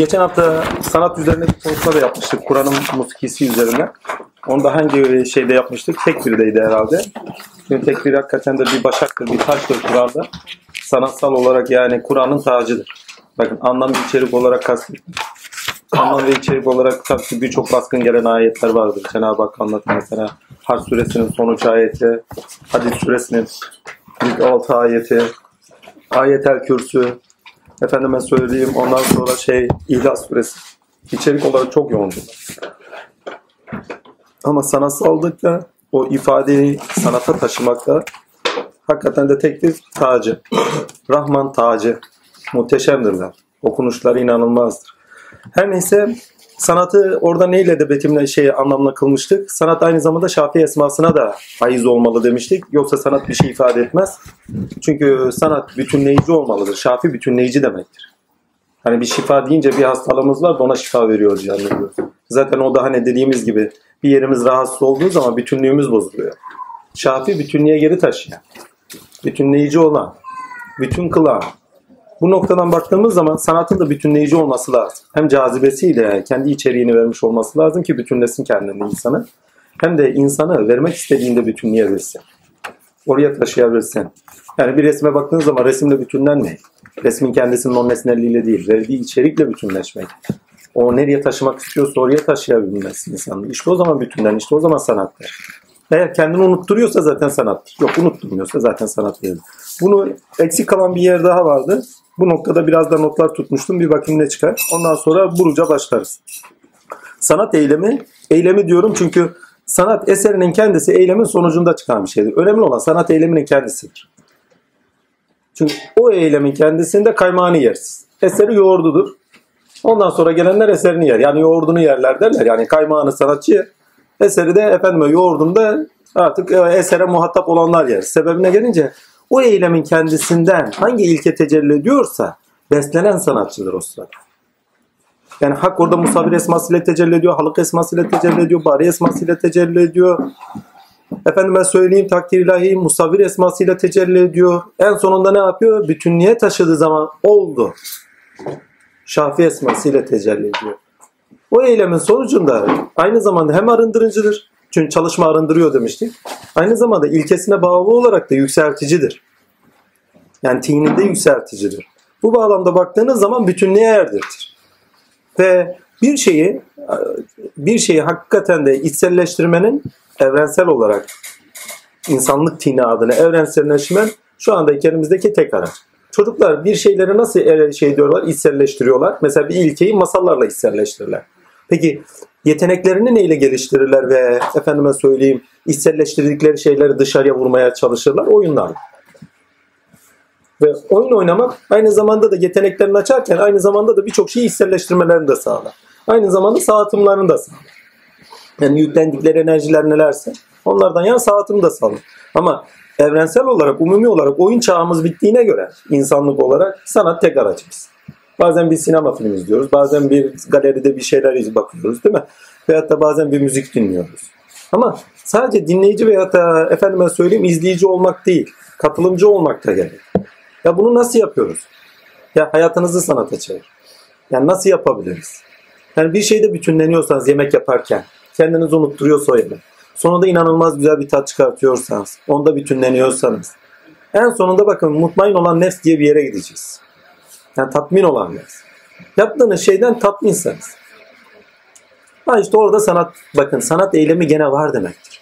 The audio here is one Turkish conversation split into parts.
Geçen hafta sanat üzerine bir konuşma da yapmıştık. Kur'an'ın musikisi üzerine. Onu da hangi şeyde yapmıştık? Tekbir'deydi herhalde. Çünkü tekbir hakikaten de bir başaktır, bir taştır Kur'an'da. Sanatsal olarak yani Kur'an'ın tacıdır. Bakın anlam ve içerik olarak kastettim. Anlam ve içerik olarak tabii birçok baskın gelen ayetler vardır. Cenab-ı Hak anlatır mesela. Harf suresinin son ayeti, Hadis suresinin ilk altı ayeti, Ayetel Kürsü, efendime söyleyeyim ondan sonra şey İhlas suresi. İçerik olarak çok yoğundur. Ama sanatsallıkta o ifadeyi sanata taşımakta hakikaten de tek bir tacı. Rahman tacı. Muhteşemdirler. Okunuşları inanılmazdır. Her neyse sanatı orada neyle de betimle şey anlamına kılmıştık. Sanat aynı zamanda Şafii esmasına da haiz olmalı demiştik. Yoksa sanat bir şey ifade etmez. Çünkü sanat bütünleyici olmalıdır. Şafi bütünleyici demektir. Hani bir şifa deyince bir hastalığımız var da ona şifa veriyoruz yani. Zaten o da hani dediğimiz gibi bir yerimiz rahatsız olduğu zaman bütünlüğümüz bozuluyor. Şafi bütünlüğe geri taşıyan, bütünleyici olan, bütün kılan. Bu noktadan baktığımız zaman sanatın da bütünleyici olması lazım. Hem cazibesiyle kendi içeriğini vermiş olması lazım ki bütünlesin kendini insanı. Hem de insanı vermek istediğinde bütünlüğe versin. Oraya taşıyabilsin. Yani bir resme baktığınız zaman resimle bütünlenmeyin. Resmin kendisinin o nesnelliğiyle değil, verdiği içerikle bütünleşmek. O nereye taşımak istiyorsa oraya taşıyabilmesi insanı. İşte o zaman bütünden, işte o zaman sanattır. Eğer kendini unutturuyorsa zaten sanattır. Yok unutturmuyorsa zaten sanat değil. Bunu eksik kalan bir yer daha vardı. Bu noktada biraz da notlar tutmuştum. Bir bakayım ne çıkar. Ondan sonra buruca başlarız. Sanat eylemi, eylemi diyorum çünkü sanat eserinin kendisi eylemin sonucunda çıkan bir şeydir. Önemli olan sanat eyleminin kendisidir. Çünkü o eylemin kendisinde kaymağını yersiz. Eseri yoğurdudur. Ondan sonra gelenler eserini yer. Yani yoğurdunu yerler derler. Yani kaymağını sanatçı yer. Eseri de efendime yoğurdunda artık esere muhatap olanlar yer. Sebebine gelince o eylemin kendisinden hangi ilke tecelli ediyorsa beslenen sanatçıdır o sırada. Yani hak orada musavir esmasıyla tecelli ediyor, halık esmasıyla tecelli ediyor, bari esmasıyla tecelli ediyor. Efendim ben söyleyeyim takdir ilahi musavir esmasıyla tecelli ediyor. En sonunda ne yapıyor? Bütünlüğe taşıdığı zaman oldu. Şafi esmasıyla tecelli ediyor. O eylemin sonucunda aynı zamanda hem arındırıcıdır. Çünkü çalışma arındırıyor demiştik. Aynı zamanda ilkesine bağlı olarak da yükselticidir. Yani tininde yükselticidir. Bu bağlamda baktığınız zaman bütünlüğe erdirtir. Ve bir şeyi bir şeyi hakikaten de içselleştirmenin evrensel olarak insanlık tini adına evrenselleşmen şu anda elimizdeki tek araç. Çocuklar bir şeyleri nasıl şey diyorlar, içselleştiriyorlar? Mesela bir ilkeyi masallarla içselleştirirler. Peki yeteneklerini neyle geliştirirler ve efendime söyleyeyim içselleştirdikleri şeyleri dışarıya vurmaya çalışırlar? Oyunlarla. Ve oyun oynamak aynı zamanda da yeteneklerini açarken aynı zamanda da birçok şeyi içselleştirmelerini de sağlar. Aynı zamanda sağıtımlarını da sağlar. Yani yüklendikleri enerjiler nelerse onlardan yan sağıtımı da sağlar. Ama evrensel olarak, umumi olarak oyun çağımız bittiğine göre insanlık olarak sanat tek aracımız. Bazen bir sinema filmi izliyoruz, bazen bir galeride bir şeyler bakıyoruz değil mi? Veyahut da bazen bir müzik dinliyoruz. Ama sadece dinleyici veyahut da efendime söyleyeyim izleyici olmak değil, katılımcı olmak da gerek. Ya bunu nasıl yapıyoruz? Ya hayatınızı sanata çevir. Yani nasıl yapabiliriz? Yani bir şeyde bütünleniyorsanız yemek yaparken, kendinizi unutturuyorsa o yemek. Sonunda inanılmaz güzel bir tat çıkartıyorsanız, onda bütünleniyorsanız. En sonunda bakın mutmain olan nefs diye bir yere gideceğiz. Yani tatmin olan nefs. Yaptığınız şeyden tatminseniz. Ha işte orada sanat, bakın sanat eylemi gene var demektir.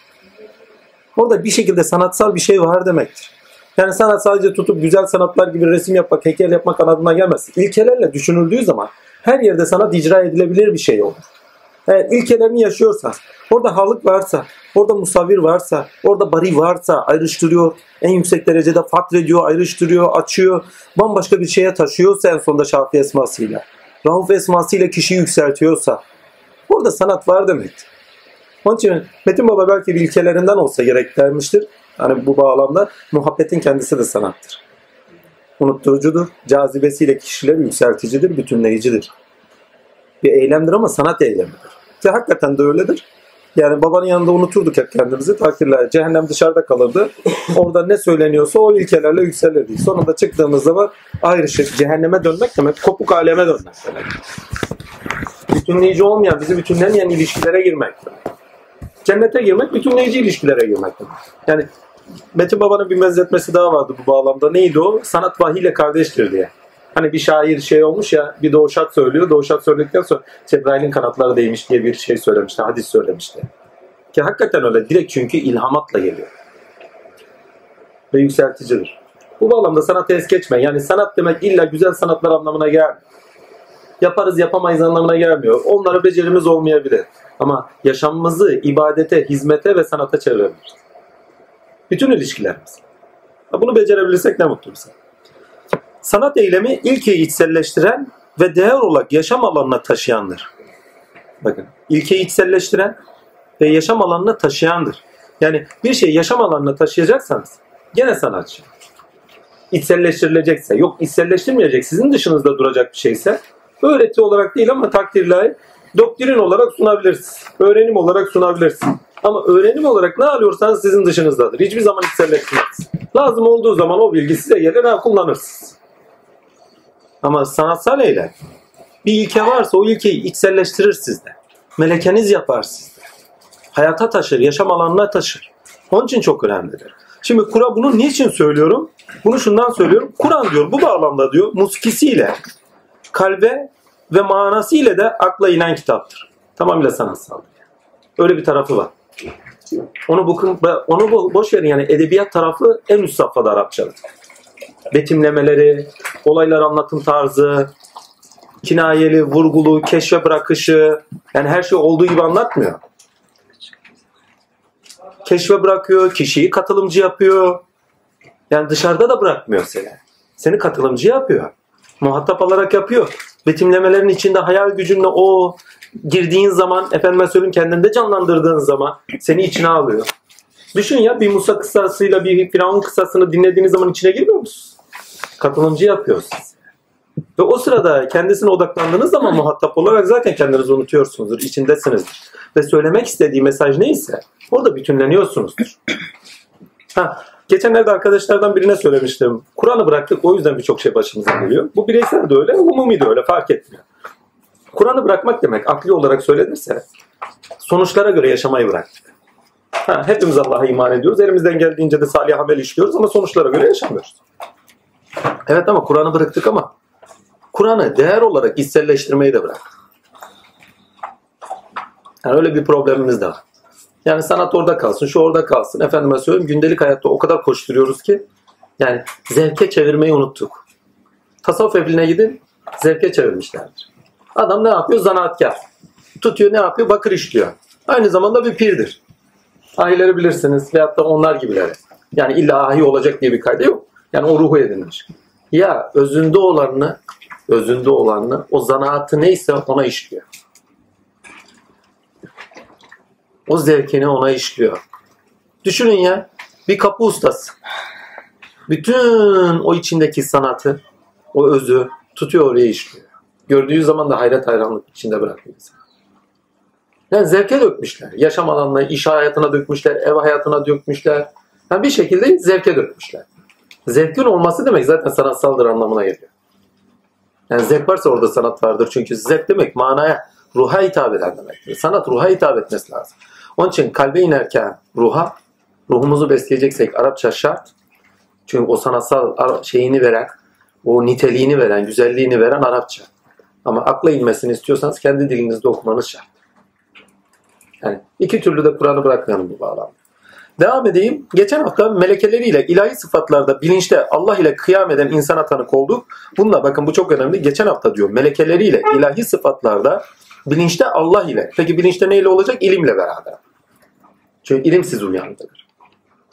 Orada bir şekilde sanatsal bir şey var demektir. Yani sanat sadece tutup güzel sanatlar gibi resim yapmak, heykel yapmak anlamına gelmez. İlkelerle düşünüldüğü zaman her yerde sanat icra edilebilir bir şey olur. Eğer ilkelerini yaşıyorsan, orada halık varsa, orada musavir varsa, orada bari varsa ayrıştırıyor, en yüksek derecede fakrediyor, ayrıştırıyor, açıyor, bambaşka bir şeye taşıyorsa en sonunda Şafii esmasıyla, Rauf esmasıyla kişi yükseltiyorsa, orada sanat var demektir. Onun için Metin Baba belki bir ilkelerinden olsa gerek dermiştir. Hani bu bağlamda muhabbetin kendisi de sanattır. Unutturucudur, cazibesiyle kişileri yükselticidir, bütünleyicidir. Bir eylemdir ama sanat eylemidir. Ki hakikaten de öyledir. Yani babanın yanında unuturduk hep kendimizi takdirler. Cehennem dışarıda kalırdı. Orada ne söyleniyorsa o ilkelerle yükselirdik. Sonunda çıktığımız zaman ayrışık. Cehenneme dönmek demek kopuk aleme dönmek demek. Bütünleyici olmayan, bizi bütünlemeyen ilişkilere girmek. Cennete girmek bütünleyici ilişkilere girmek. Yani Metin Baba'nın bir benzetmesi daha vardı bu bağlamda. Neydi o? Sanat vahiyle kardeştir diye. Hani bir şair şey olmuş ya bir doğuşat söylüyor. Doğuşat söyledikten sonra Cebrail'in kanatları değmiş diye bir şey söylemişti. Hadis söylemişti. Ki hakikaten öyle. Direkt çünkü ilhamatla geliyor. Ve yükselticidir. Bu bağlamda sanatı es geçme. Yani sanat demek illa güzel sanatlar anlamına gelmiyor. Yaparız yapamayız anlamına gelmiyor. Onlara becerimiz olmayabilir. Ama yaşamımızı ibadete, hizmete ve sanata çevirebiliriz. Bütün ilişkilerimiz. Bunu becerebilirsek ne mutlu bize. Sanat eylemi ilkeyi içselleştiren ve değer olarak yaşam alanına taşıyandır. Bakın, ilkeyi içselleştiren ve yaşam alanına taşıyandır. Yani bir şeyi yaşam alanına taşıyacaksanız gene sanatçı. İçselleştirilecekse, yok içselleştirmeyecek, sizin dışınızda duracak bir şeyse öğreti olarak değil ama takdirle doktrin olarak sunabilirsiniz. Öğrenim olarak sunabilirsiniz. Ama öğrenim olarak ne alıyorsanız sizin dışınızdadır. Hiçbir zaman içselleştirmez. Lazım olduğu zaman o bilgi size gelir ha kullanırsınız. Ama sanatsal eylem bir ilke varsa o ilkeyi içselleştirir sizde. Melekeniz yapar sizde. Hayata taşır, yaşam alanına taşır. Onun için çok önemlidir. Şimdi Kur'an bunu niçin söylüyorum? Bunu şundan söylüyorum. Kur'an diyor bu bağlamda diyor muskisiyle, kalbe ve manası ile de akla inen kitaptır. Tamamıyla sanatsal. Öyle bir tarafı var. Onu bu onu boş verin yani edebiyat tarafı en üst safhada Arapçadır. Betimlemeleri, olaylar anlatım tarzı, kinayeli, vurgulu, keşfe bırakışı yani her şey olduğu gibi anlatmıyor. Keşfe bırakıyor, kişiyi katılımcı yapıyor. Yani dışarıda da bırakmıyor seni. Seni katılımcı yapıyor. Muhatap alarak yapıyor. Betimlemelerin içinde hayal gücünle o girdiğin zaman efendime söyleyeyim kendinde canlandırdığın zaman seni içine alıyor. Düşün ya bir Musa kıssasıyla bir Firavun kıssasını dinlediğiniz zaman içine girmiyor musunuz? Katılımcı yapıyor sizi. Ve o sırada kendisine odaklandığınız zaman muhatap olarak zaten kendinizi unutuyorsunuzdur, içindesinizdir. Ve söylemek istediği mesaj neyse orada bütünleniyorsunuzdur. Ha, geçenlerde arkadaşlardan birine söylemiştim. Kur'an'ı bıraktık o yüzden birçok şey başımıza geliyor. Bu bireysel de öyle, umumi de öyle fark etmiyor. Kur'an'ı bırakmak demek akli olarak söylenirse sonuçlara göre yaşamayı bıraktık. Ha, hepimiz Allah'a iman ediyoruz. Elimizden geldiğince de salih amel işliyoruz ama sonuçlara göre yaşamıyoruz. Evet ama Kur'an'ı bıraktık ama Kur'an'ı değer olarak içselleştirmeyi de bıraktık. Yani öyle bir problemimiz de var. Yani sanat orada kalsın, şu orada kalsın. Efendime söyleyeyim gündelik hayatta o kadar koşturuyoruz ki yani zevke çevirmeyi unuttuk. Tasavvuf evine gidin zevke çevirmişlerdir. Adam ne yapıyor? Zanaatkar. Tutuyor ne yapıyor? Bakır işliyor. Aynı zamanda bir pirdir. Ahileri bilirsiniz veyahut da onlar gibileri. Yani illa ahi olacak diye bir kaydı yok. Yani o ruhu edinmiş. Ya özünde olanını özünde olanını o zanaatı neyse ona işliyor. O zevkini ona işliyor. Düşünün ya bir kapı ustası. Bütün o içindeki sanatı, o özü tutuyor oraya işliyor. Gördüğü zaman da hayret hayranlık içinde bırakıyor. Yani zevke dökmüşler. Yaşam alanına, iş hayatına dökmüşler, ev hayatına dökmüşler. Yani bir şekilde zevke dökmüşler. Zevkin olması demek zaten sanatsaldır anlamına geliyor. Yani zevk varsa orada sanat vardır. Çünkü zevk demek manaya, ruha hitap eden demektir. Sanat ruha hitap etmesi lazım. Onun için kalbe inerken ruha, ruhumuzu besleyeceksek Arapça şart. Çünkü o sanatsal şeyini veren, o niteliğini veren, güzelliğini veren Arapça. Ama akla inmesini istiyorsanız kendi dilinizde okumanız şart. Yani iki türlü de Kur'an'ı bırakmayalım bu bağlamda. Devam edeyim. Geçen hafta melekeleriyle ilahi sıfatlarda bilinçte Allah ile kıyam eden insana tanık olduk. Bununla bakın bu çok önemli. Geçen hafta diyor melekeleriyle ilahi sıfatlarda bilinçte Allah ile. Peki bilinçte neyle olacak? İlimle beraber. Çünkü ilim sizi uyandırır.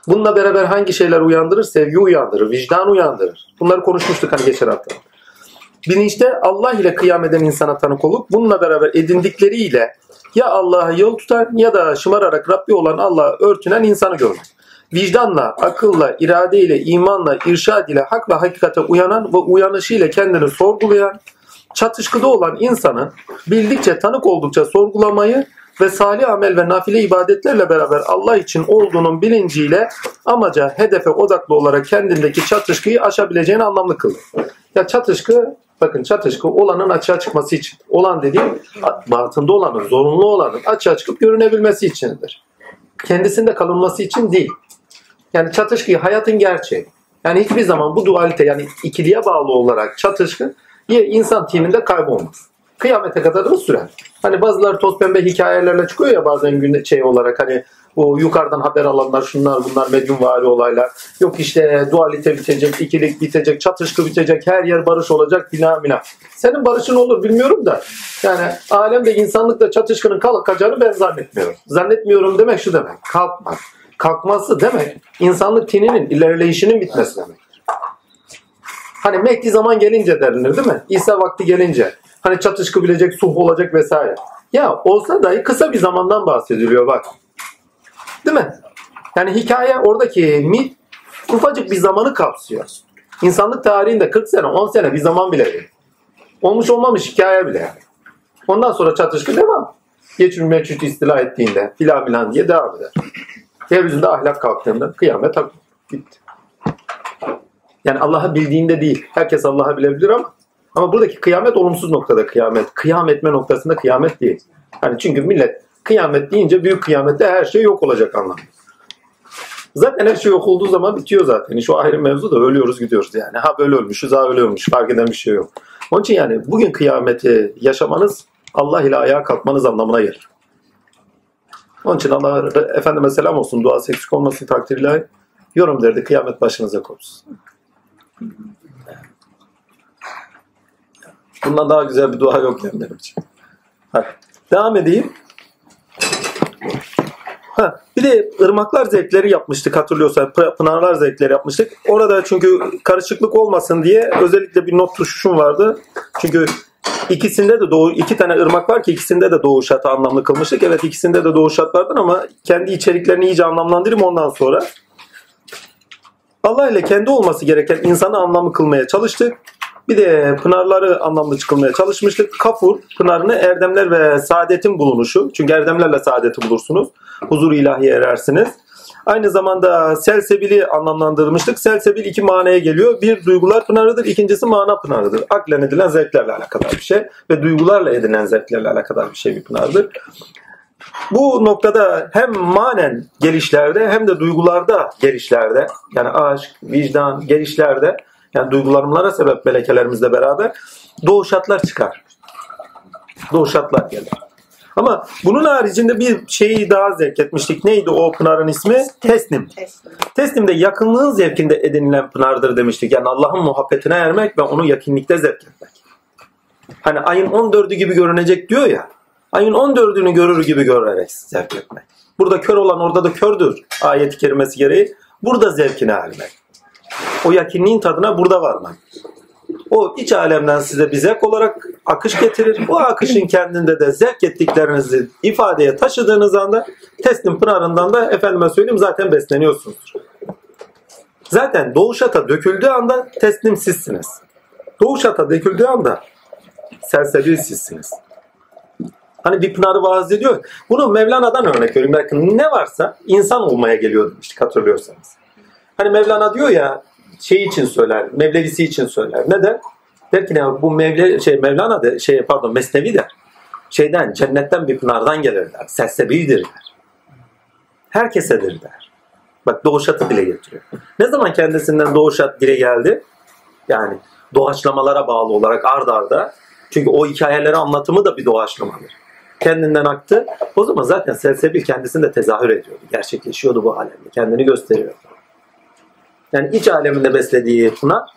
Bununla beraber hangi şeyler uyandırır? Sevgi uyandırır, vicdan uyandırır. Bunları konuşmuştuk hani geçen hafta. Bilinçte Allah ile kıyam eden insana tanık olup bununla beraber edindikleriyle ya Allah'a yol tutan ya da şımararak Rabbi olan Allah'a örtünen insanı görmek. Vicdanla, akılla, iradeyle, imanla, irşad ile hak ve hakikate uyanan ve uyanışıyla kendini sorgulayan, çatışkıda olan insanın bildikçe tanık oldukça sorgulamayı ve salih amel ve nafile ibadetlerle beraber Allah için olduğunun bilinciyle amaca, hedefe odaklı olarak kendindeki çatışkıyı aşabileceğini anlamlı kılır. Ya çatışkı, bakın çatışkı olanın açığa çıkması için. Olan dediğim batında olanın, zorunlu olanın açığa çıkıp görünebilmesi içindir. Kendisinde kalınması için değil. Yani çatışkıyı hayatın gerçeği. Yani hiçbir zaman bu dualite yani ikiliye bağlı olarak çatışkı insan timinde kaybolmaz. Kıyamete kadar da sürer. Hani bazıları toz pembe hikayelerle çıkıyor ya bazen gün şey olarak hani bu yukarıdan haber alanlar şunlar bunlar medyumvari olaylar. Yok işte dualite bitecek, ikilik bitecek, çatışkı bitecek, her yer barış olacak bina bina. Senin barışın olur bilmiyorum da yani alemde insanlıkla çatışkının kalkacağını ben zannetmiyorum. Zannetmiyorum demek şu demek. Kalkmaz. Kalkması demek insanlık tininin ilerleyişinin bitmesi demek. Hani Mehdi zaman gelince derilir değil mi? İsa vakti gelince. Hani çatışkı bilecek, suh olacak vesaire. Ya olsa dahi kısa bir zamandan bahsediliyor bak. Değil mi? Yani hikaye oradaki mit ufacık bir zamanı kapsıyor. İnsanlık tarihinde 40 sene, 10 sene bir zaman bile değil. Olmuş olmamış hikaye bile yani. Ondan sonra çatışkı devam. Geçmiş meçhut istila ettiğinde filan filan diye devam eder. Yeryüzünde ahlak kalktığında kıyamet gitti. Yani Allah'ı bildiğinde değil. Herkes Allah'ı bilebilir ama ama buradaki kıyamet olumsuz noktada kıyamet. Kıyam etme noktasında kıyamet değil. Hani çünkü millet kıyamet deyince büyük kıyamette her şey yok olacak anlamı. Zaten her şey yok olduğu zaman bitiyor zaten. Şu ayrı mevzu da ölüyoruz gidiyoruz yani. Ha böyle ölmüşüz ha öyle ölmüş. Fark eden bir şey yok. Onun için yani bugün kıyameti yaşamanız Allah ile ayağa kalkmanız anlamına gelir. Onun için Allah Efendime selam olsun duası eksik olmasın takdirle yorum derdi kıyamet başınıza kopsun. Bundan daha güzel bir dua yok yani benim için. Hadi. Devam edeyim. Ha, bir de ırmaklar zevkleri yapmıştık hatırlıyorsan. Pınarlar zevkleri yapmıştık. Orada çünkü karışıklık olmasın diye özellikle bir not tuşum vardı. Çünkü ikisinde de doğu iki tane ırmak var ki ikisinde de doğu şatı anlamlı kılmıştık. Evet ikisinde de doğu şat vardır ama kendi içeriklerini iyice anlamlandırayım ondan sonra. Allah ile kendi olması gereken insanı anlamlı kılmaya çalıştık. Bir de pınarları anlamlı çıkılmaya çalışmıştık. Kafur pınarını erdemler ve saadetin bulunuşu. Çünkü erdemlerle saadeti bulursunuz. Huzur ilahiye erersiniz. Aynı zamanda selsebili anlamlandırmıştık. Selsebil iki manaya geliyor. Bir duygular pınarıdır, ikincisi mana pınarıdır. Aklen edilen zevklerle alakadar bir şey ve duygularla edinen zevklerle alakadar bir şey bir pınardır. Bu noktada hem manen gelişlerde hem de duygularda gelişlerde yani aşk, vicdan gelişlerde yani duygularımlara sebep melekelerimizle beraber doğuşatlar çıkar. Doğuşatlar gelir. Ama bunun haricinde bir şeyi daha zevk etmiştik. Neydi o pınarın ismi? Teslim. Teslim de yakınlığın zevkinde edinilen pınardır demiştik. Yani Allah'ın muhabbetine ermek ve onu yakınlıkta zevk etmek. Hani ayın 14'ü gibi görünecek diyor ya. Ayın 14'ünü görür gibi görerek zevk etmek. Burada kör olan orada da kördür. Ayet-i kerimesi gereği. Burada zevkine ermek. O yakınlığın tadına burada varmak. O iç alemden size bir zevk olarak akış getirir. Bu akışın kendinde de zevk ettiklerinizi ifadeye taşıdığınız anda teslim pınarından da efendime söyleyeyim zaten besleniyorsunuz. Zaten doğuşata döküldüğü anda teslim sizsiniz. Doğuşata döküldüğü anda sersebil sizsiniz. Hani bir pınarı vaaz ediyor. Bunu Mevlana'dan örnek veriyorum. Belki ne varsa insan olmaya geliyor demiştik hatırlıyorsanız. Hani Mevlana diyor ya şey için söyler, Mevlevisi için söyler. Ne der? Der ki ne bu Mevle, şey, Mevlana de, şey, pardon Mesnevi der. Şeyden, cennetten bir pınardan gelir der. Sessebildir der. Herkesedir der. Bak doğuşatı dile getiriyor. Ne zaman kendisinden doğuşat dile geldi? Yani doğaçlamalara bağlı olarak ard arda. Çünkü o hikayeleri anlatımı da bir doğaçlamadır. Kendinden aktı. O zaman zaten Selsebil kendisinde tezahür ediyordu. Gerçekleşiyordu bu alemde. Kendini gösteriyordu. Yani iç aleminde beslediği pınar,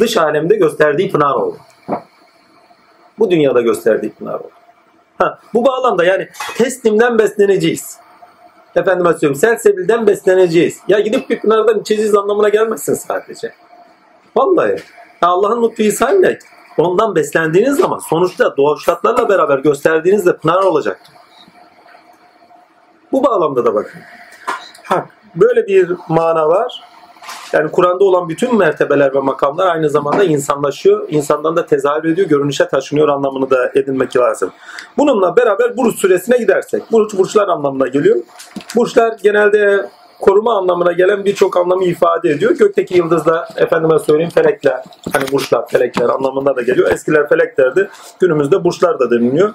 dış alemde gösterdiği pınar oldu. Bu dünyada gösterdiği pınar oldu. Ha, bu bağlamda yani teslimden besleneceğiz. Efendim söylüyorum selsebilden besleneceğiz. Ya gidip bir pınardan içeceğiz anlamına gelmezsin sadece. Vallahi. Allah'ın lütfu sayesinde ondan beslendiğiniz zaman sonuçta doğuşlatlarla beraber gösterdiğinizde pınar olacaktır. Bu bağlamda da bakın. Ha, böyle bir mana var. Yani Kur'an'da olan bütün mertebeler ve makamlar aynı zamanda insanlaşıyor. İnsandan da tezahür ediyor, görünüşe taşınıyor anlamını da edinmek lazım. Bununla beraber Burç suresine gidersek. Burç, burçlar anlamına geliyor. Burçlar genelde koruma anlamına gelen birçok anlamı ifade ediyor. Gökteki yıldızlar, efendime söyleyeyim felekler, hani burçlar, felekler anlamında da geliyor. Eskiler feleklerdi, günümüzde burçlar da deniliyor.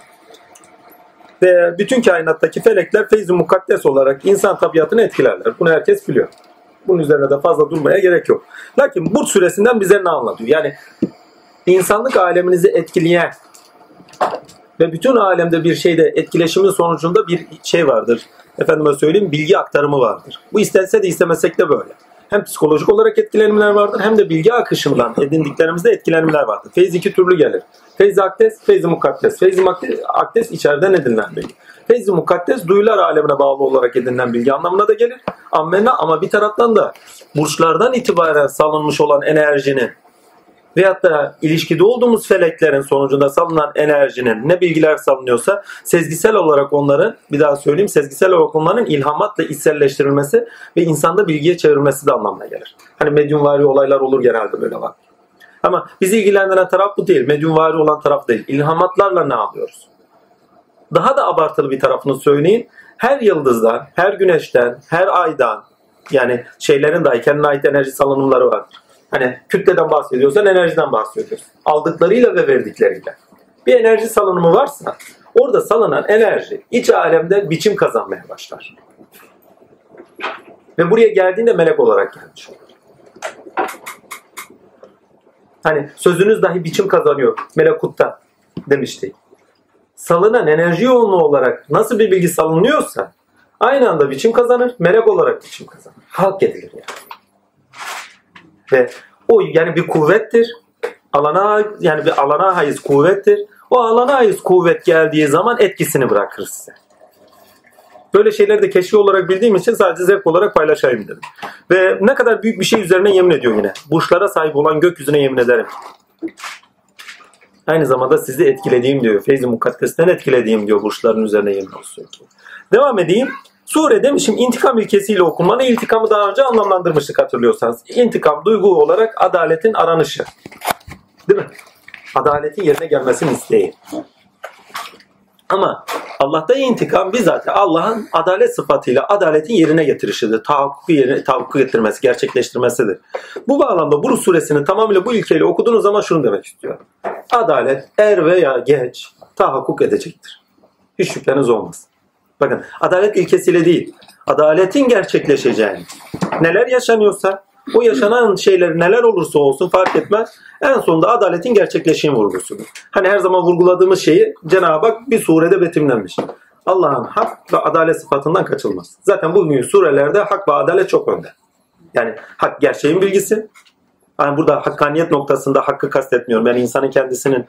Ve bütün kainattaki felekler feyzi mukaddes olarak insan tabiatını etkilerler. Bunu herkes biliyor. Bunun üzerine de fazla durmaya gerek yok. Lakin Burç suresinden bize ne anlatıyor? Yani insanlık aleminizi etkileyen ve bütün alemde bir şeyde etkileşimin sonucunda bir şey vardır. Efendime söyleyeyim bilgi aktarımı vardır. Bu istense de istemesek de böyle. Hem psikolojik olarak etkilenimler vardır hem de bilgi akışından edindiklerimizde etkilenimler vardır. Feyz iki türlü gelir. Feyz akdes, feyz mukaddes. Feyz akdes içeriden edinilen bilgi. Feyz mukaddes duyular alemine bağlı olarak edinilen bilgi anlamına da gelir. Ammenna ama bir taraftan da burçlardan itibaren salınmış olan enerjinin veyahut da ilişkide olduğumuz feleklerin sonucunda salınan enerjinin ne bilgiler salınıyorsa sezgisel olarak onların bir daha söyleyeyim sezgisel olarak onların ilhamatla içselleştirilmesi ve insanda bilgiye çevirmesi de anlamına gelir. Hani medyumvari olaylar olur genelde böyle bak. Ama bizi ilgilendiren taraf bu değil. Medyumvari olan taraf değil. İlhamatlarla ne yapıyoruz? Daha da abartılı bir tarafını söyleyin. Her yıldızdan, her güneşten, her aydan yani şeylerin dahi kendine ait enerji salınımları vardır. Hani kütleden bahsediyorsan enerjiden bahsediyorsun. Aldıklarıyla ve verdikleriyle. Bir enerji salınımı varsa orada salınan enerji iç alemde biçim kazanmaya başlar. Ve buraya geldiğinde melek olarak gelmiş olur. Hani sözünüz dahi biçim kazanıyor melekutta demiştik. Salınan enerji yoğunluğu olarak nasıl bir bilgi salınıyorsa aynı anda biçim kazanır, melek olarak biçim kazanır. Halk edilir yani. Ve o yani bir kuvvettir. Alana yani bir alana haiz kuvvettir. O alana haiz kuvvet geldiği zaman etkisini bırakır size. Böyle şeyleri de keşfi olarak bildiğim için sadece zevk olarak paylaşayım dedim. Ve ne kadar büyük bir şey üzerine yemin ediyor yine. Burçlara sahip olan gökyüzüne yemin ederim. Aynı zamanda sizi etkilediğim diyor. Feyzi Mukaddes'ten etkilediğim diyor burçların üzerine yemin olsun. Devam edeyim. Sure demişim intikam ilkesiyle okunmanı intikamı daha önce anlamlandırmıştık hatırlıyorsanız. İntikam duygu olarak adaletin aranışı. Değil mi? Adaletin yerine gelmesini isteği. Ama Allah'ta intikam bizzat Allah'ın adalet sıfatıyla adaletin yerine getirişidir. Tahakkuku yerine tahakkuk getirmesi, gerçekleştirmesidir. Bu bağlamda bu suresini tamamıyla bu ilkeyle okuduğunuz zaman şunu demek istiyor. Adalet er veya geç tahakkuk edecektir. Hiç şüpheniz olmaz. Bakın adalet ilkesiyle değil, adaletin gerçekleşeceğini, neler yaşanıyorsa o yaşanan şeyler neler olursa olsun fark etmez. En sonunda adaletin gerçekleşim vurgusudur. Hani her zaman vurguladığımız şeyi Cenab-ı Hak bir surede betimlenmiş. Allah'ın hak ve adalet sıfatından kaçılmaz. Zaten bugün surelerde hak ve adalet çok önde. Yani hak gerçeğin bilgisi. Yani burada hakkaniyet noktasında hakkı kastetmiyorum. Yani insanın kendisinin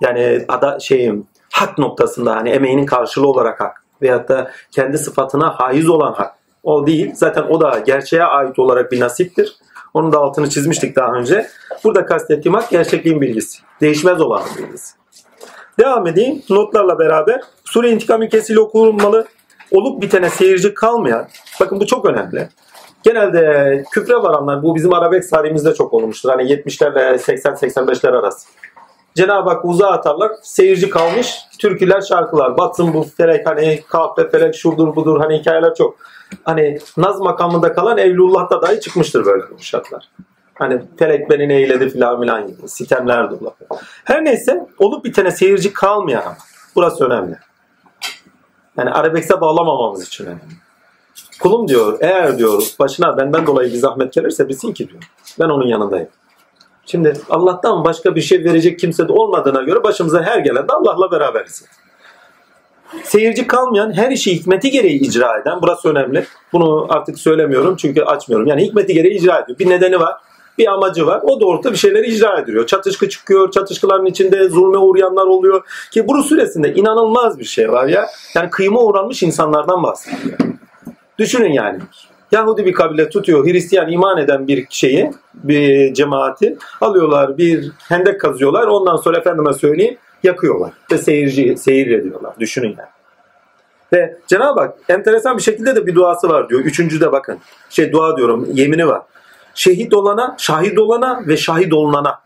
yani ada şeyim hak noktasında hani emeğinin karşılığı olarak hak veyahut da kendi sıfatına haiz olan hak. O değil. Zaten o da gerçeğe ait olarak bir nasiptir. Onun da altını çizmiştik daha önce. Burada kastettiğim hak gerçekliğin bilgisi. Değişmez olan bilgisi. Devam edeyim. Notlarla beraber. Sure intikam ülkesiyle okunmalı. Olup bitene seyirci kalmayan. Bakın bu çok önemli. Genelde küfre varanlar bu bizim Arabek tarihimizde çok olmuştur. Hani 70'lerle 80-85'ler arası. Cenab-ı Hak uzağa atarlar. Seyirci kalmış. Türküler, şarkılar. Batsın bu felek hani kahpe felek şudur budur hani hikayeler çok. Hani naz makamında kalan Evlullah'ta dahi çıkmıştır böyle bu şartlar. Hani felek beni neyledi filan filan gibi. Sitemler durlar. Her neyse olup bitene seyirci kalmayan. Burası önemli. Yani arabekse bağlamamamız için önemli. Kulum diyor eğer diyor başına benden dolayı bir zahmet gelirse bilsin ki diyor. Ben onun yanındayım. Şimdi Allah'tan başka bir şey verecek kimse de olmadığına göre başımıza her gelen de Allah'la beraberiz. Seyirci kalmayan her işi hikmeti gereği icra eden, burası önemli. Bunu artık söylemiyorum çünkü açmıyorum. Yani hikmeti gereği icra ediyor. Bir nedeni var, bir amacı var. O doğrultuda bir şeyleri icra ediyor. Çatışkı çıkıyor, çatışkıların içinde zulme uğrayanlar oluyor. Ki bu süresinde inanılmaz bir şey var ya. Yani kıyma uğranmış insanlardan bahsediyor. Düşünün yani. Yahudi bir kabile tutuyor Hristiyan iman eden bir şeyi, bir cemaati alıyorlar bir hendek kazıyorlar. Ondan sonra efendime söyleyeyim yakıyorlar ve seyirci seyir. Düşünün yani. Ve Cenab-ı Hak enteresan bir şekilde de bir duası var diyor. Üçüncüde bakın. Şey dua diyorum yemini var. şehit olana, şahit olana ve şahit olunana.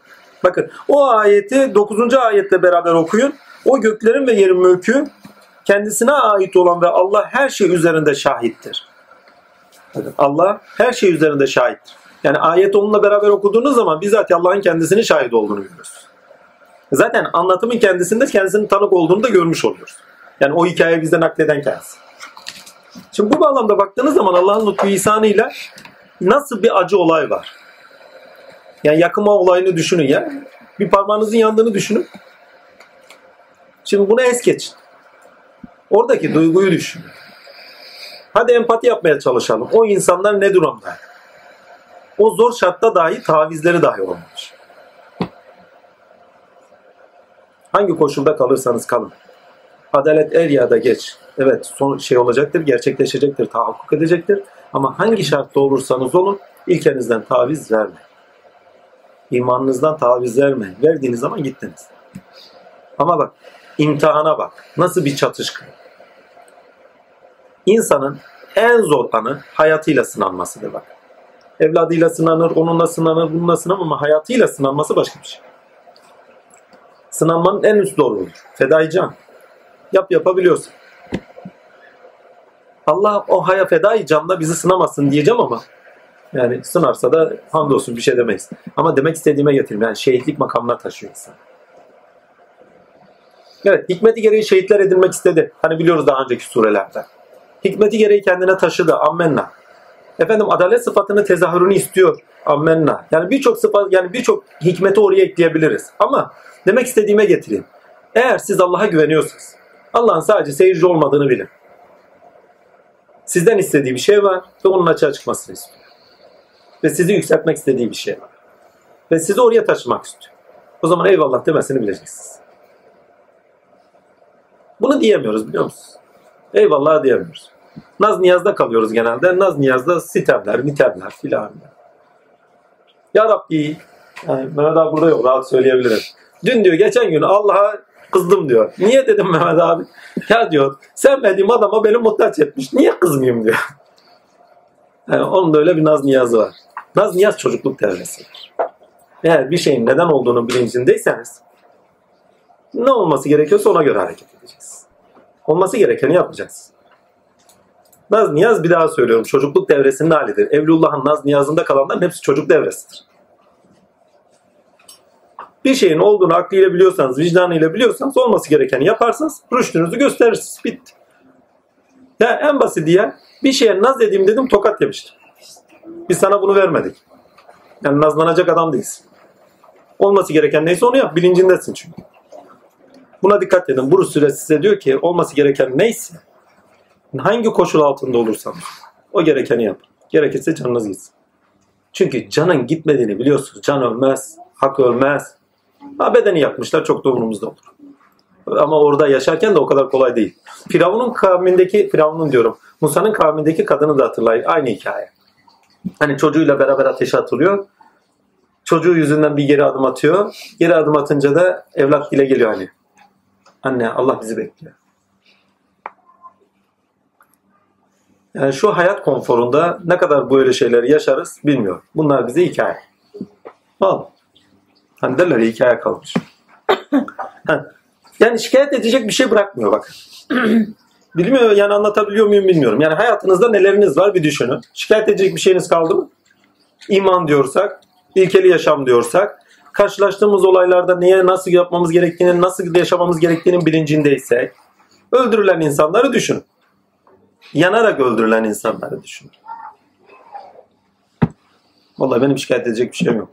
Bakın o ayeti 9. ayetle beraber okuyun. O göklerin ve yerin mülkü kendisine ait olan ve Allah her şey üzerinde şahittir. Bakın, Allah her şey üzerinde şahittir. Yani ayet onunla beraber okuduğunuz zaman bizzat Allah'ın kendisini şahit olduğunu görüyoruz. Zaten anlatımın kendisinde kendisinin tanık olduğunu da görmüş oluyoruz. Yani o hikayeyi bize nakleden kendisi. Şimdi bu bağlamda baktığınız zaman Allah'ın lütfu ihsanıyla nasıl bir acı olay var. Yani yakıma olayını düşünün ya. Bir parmağınızın yandığını düşünün. Şimdi bunu es geçin. Oradaki duyguyu düşünün. Hadi empati yapmaya çalışalım. O insanlar ne durumda? O zor şartta dahi tavizleri dahi olmamış. Hangi koşulda kalırsanız kalın. Adalet er ya da geç. Evet son şey olacaktır, gerçekleşecektir, tahakkuk edecektir. Ama hangi şartta olursanız olun ilkenizden taviz verme. İmanınızdan taviz verme. Verdiğiniz zaman gittiniz. Ama bak imtihana bak. Nasıl bir çatışkı. İnsanın en zor anı hayatıyla sınanmasıdır bak. Evladıyla sınanır, onunla sınanır, bununla sınanır ama hayatıyla sınanması başka bir şey. Sınanmanın en üst zorudur. Fedai can. Yap yapabiliyorsun. Allah o haya fedai canla bizi sınamasın diyeceğim ama yani sınarsa da hamdolsun bir şey demeyiz. Ama demek istediğime getireyim. Yani şehitlik makamına taşıyor insan. Evet, hikmeti gereği şehitler edilmek istedi. Hani biliyoruz daha önceki surelerde. Hikmeti gereği kendine taşıdı. Ammenna. Efendim adalet sıfatını tezahürünü istiyor. Ammenna. Yani birçok sıfat yani birçok hikmeti oraya ekleyebiliriz. Ama demek istediğime getireyim. Eğer siz Allah'a güveniyorsanız, Allah'ın sadece seyirci olmadığını bilin. Sizden istediği bir şey var ve onun açığa çıkmasını istiyor. Ve sizi yükseltmek istediği bir şey var. Ve sizi oraya taşımak istiyor. O zaman eyvallah demesini bileceksiniz. Bunu diyemiyoruz biliyor musunuz? Eyvallah diyemiyoruz. Naz niyazda kalıyoruz genelde. Naz niyazda sitemler, mitemler filan. Ya Rabbi, yani Mehmet abi burada yok rahat söyleyebilirim. Dün diyor geçen gün Allah'a kızdım diyor. Niye dedim Mehmet abi? Ya diyor sevmediğim adama beni muhtaç etmiş. Niye kızmayayım diyor. Yani onun da öyle bir naz niyazı var. Naz niyaz çocukluk devresidir. Eğer bir şeyin neden olduğunu bilincindeyseniz ne olması gerekiyorsa ona göre hareket edeceğiz. Olması gerekeni yapacağız. Naz niyaz bir daha söylüyorum. Çocukluk devresinin halidir. Evlullah'ın naz niyazında kalanların hepsi çocuk devresidir. Bir şeyin olduğunu aklıyla biliyorsanız, vicdanıyla biliyorsanız olması gerekeni yaparsınız. Rüştünüzü gösterirsiniz. Bitti. Ya en basit diye bir şeye naz edeyim dedim tokat yemiştim. Biz sana bunu vermedik. Yani nazlanacak adam değilsin. Olması gereken neyse onu yap. Bilincindesin çünkü. Buna dikkat edin. Buruz suresi size diyor ki olması gereken neyse hangi koşul altında olursan o gerekeni yap. Gerekirse canınız gitsin. Çünkü canın gitmediğini biliyorsunuz. Can ölmez, hak ölmez. Ha bedeni yapmışlar çok da umurumuzda olur. Ama orada yaşarken de o kadar kolay değil. Firavun'un kavmindeki, Firavun'un diyorum, Musa'nın kavmindeki kadını da hatırlayın. Aynı hikaye. Hani çocuğuyla beraber ateşe atılıyor. Çocuğu yüzünden bir geri adım atıyor. Geri adım atınca da evlat dile geliyor hani. Anne Allah bizi bekliyor. Yani şu hayat konforunda ne kadar böyle şeyleri yaşarız bilmiyorum. Bunlar bize hikaye. Al. Hani derler hikaye kalmış. yani şikayet edecek bir şey bırakmıyor bak. Bilmiyor yani anlatabiliyor muyum bilmiyorum. Yani hayatınızda neleriniz var bir düşünün. Şikayet edecek bir şeyiniz kaldı mı? İman diyorsak, ilkeli yaşam diyorsak, karşılaştığımız olaylarda neye nasıl yapmamız gerektiğini, nasıl yaşamamız gerektiğinin bilincindeysek, öldürülen insanları düşünün. Yanarak öldürülen insanları düşünün. Vallahi benim şikayet edecek bir şeyim yok.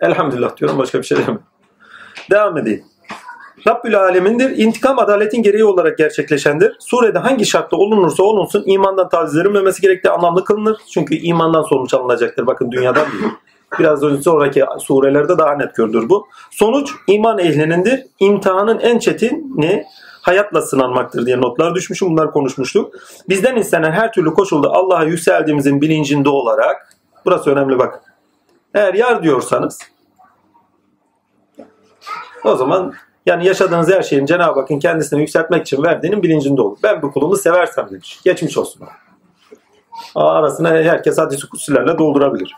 Elhamdülillah diyorum başka bir şey demiyorum. Devam edeyim. Rabbül Alemin'dir. İntikam adaletin gereği olarak gerçekleşendir. Surede hangi şartta olunursa olunsun imandan taviz verilmemesi gerektiği anlamlı kılınır. Çünkü imandan sonuç alınacaktır. Bakın dünyadan değil. Biraz önce sonraki surelerde daha net gördür bu. Sonuç iman ehlinindir. İmtihanın en çetini hayatla sınanmaktır diye notlar düşmüşüm. Bunlar konuşmuştuk. Bizden istenen her türlü koşulda Allah'a yükseldiğimizin bilincinde olarak burası önemli bak. Eğer yar diyorsanız o zaman yani yaşadığınız her şeyin Cenab-ı Hakk'ın kendisini yükseltmek için verdiğinin bilincinde olur. Ben bu kulumu seversem demiş. Geçmiş olsun. Arasına herkes hadis kutsilerle doldurabilir.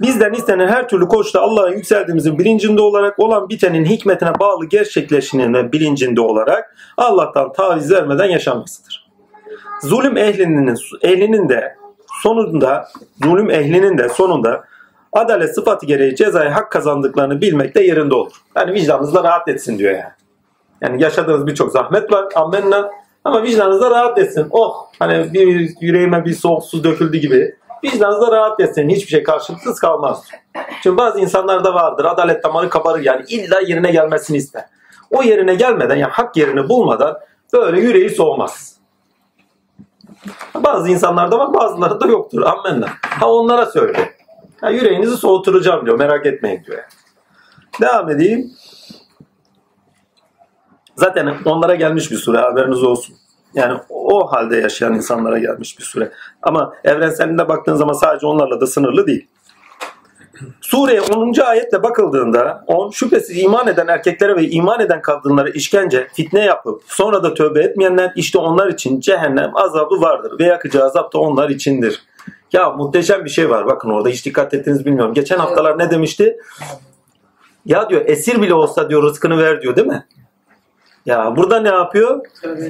Bizden istenen her türlü koşta Allah'a yükseldiğimizin bilincinde olarak olan bitenin hikmetine bağlı gerçekleşinin bilincinde olarak Allah'tan taviz vermeden yaşanmasıdır. Zulüm ehlinin, ehlinin de sonunda zulüm ehlinin de sonunda adalet sıfatı gereği cezayı hak kazandıklarını bilmek de yerinde olur. Yani vicdanınız da rahat etsin diyor yani. Yani yaşadığınız birçok zahmet var. Amenna. Ama vicdanınız da rahat etsin. Oh hani bir yüreğime bir soğuk su döküldü gibi. Vicdanınız da rahat etsin. Hiçbir şey karşılıksız kalmaz. Çünkü bazı insanlarda vardır. Adalet damarı kabarır yani. illa yerine gelmesini ister. O yerine gelmeden yani hak yerini bulmadan böyle yüreği soğumaz. Bazı insanlarda var bazıları da yoktur. Amenna. Ha onlara söyle. Ha, yüreğinizi soğuturacağım diyor. Merak etmeyin diyor. Devam edeyim. Zaten onlara gelmiş bir süre haberiniz olsun. Yani o halde yaşayan insanlara gelmiş bir süre. Ama evrenselinde baktığın zaman sadece onlarla da sınırlı değil. Sureye 10. ayetle bakıldığında 10 şüphesiz iman eden erkeklere ve iman eden kadınlara işkence, fitne yapıp sonra da tövbe etmeyenler işte onlar için cehennem azabı vardır ve yakıcı azap da onlar içindir. Ya muhteşem bir şey var bakın orada hiç dikkat ettiniz bilmiyorum. Geçen haftalar ne demişti? Ya diyor esir bile olsa diyor rızkını ver diyor değil mi? Ya burada ne yapıyor?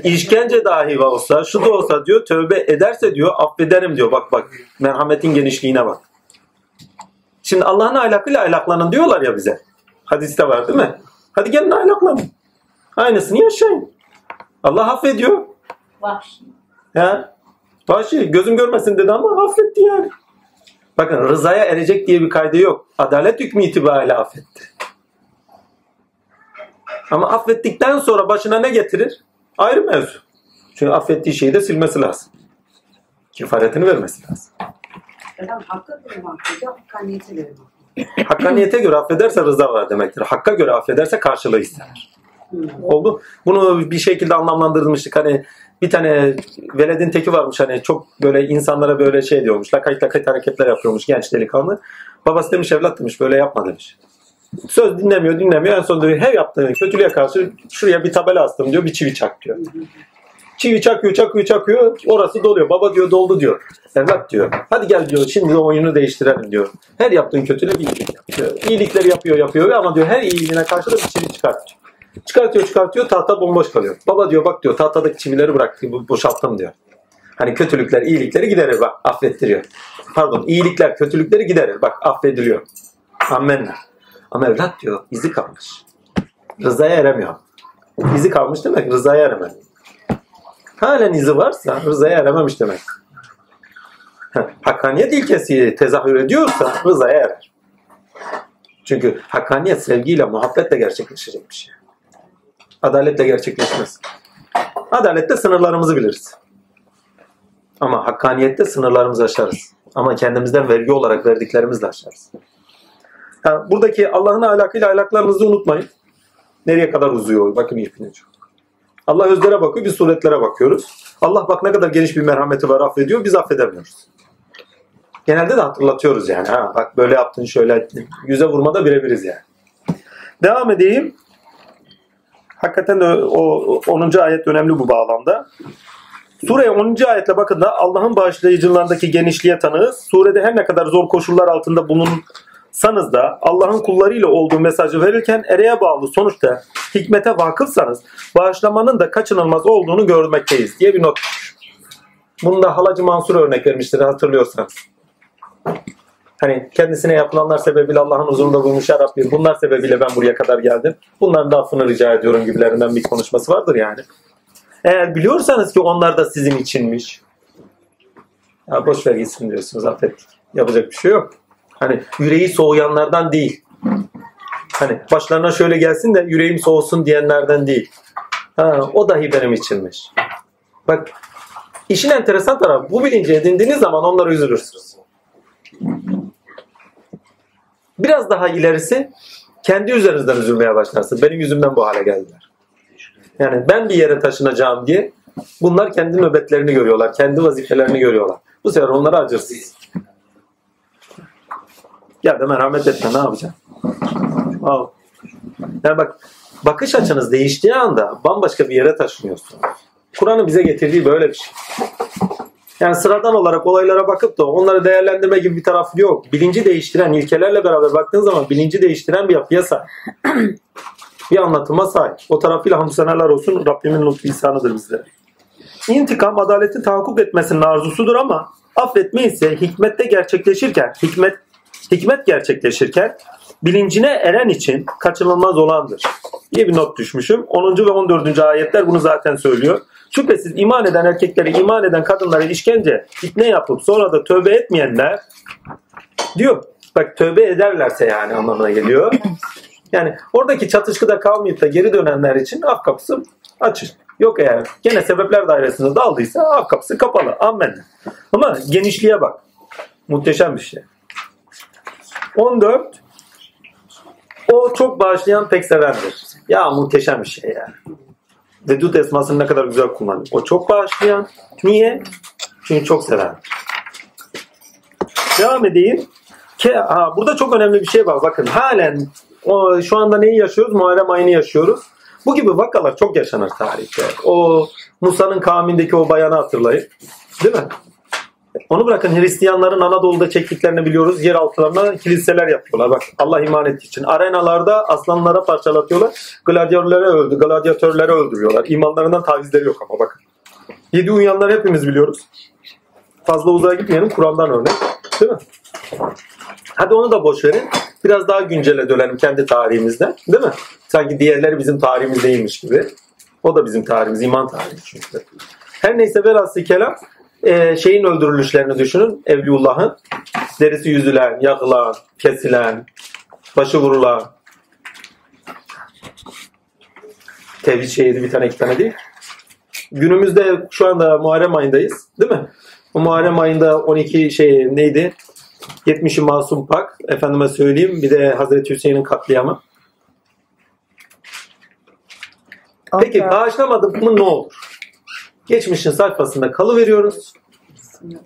İşkence dahi olsa, şu da olsa diyor, tövbe ederse diyor, affederim diyor. Bak bak, merhametin genişliğine bak. Şimdi Allah'ın ahlakıyla ahlaklanın diyorlar ya bize. Hadiste var değil mi? Hadi gelin ahlaklanın. Aynısını yaşayın. Allah affediyor. Vahşi. Ya. Vahşi gözüm görmesin dedi ama affetti yani. Bakın rızaya erecek diye bir kaydı yok. Adalet hükmü itibariyle affetti. Ama affettikten sonra başına ne getirir? Ayrı mevzu. Çünkü affettiği şeyi de silmesi lazım. Kefaretini vermesi lazım. Hakkaniyete göre affederse rıza var demektir. Hakka göre affederse karşılığı ister. Hmm. Oldu. Bunu bir şekilde anlamlandırmıştık. Hani bir tane veledin teki varmış hani çok böyle insanlara böyle şey diyormuş. Lakayt lakayt hareketler yapıyormuş genç delikanlı. Babası demiş evlat demiş böyle yapma demiş. Söz dinlemiyor dinlemiyor. En son diyor her yaptığın kötülüğe karşı şuraya bir tabela astım diyor bir çivi çak diyor. Çivi çakıyor çakıyor çakıyor orası doluyor. Baba diyor doldu diyor. Evlat diyor. Hadi gel diyor şimdi o oyunu değiştirelim diyor. Her yaptığın kötülüğe bir iyilik yapıyor. İyilikleri yapıyor yapıyor ama diyor her iyiliğine karşı da bir çivi çıkartıyor. Çıkartıyor çıkartıyor tahta bomboş kalıyor. Baba diyor bak diyor tahtadaki çivileri bıraktım bo- boşalttım diyor. Hani kötülükler iyilikleri giderir bak affettiriyor. Pardon iyilikler kötülükleri giderir bak affediliyor. Amenna. Ama evlat diyor izi kalmış. Rızaya eremiyor. İzi kalmış demek rızaya eremedi. Halen izi varsa rızaya erememiş demek. Hakkaniyet ilkesi tezahür ediyorsa rızaya erer. Çünkü hakkaniyet sevgiyle, muhabbetle gerçekleşecek bir şey. Adaletle gerçekleşmez. Adalette sınırlarımızı biliriz. Ama hakkaniyette sınırlarımızı aşarız. Ama kendimizden vergi olarak verdiklerimizle aşarız. Ha, buradaki Allah'ın ahlakıyla ahlaklarınızı unutmayın. Nereye kadar uzuyor? Bakın ipin ucu. Allah özlere bakıyor, biz suretlere bakıyoruz. Allah bak ne kadar geniş bir merhameti var affediyor, biz affedemiyoruz. Genelde de hatırlatıyoruz yani. Ha, bak böyle yaptın, şöyle ettin. Yüze vurmada birebiriz yani. Devam edeyim. Hakikaten de o 10. ayet önemli bu bağlamda. Sure 10. ayetle bakın da Allah'ın bağışlayıcılarındaki genişliğe tanığız. Surede her ne kadar zor koşullar altında bulunsanız da Allah'ın kullarıyla olduğu mesajı verirken ereğe bağlı sonuçta hikmete vakıfsanız bağışlamanın da kaçınılmaz olduğunu görmekteyiz diye bir not. Bunda Halacı Mansur örnek vermiştir hatırlıyorsanız. Hani kendisine yapılanlar sebebiyle Allah'ın huzurunda bulmuş ya Rabbi bunlar sebebiyle ben buraya kadar geldim. Bunların da affını rica ediyorum gibilerinden bir konuşması vardır yani. Eğer biliyorsanız ki onlar da sizin içinmiş. Ya boş ver gitsin diyorsunuz affettik. Yapacak bir şey yok. Hani yüreği soğuyanlardan değil. Hani başlarına şöyle gelsin de yüreğim soğusun diyenlerden değil. Ha, o dahi benim içinmiş. Bak işin enteresan tarafı bu bilinci edindiğiniz zaman onlara üzülürsünüz. Biraz daha ilerisi kendi üzerinizden üzülmeye başlarsınız. Benim yüzümden bu hale geldiler. Yani ben bir yere taşınacağım diye bunlar kendi nöbetlerini görüyorlar. Kendi vazifelerini görüyorlar. Bu sefer onlara acırsınız. Ya da merhamet etme ne yapacaksın? Al. Yani bak bakış açınız değiştiği anda bambaşka bir yere taşınıyorsunuz. Kur'an'ın bize getirdiği böyle bir şey. Yani sıradan olarak olaylara bakıp da onları değerlendirme gibi bir tarafı yok. Bilinci değiştiren ilkelerle beraber baktığın zaman bilinci değiştiren bir yapıya sahip. bir anlatıma sahip. O tarafıyla hamdü senalar olsun Rabbimin lütfu ihsanıdır bizlere. İntikam adaletin tahakkuk etmesinin arzusudur ama affetme ise hikmette gerçekleşirken, hikmet hikmet gerçekleşirken bilincine eren için kaçınılmaz olandır diye bir not düşmüşüm. 10. ve 14. ayetler bunu zaten söylüyor. Şüphesiz iman eden erkeklere, iman eden kadınlara işkence, fitne yapıp sonra da tövbe etmeyenler diyor. Bak tövbe ederlerse yani anlamına geliyor. Yani oradaki çatışkıda kalmayıp da geri dönenler için af kapısı açık. Yok eğer gene sebepler dairesinde daldıysa af kapısı kapalı. Amen. Ama genişliğe bak. Muhteşem bir şey. 14 o çok bağışlayan pek sevendir. Ya muhteşem bir şey yani. Vedud esmasını ne kadar güzel kullanıyor. O çok bağışlayan. Niye? Çünkü çok seven. Devam edeyim. Ke, ha, burada çok önemli bir şey var. Bakın halen o, şu anda neyi yaşıyoruz? Muharrem ayını yaşıyoruz. Bu gibi vakalar çok yaşanır tarihte. O Musa'nın kavmindeki o bayanı hatırlayın. Değil mi? Onu bırakın Hristiyanların Anadolu'da çektiklerini biliyoruz. Yer altlarına kiliseler yapıyorlar. Bak Allah iman ettiği için. Arenalarda aslanlara parçalatıyorlar. Gladyatörlere öldü, gladyatörlere öldürüyorlar. İmanlarından tavizleri yok ama bakın. Yedi uyanları hepimiz biliyoruz. Fazla uzağa gitmeyelim. Kur'an'dan örnek. Değil mi? Hadi onu da boş verin. Biraz daha güncele dönelim kendi tarihimizden. Değil mi? Sanki diğerleri bizim tarihimiz değilmiş gibi. O da bizim tarihimiz. iman tarihi çünkü. Her neyse velhasıl kelam e, şeyin öldürülüşlerini düşünün. Evliyullah'ın derisi yüzülen, yakılan, kesilen, başı vurulan. Tevhid şehidi bir tane iki tane değil. Günümüzde şu anda Muharrem ayındayız. Değil mi? Bu Muharrem ayında 12 şey neydi? 70'i Masum Pak. Efendime söyleyeyim. Bir de Hazreti Hüseyin'in katliamı. Peki bağışlamadık mı ne olur? Geçmişin sayfasında kalıveriyoruz.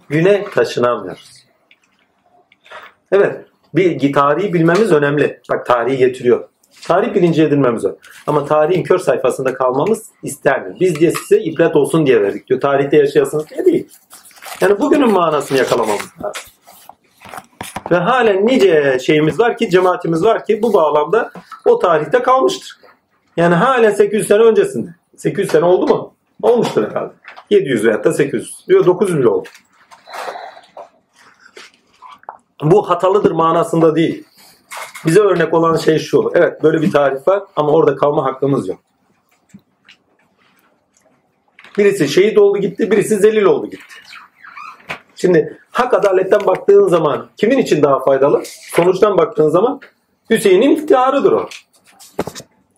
Güne taşınamıyoruz. Evet. Bir tarihi bilmemiz önemli. Bak tarihi getiriyor. Tarih bilinci edinmemiz önemli. Ama tarihin kör sayfasında kalmamız istermiyor. Biz diye size ibret olsun diye verdik diyor. Tarihte yaşayasınız diye değil. Yani bugünün manasını yakalamamız lazım. Ve halen nice şeyimiz var ki, cemaatimiz var ki bu bağlamda o tarihte kalmıştır. Yani halen 800 sene öncesinde. 800 sene oldu mu? Olmuştur herhalde. 700 veya da 800. Diyor 900 bile oldu. Bu hatalıdır manasında değil. Bize örnek olan şey şu. Evet böyle bir tarih var ama orada kalma hakkımız yok. Birisi şehit oldu gitti, birisi zelil oldu gitti. Şimdi hak adaletten baktığın zaman kimin için daha faydalı? Sonuçtan baktığın zaman Hüseyin'in iftiharıdır o.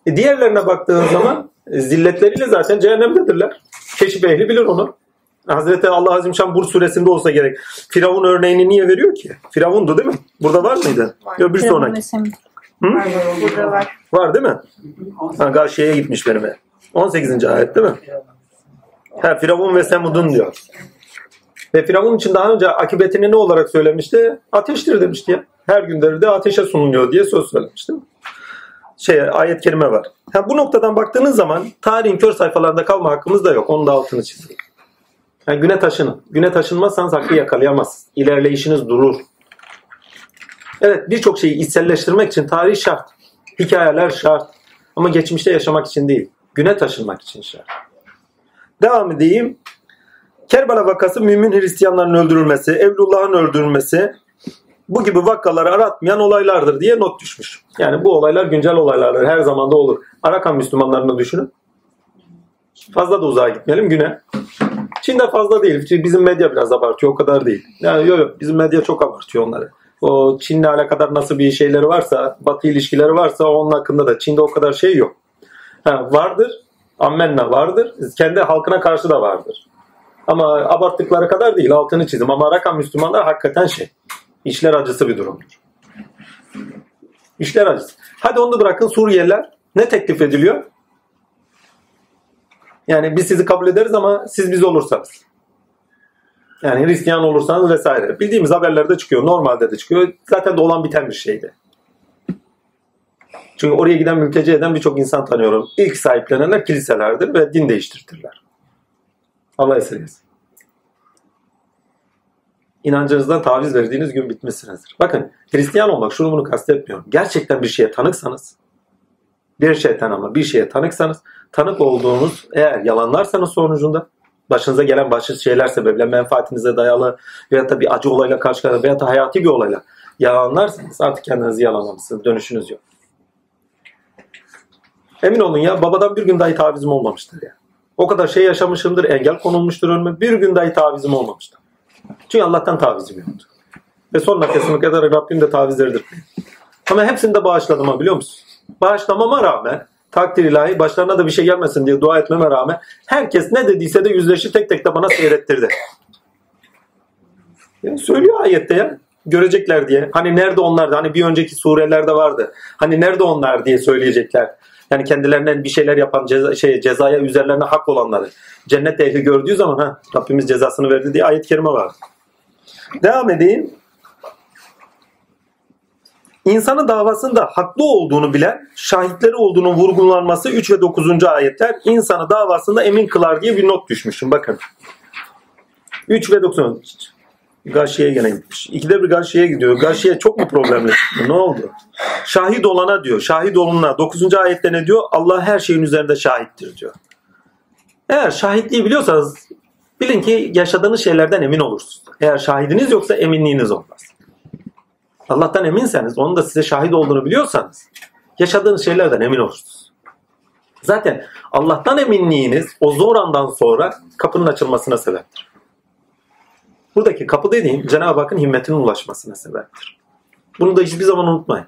E diğerlerine baktığın zaman zilletleriyle zaten cehennemdedirler. Keşif ehli bilir onu. Hazreti Allah Azimşan Bur suresinde olsa gerek. Firavun örneğini niye veriyor ki? Firavundu değil mi? Burada var mıydı? Var. Yok bir sonraki. Hı? Burada var. Var değil mi? Ha, Gavşe'ye gitmiş benim ev. 18. ayet değil mi? Ha, Firavun ve Semud'un diyor. Ve Firavun için daha önce akıbetini ne olarak söylemişti? Ateştir demişti ya. Her günleri de ateşe sunuluyor diye söz söylemişti. Şey, ayet kerime var. Ha, bu noktadan baktığınız zaman tarihin kör sayfalarında kalma hakkımız da yok. Onun da altını çizeyim. Yani güne taşının. Güne taşınmazsanız hakkı yakalayamazsınız. İlerleyişiniz durur. Evet birçok şeyi içselleştirmek için tarih şart. Hikayeler şart. Ama geçmişte yaşamak için değil. Güne taşınmak için şart. Devam edeyim. Kerbala vakası mümin Hristiyanların öldürülmesi, Evlullah'ın öldürülmesi bu gibi vakaları aratmayan olaylardır diye not düşmüş. Yani bu olaylar güncel olaylardır. Her zaman da olur. Arakan Müslümanlarını düşünün. Fazla da uzağa gitmeyelim güne. Çin'de fazla değil. Bizim medya biraz abartıyor. O kadar değil. Yani yok yok. Bizim medya çok abartıyor onları. O Çin'le alakadar nasıl bir şeyleri varsa, batı ilişkileri varsa onun hakkında da Çin'de o kadar şey yok. Ha, vardır. Ammenna vardır. Kendi halkına karşı da vardır. Ama abarttıkları kadar değil. Altını çizim. Ama Arakan Müslümanlar hakikaten şey. İşler acısı bir durumdur. İşler acısı. Hadi onu bırakın Suriyeliler ne teklif ediliyor? Yani biz sizi kabul ederiz ama siz biz olursanız. Yani Hristiyan olursanız vesaire. Bildiğimiz haberlerde çıkıyor. Normalde de çıkıyor. Zaten de olan biten bir şeydi. Çünkü oraya giden mülteci eden birçok insan tanıyorum. İlk sahiplenenler kiliselerdir ve din değiştirtirler. Allah esirgesin. İnancınızdan taviz verdiğiniz gün bitmişsinizdir. Bakın Hristiyan olmak şunu bunu kastetmiyorum. Gerçekten bir şeye tanıksanız bir şeytan ama bir şeye tanıksanız tanık olduğunuz eğer yalanlarsanız sonucunda başınıza gelen başka şeyler sebeple menfaatinize dayalı veya da bir acı olayla karşı karşıya veya da hayati bir olayla yalanlarsanız artık kendinizi yalanlamışsınız. Dönüşünüz yok. Emin olun ya babadan bir gün dahi tavizim olmamıştır ya. O kadar şey yaşamışımdır, engel konulmuştur önüme. Bir gün dahi tavizim olmamıştır. Çünkü Allah'tan tavizim yoktu. Ve son nefesime kadar Rabbim de tavizleridir. Ama hepsini de bağışladım ha biliyor musun? Bağışlamama rağmen takdir ilahi başlarına da bir şey gelmesin diye dua etmeme rağmen herkes ne dediyse de yüzleşi tek tek de bana seyrettirdi. Yani söylüyor ayette ya görecekler diye. Hani nerede onlar? Hani bir önceki surelerde vardı. Hani nerede onlar diye söyleyecekler. Yani kendilerinden bir şeyler yapan ceza, şey, cezaya üzerlerine hak olanları. Cennet ehli gördüğü zaman ha Rabbimiz cezasını verdi diye ayet-i kerime var. Devam edeyim. İnsanın davasında haklı olduğunu bilen, şahitleri olduğunun vurgulanması 3 ve 9. ayetler insanı davasında emin kılar diye bir not düşmüşüm. Bakın. 3 ve 9. Gâşiye gene gitmiş. İkide bir Gâşiye gidiyor. Gâşiye çok mu problemli? Ne oldu? Şahit olana diyor. Şahit olunana. 9. ayette ne diyor? Allah her şeyin üzerinde şahittir diyor. Eğer şahitliği biliyorsanız bilin ki yaşadığınız şeylerden emin olursunuz. Eğer şahidiniz yoksa eminliğiniz olmaz. Allah'tan eminseniz, onun da size şahit olduğunu biliyorsanız yaşadığınız şeylerden emin olursunuz. Zaten Allah'tan eminliğiniz o zor andan sonra kapının açılmasına sebeptir. Buradaki kapı dediğim Cenab-ı Hakk'ın himmetinin ulaşmasına sebeptir. Bunu da hiçbir zaman unutmayın.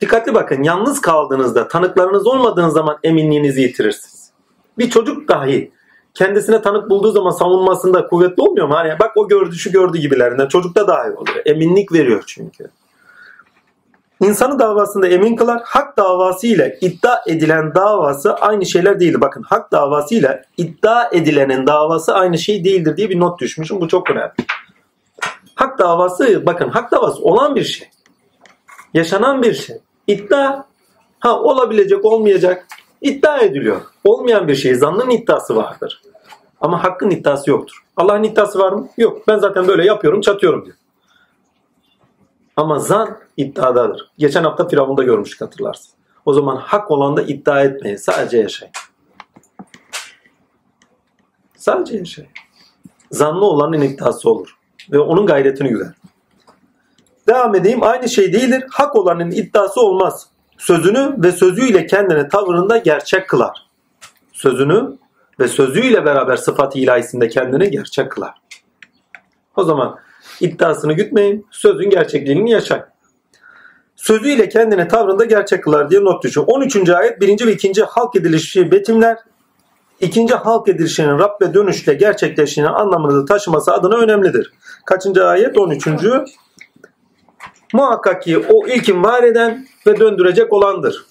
Dikkatli bakın yalnız kaldığınızda tanıklarınız olmadığınız zaman eminliğinizi yitirirsiniz. Bir çocuk dahi kendisine tanık bulduğu zaman savunmasında kuvvetli olmuyor mu? Hani bak o gördü şu gördü gibilerinden. Çocukta dahi oluyor. Eminlik veriyor çünkü. İnsanı davasında emin kılar. Hak davası ile iddia edilen davası aynı şeyler değil. Bakın hak davası ile iddia edilenin davası aynı şey değildir diye bir not düşmüşüm. Bu çok önemli. Hak davası bakın hak davası olan bir şey. Yaşanan bir şey. İddia ha olabilecek olmayacak iddia ediliyor. Olmayan bir şey zannın iddiası vardır. Ama hakkın iddiası yoktur. Allah'ın iddiası var mı? Yok. Ben zaten böyle yapıyorum, çatıyorum diyor. Ama zan iddiadadır. Geçen hafta Firavun'da görmüştük hatırlarsın. O zaman hak olan da iddia etmeyin. Sadece yaşayın. Sadece yaşayın. Zanlı olanın iddiası olur. Ve onun gayretini güder. Devam edeyim. Aynı şey değildir. Hak olanın iddiası olmaz. Sözünü ve sözüyle kendini tavırında gerçek kılar. Sözünü ve sözüyle beraber sıfat ilahisinde kendini gerçek kılar. O zaman iddiasını gütmeyin, sözün gerçekliğini yaşayın. Sözüyle kendini tavrında gerçek kılar diye not düşüyor. 13. ayet 1. ve 2. halk edilişi betimler. İkinci halk edilişinin Rabbe dönüşle gerçekleştiğini anlamını taşıması adına önemlidir. Kaçıncı ayet? 13. Muhakkak ki o ilkin var eden ve döndürecek olandır.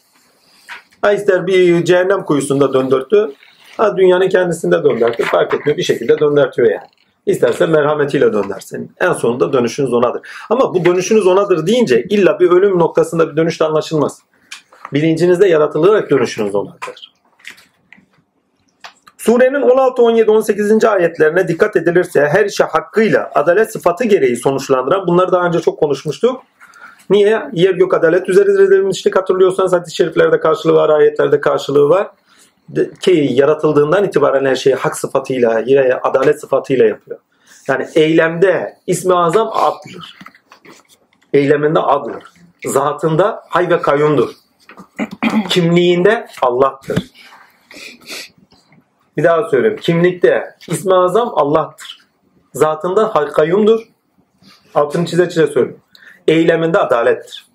Ha bir cehennem kuyusunda döndürttü, ha dünyanın kendisinde döndürtü. Fark etmiyor bir şekilde döndürtüyor yani. İstersen merhametiyle döndersin. En sonunda dönüşünüz onadır. Ama bu dönüşünüz onadır deyince illa bir ölüm noktasında bir dönüşte anlaşılmaz. Bilincinizde yaratılarak dönüşünüz onadır. Surenin 16, 17, 18. ayetlerine dikkat edilirse her işe hakkıyla adalet sıfatı gereği sonuçlandıran bunları daha önce çok konuşmuştuk. Niye? Yer gök adalet üzeridir demiştik hatırlıyorsanız hadis-i şeriflerde karşılığı var, ayetlerde karşılığı var. Ki yaratıldığından itibaren her şeyi hak sıfatıyla, yine adalet sıfatıyla yapıyor. Yani eylemde ismi azam addır. Eyleminde addır. Zatında hay ve kayyumdur. Kimliğinde Allah'tır. Bir daha söyleyeyim. Kimlikte ismi azam Allah'tır. Zatında hay kayyumdur. Altını çize çize söylüyorum. Eyleminde adalettir.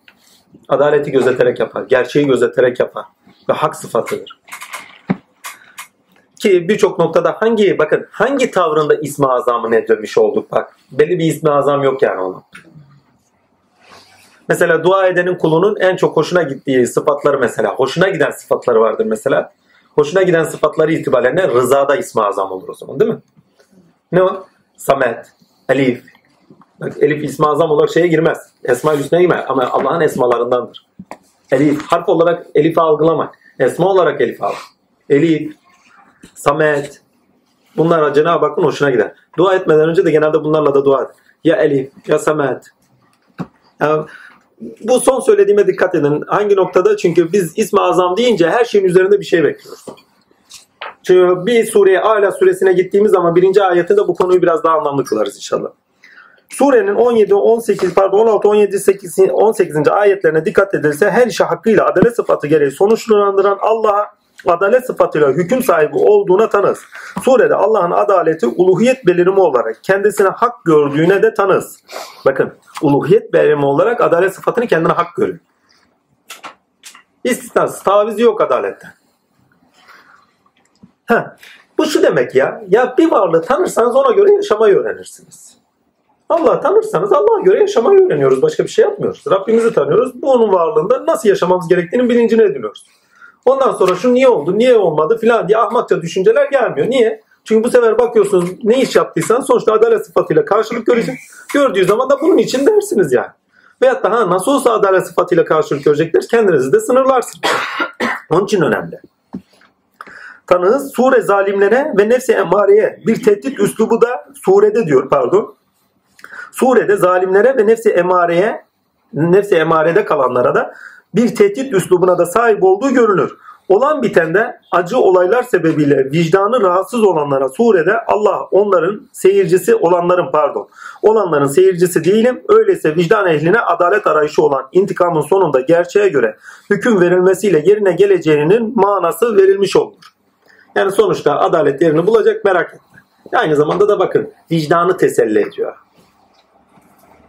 Adaleti gözeterek yapar. Gerçeği gözeterek yapar. Ve hak sıfatıdır. Ki birçok noktada hangi bakın hangi tavrında ismi azamı ne demiş olduk bak. Belli bir ismi azam yok yani onun. Mesela dua edenin kulunun en çok hoşuna gittiği sıfatları mesela. Hoşuna giden sıfatları vardır mesela. Hoşuna giden sıfatları itibariyle rızada ismi azam olur o zaman değil mi? Ne o? Samet, Elif. Bak, Elif ismi azam olarak şeye girmez. Esma-ül Hüsna'ya girmez ama Allah'ın esmalarındandır. Elif. Harf olarak Elif'i algılamak. Esma olarak Elif al. Elif, Samet. Bunlar Cenab-ı Hakk'ın hoşuna gider. Dua etmeden önce de genelde bunlarla da dua et. ya Elif, ya Samet. Yani bu son söylediğime dikkat edin. Hangi noktada? Çünkü biz ismi azam deyince her şeyin üzerinde bir şey bekliyoruz. Çünkü bir sureye Ala suresine gittiğimiz zaman birinci ayetinde bu konuyu biraz daha anlamlı kılarız inşallah. Surenin 17, 18, pardon 16, 17, 8, 18. ayetlerine dikkat edilse her işi hakkıyla adalet sıfatı gereği sonuçlandıran Allah'a adalet sıfatıyla hüküm sahibi olduğuna tanız. Surede Allah'ın adaleti uluhiyet belirimi olarak kendisine hak gördüğüne de tanız. Bakın uluhiyet belirimi olarak adalet sıfatını kendine hak görüyor. İstisnası, tavizi yok adaletten. Heh, bu şu demek ya. Ya bir varlığı tanırsanız ona göre yaşamayı öğrenirsiniz. Allah tanırsanız Allah'a göre yaşamayı öğreniyoruz. Başka bir şey yapmıyoruz. Rabbimizi tanıyoruz. Bu onun varlığında nasıl yaşamamız gerektiğinin bilincine ediniyoruz. Ondan sonra şu niye oldu, niye olmadı filan diye ahmakça düşünceler gelmiyor. Niye? Çünkü bu sefer bakıyorsunuz ne iş yaptıysan sonuçta adalet sıfatıyla karşılık görecek. Gördüğü zaman da bunun için dersiniz yani. Veyahut da ha, nasıl olsa adalet sıfatıyla karşılık görecekler kendinizi de sınırlarsınız. Onun için önemli. Tanığız sure zalimlere ve nefsi emareye bir tehdit üslubu da surede diyor pardon. Surede zalimlere ve nefsi emareye nefsi emarede kalanlara da bir tehdit üslubuna da sahip olduğu görünür. Olan bitende acı olaylar sebebiyle vicdanı rahatsız olanlara surede Allah onların seyircisi olanların pardon olanların seyircisi değilim. Öyleyse vicdan ehline adalet arayışı olan intikamın sonunda gerçeğe göre hüküm verilmesiyle yerine geleceğinin manası verilmiş olur. Yani sonuçta adalet yerini bulacak merak etme. Aynı zamanda da bakın vicdanı teselli ediyor.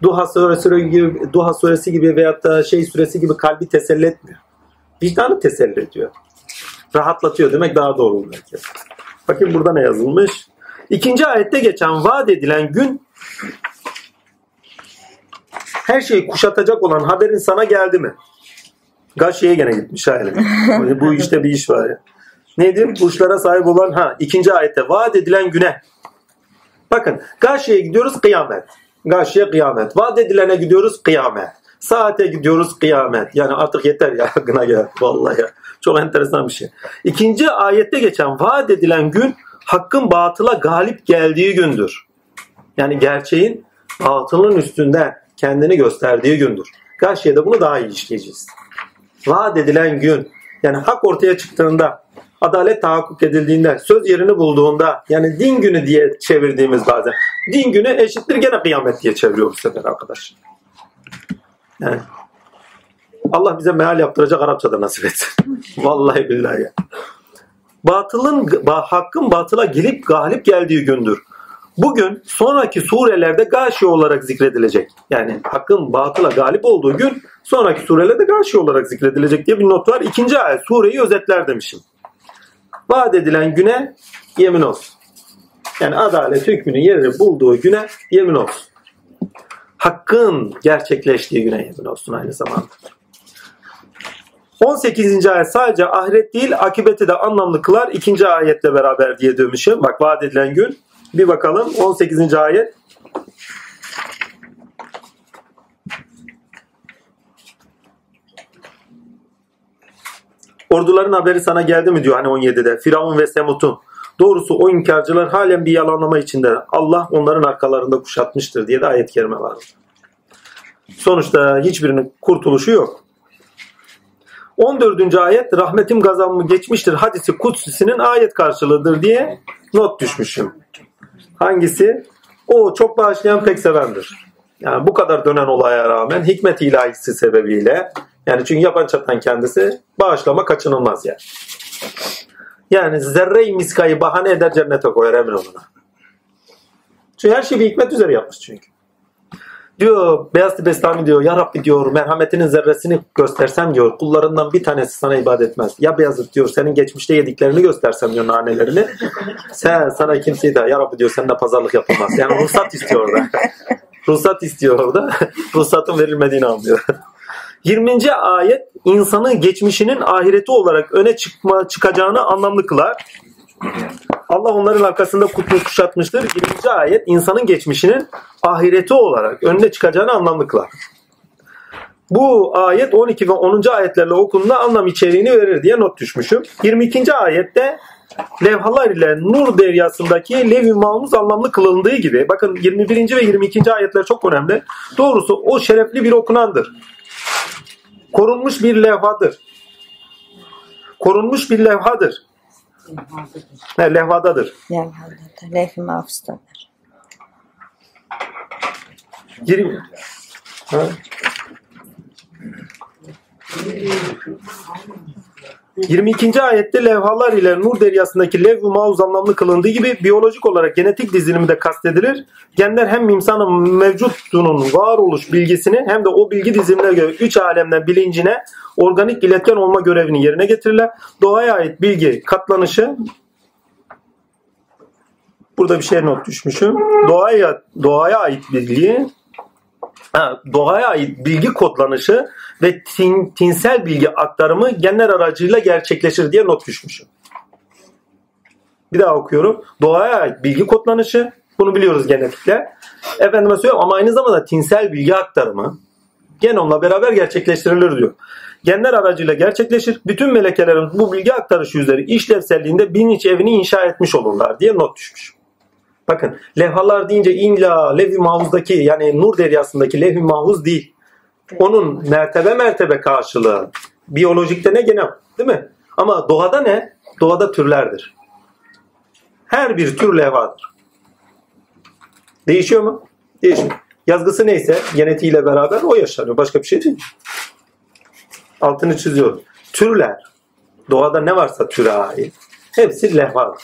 Duha suresi gibi, Duha suresi gibi veyahut da şey suresi gibi kalbi teselli etmiyor. Vicdanı teselli ediyor. Rahatlatıyor demek daha doğru olur belki. Bakın burada ne yazılmış? İkinci ayette geçen vaat edilen gün her şeyi kuşatacak olan haberin sana geldi mi? Gaşi'ye gene gitmiş yani. Bu işte bir iş var ya. Nedir? Burçlara sahip olan ha ikinci ayette vaat edilen güne. Bakın Gaşi'ye gidiyoruz kıyamet. Gâşiye kıyamet. Vaat edilene gidiyoruz kıyamet. Saate gidiyoruz kıyamet. Yani artık yeter ya gına gel. Vallahi ya. Çok enteresan bir şey. İkinci ayette geçen vaat edilen gün hakkın batıla galip geldiği gündür. Yani gerçeğin batılın üstünde kendini gösterdiği gündür. Gâşiye'de bunu daha iyi işleyeceğiz. Vaat edilen gün yani hak ortaya çıktığında adalet tahakkuk edildiğinde, söz yerini bulduğunda yani din günü diye çevirdiğimiz bazen. Din günü eşittir gene kıyamet diye çeviriyor bu sefer arkadaş. Yani Allah bize meal yaptıracak Arapçada nasip etsin. Vallahi billahi ya. Batılın, hakkın batıla gelip galip geldiği gündür. Bugün sonraki surelerde gâşi olarak zikredilecek. Yani hakkın batıla galip olduğu gün sonraki surelerde gâşi olarak zikredilecek diye bir not var. İkinci ayet sureyi özetler demişim vaat edilen güne yemin olsun. Yani adalet hükmünü yerini bulduğu güne yemin olsun. Hakkın gerçekleştiği güne yemin olsun aynı zamanda. 18. ayet sadece ahiret değil akibeti de anlamlı kılar. ikinci ayetle beraber diye demişim. Bak vaat edilen gün. Bir bakalım 18. ayet. Orduların haberi sana geldi mi diyor hani 17'de. Firavun ve Semut'un. Doğrusu o inkarcılar halen bir yalanlama içinde. Allah onların arkalarında kuşatmıştır diye de ayet-i kerime var. Sonuçta hiçbirinin kurtuluşu yok. 14. ayet rahmetim gazabımı geçmiştir hadisi kutsisinin ayet karşılığıdır diye not düşmüşüm. Hangisi? O çok bağışlayan pek sevendir. Yani bu kadar dönen olaya rağmen hikmet ilahisi sebebiyle yani çünkü yapan çatan kendisi bağışlama kaçınılmaz yani. Yani zerre-i miskayı bahane eder cennete koyar emin olun. Çünkü her şeyi bir hikmet üzere yapmış çünkü. Diyor Beyaz Bestami diyor ya Rabbi diyor merhametinin zerresini göstersem diyor kullarından bir tanesi sana ibadet etmez. Ya Beyazıt diyor senin geçmişte yediklerini göstersem diyor nanelerini. Sen sana kimseyi de ya Rabbi diyor seninle pazarlık yapılmaz. Yani ruhsat istiyor orada. ruhsat istiyor orada. Ruhsatın verilmediğini anlıyor. 20. ayet insanın geçmişinin ahireti olarak öne çıkma çıkacağını anlamlı kılar. Allah onların arkasında kutlu kuşatmıştır. 20. ayet insanın geçmişinin ahireti olarak önüne çıkacağını anlamlı kılar. Bu ayet 12 ve 10. ayetlerle okunduğunda anlam içeriğini verir diye not düşmüşüm. 22. ayette levhalar ile Nur deryasındaki levh-i mahfuz anlamlı kılındığı gibi bakın 21. ve 22. ayetler çok önemli. Doğrusu o şerefli bir okunandır. Korunmuş bir levhadır. Korunmuş bir levhadır. Ne, levhadadır. Levhadadır. Levh-i mahfuzdadır. 20 Ha? 22. ayette levhalar ile Nur deryasındaki lev-i mauz anlamlı kılındığı gibi biyolojik olarak genetik dizilimi de kastedilir. Genler hem insanın mevcutluğunun varoluş bilgisini hem de o bilgi dizilimine göre üç alemden bilincine organik iletken olma görevini yerine getirirler. Doğaya ait bilgi katlanışı Burada bir şey not düşmüşüm. Doğaya doğaya ait bilgi doğaya ait bilgi kodlanışı ve tin, tinsel bilgi aktarımı genler aracıyla gerçekleşir diye not düşmüşüm. Bir daha okuyorum. Doğaya ait bilgi kodlanışı bunu biliyoruz genetikle. Efendime söylüyorum ama aynı zamanda tinsel bilgi aktarımı genomla beraber gerçekleştirilir diyor. Genler aracıyla gerçekleşir. Bütün melekelerin bu bilgi aktarışı üzeri işlevselliğinde bilinç evini inşa etmiş olurlar diye not düşmüş. Bakın levhalar deyince illa levh-i mahfuzdaki yani nur deryasındaki levh-i mahfuz değil. Onun mertebe mertebe karşılığı. Biyolojikte ne gene değil mi? Ama doğada ne? Doğada türlerdir. Her bir tür levhadır. Değişiyor mu? Değişmiyor. Yazgısı neyse genetiğiyle beraber o yaşanıyor. Başka bir şey değil. Altını çiziyorum. Türler. Doğada ne varsa türe ait. Hepsi levhadır.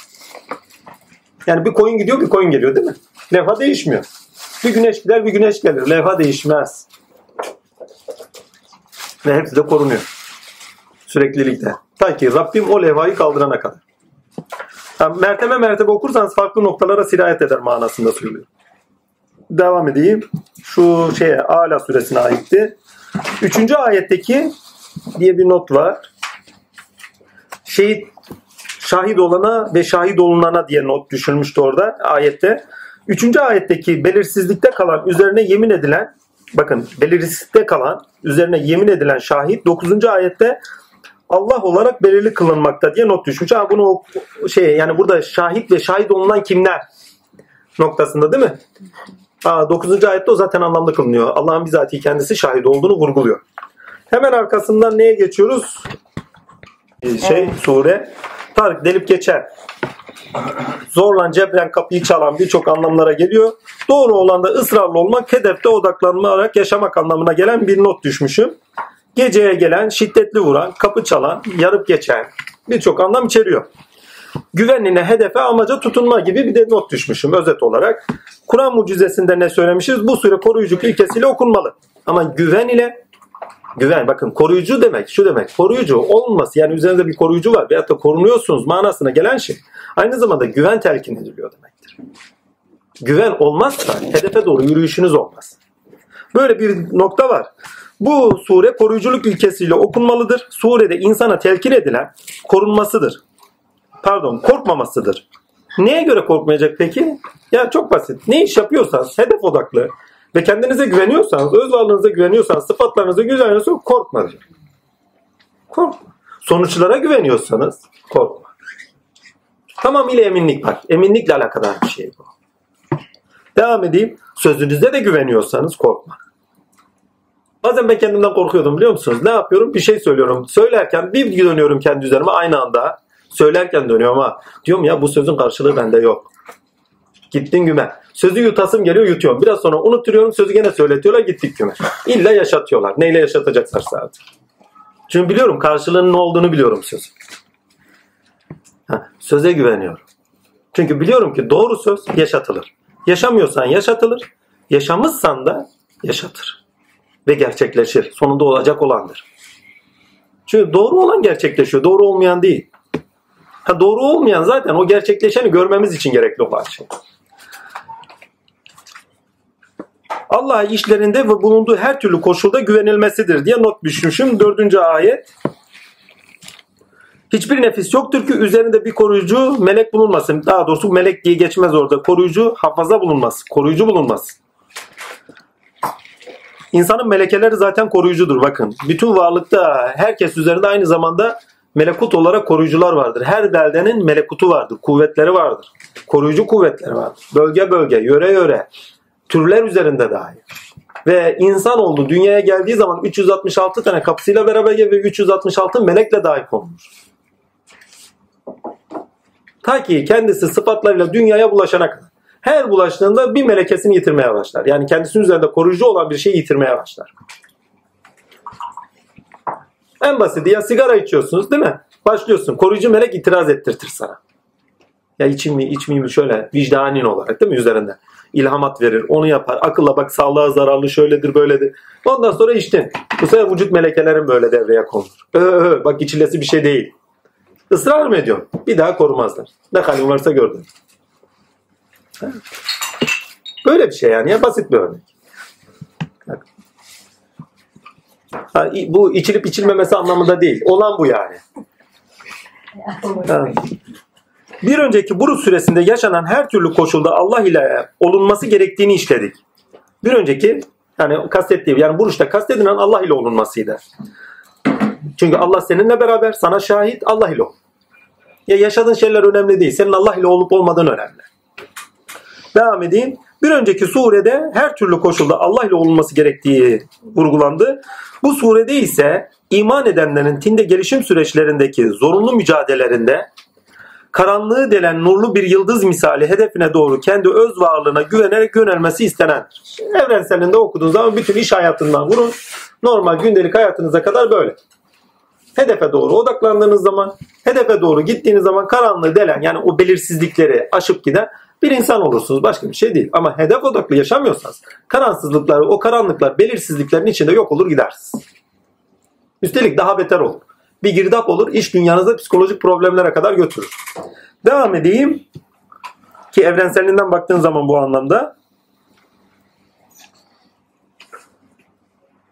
Yani bir koyun gidiyor bir koyun geliyor değil mi? Levha değişmiyor. Bir güneş gider bir güneş gelir. Levha değişmez. Ve hepsi de korunuyor. Süreklilikte. Ta ki Rabbim o levhayı kaldırana kadar. Yani mertebe mertebe okursanız farklı noktalara sirayet eder manasında söylüyor. Devam edeyim. Şu şeye Ala suresine aitti. Üçüncü ayetteki diye bir not var. Şehit şahit olana ve şahit olunana diye not düşülmüştü orada ayette. Üçüncü ayetteki belirsizlikte kalan üzerine yemin edilen bakın belirsizlikte kalan üzerine yemin edilen şahit dokuzuncu ayette Allah olarak belirli kılınmakta diye not düşmüş. Ha bunu şey yani burada şahit ve şahit olunan kimler noktasında değil mi? Aa, 9. ayette o zaten anlamlı kılınıyor. Allah'ın bizatihi kendisi şahit olduğunu vurguluyor. Hemen arkasından neye geçiyoruz? Ee, Şey sure Tarık delip geçer. Zorla cebren kapıyı çalan birçok anlamlara geliyor. Doğru olan da ısrarlı olmak, hedefte odaklanmayarak yaşamak anlamına gelen bir not düşmüşüm. Geceye gelen, şiddetli vuran, kapı çalan, yarıp geçen birçok anlam içeriyor. Güvenline, hedefe, amaca tutunma gibi bir de not düşmüşüm özet olarak. Kur'an mucizesinde ne söylemişiz? Bu sure koruyuculuk ilkesiyle okunmalı. Ama güven ile Güven bakın koruyucu demek şu demek koruyucu olması yani üzerinde bir koruyucu var veyahut da korunuyorsunuz manasına gelen şey aynı zamanda güven telkin ediliyor demektir. Güven olmazsa hedefe doğru yürüyüşünüz olmaz. Böyle bir nokta var. Bu sure koruyuculuk ilkesiyle okunmalıdır. Surede insana telkin edilen korunmasıdır. Pardon korkmamasıdır. Neye göre korkmayacak peki? Ya çok basit. Ne iş yapıyorsanız hedef odaklı, ve kendinize güveniyorsanız, öz varlığınıza güveniyorsanız, sıfatlarınıza güveniyorsanız korkma diyor. Korkma. Sonuçlara güveniyorsanız korkma. Tamamıyla eminlik bak. Eminlikle alakadar bir şey bu. Devam edeyim. Sözünüze de güveniyorsanız korkma. Bazen ben kendimden korkuyordum biliyor musunuz? Ne yapıyorum? Bir şey söylüyorum. Söylerken bir dönüyorum kendi üzerime aynı anda. Söylerken dönüyorum ama diyorum ya bu sözün karşılığı bende yok. Gittin güme. Sözü yutasım geliyor yutuyorum. Biraz sonra unutuyorum sözü gene söyletiyorlar gittik güme. İlla yaşatıyorlar. Neyle yaşatacaklarsa artık. Çünkü biliyorum karşılığının ne olduğunu biliyorum sözün. Ha, söze güveniyorum. Çünkü biliyorum ki doğru söz yaşatılır. Yaşamıyorsan yaşatılır. Yaşamışsan da yaşatır. Ve gerçekleşir. Sonunda olacak olandır. Çünkü doğru olan gerçekleşiyor. Doğru olmayan değil. Ha, doğru olmayan zaten o gerçekleşeni görmemiz için gerekli olan şey. Allah işlerinde ve bulunduğu her türlü koşulda güvenilmesidir diye not düşmüşüm. Dördüncü ayet. Hiçbir nefis yoktur ki üzerinde bir koruyucu melek bulunmasın. Daha doğrusu melek diye geçmez orada. Koruyucu hafaza bulunmaz. Koruyucu bulunmaz. İnsanın melekeleri zaten koruyucudur bakın. Bütün varlıkta herkes üzerinde aynı zamanda melekut olarak koruyucular vardır. Her beldenin melekutu vardır, kuvvetleri vardır. Koruyucu kuvvetleri vardır. Bölge bölge, yöre yöre, türler üzerinde dahi. Ve insan oldu dünyaya geldiği zaman 366 tane kapısıyla beraber ve 366 melekle dahi konmuş. Ta ki kendisi sıfatlarıyla dünyaya bulaşana kadar. Her bulaştığında bir melekesini yitirmeye başlar. Yani kendisinin üzerinde koruyucu olan bir şeyi yitirmeye başlar. En basiti ya sigara içiyorsunuz değil mi? Başlıyorsun. Koruyucu melek itiraz ettirtir sana. Ya içeyim mi içmeyeyim mi şöyle vicdanin olarak değil mi üzerinde? İlhamat verir. Onu yapar. Akılla bak sağlığa zararlı şöyledir böyledir. Ondan sonra içtin. Bu sefer vücut melekelerin böyle devreye konur. Ö, ö, bak içilesi bir şey değil. Israr mı ediyorsun? Bir daha korumazlar. Ne halin varsa gördün. Böyle bir şey yani ya basit bir örnek. Ha, bu içilip içilmemesi anlamında değil. Olan bu yani. Ha. Bir önceki Buruz süresinde yaşanan her türlü koşulda Allah ile olunması gerektiğini işledik. Bir önceki yani kastettiği yani Buruş'ta kastedilen Allah ile olunmasıydı. Çünkü Allah seninle beraber sana şahit Allah ile ol. Ya yaşadığın şeyler önemli değil. Senin Allah ile olup olmadığın önemli. Devam edeyim. Bir önceki surede her türlü koşulda Allah ile olunması gerektiği vurgulandı. Bu surede ise iman edenlerin tinde gelişim süreçlerindeki zorunlu mücadelelerinde karanlığı delen nurlu bir yıldız misali hedefine doğru kendi öz varlığına güvenerek yönelmesi istenendir. Evrenselinde okuduğunuz zaman bütün iş hayatından vurun. Normal gündelik hayatınıza kadar böyle. Hedefe doğru odaklandığınız zaman, hedefe doğru gittiğiniz zaman karanlığı delen yani o belirsizlikleri aşıp giden bir insan olursunuz. Başka bir şey değil. Ama hedef odaklı yaşamıyorsanız kararsızlıklar, o karanlıklar, belirsizliklerin içinde yok olur gidersiniz. Üstelik daha beter olur. Bir girdap olur, iş dünyanızda psikolojik problemlere kadar götürür. Devam edeyim. Ki evrenselinden baktığın zaman bu anlamda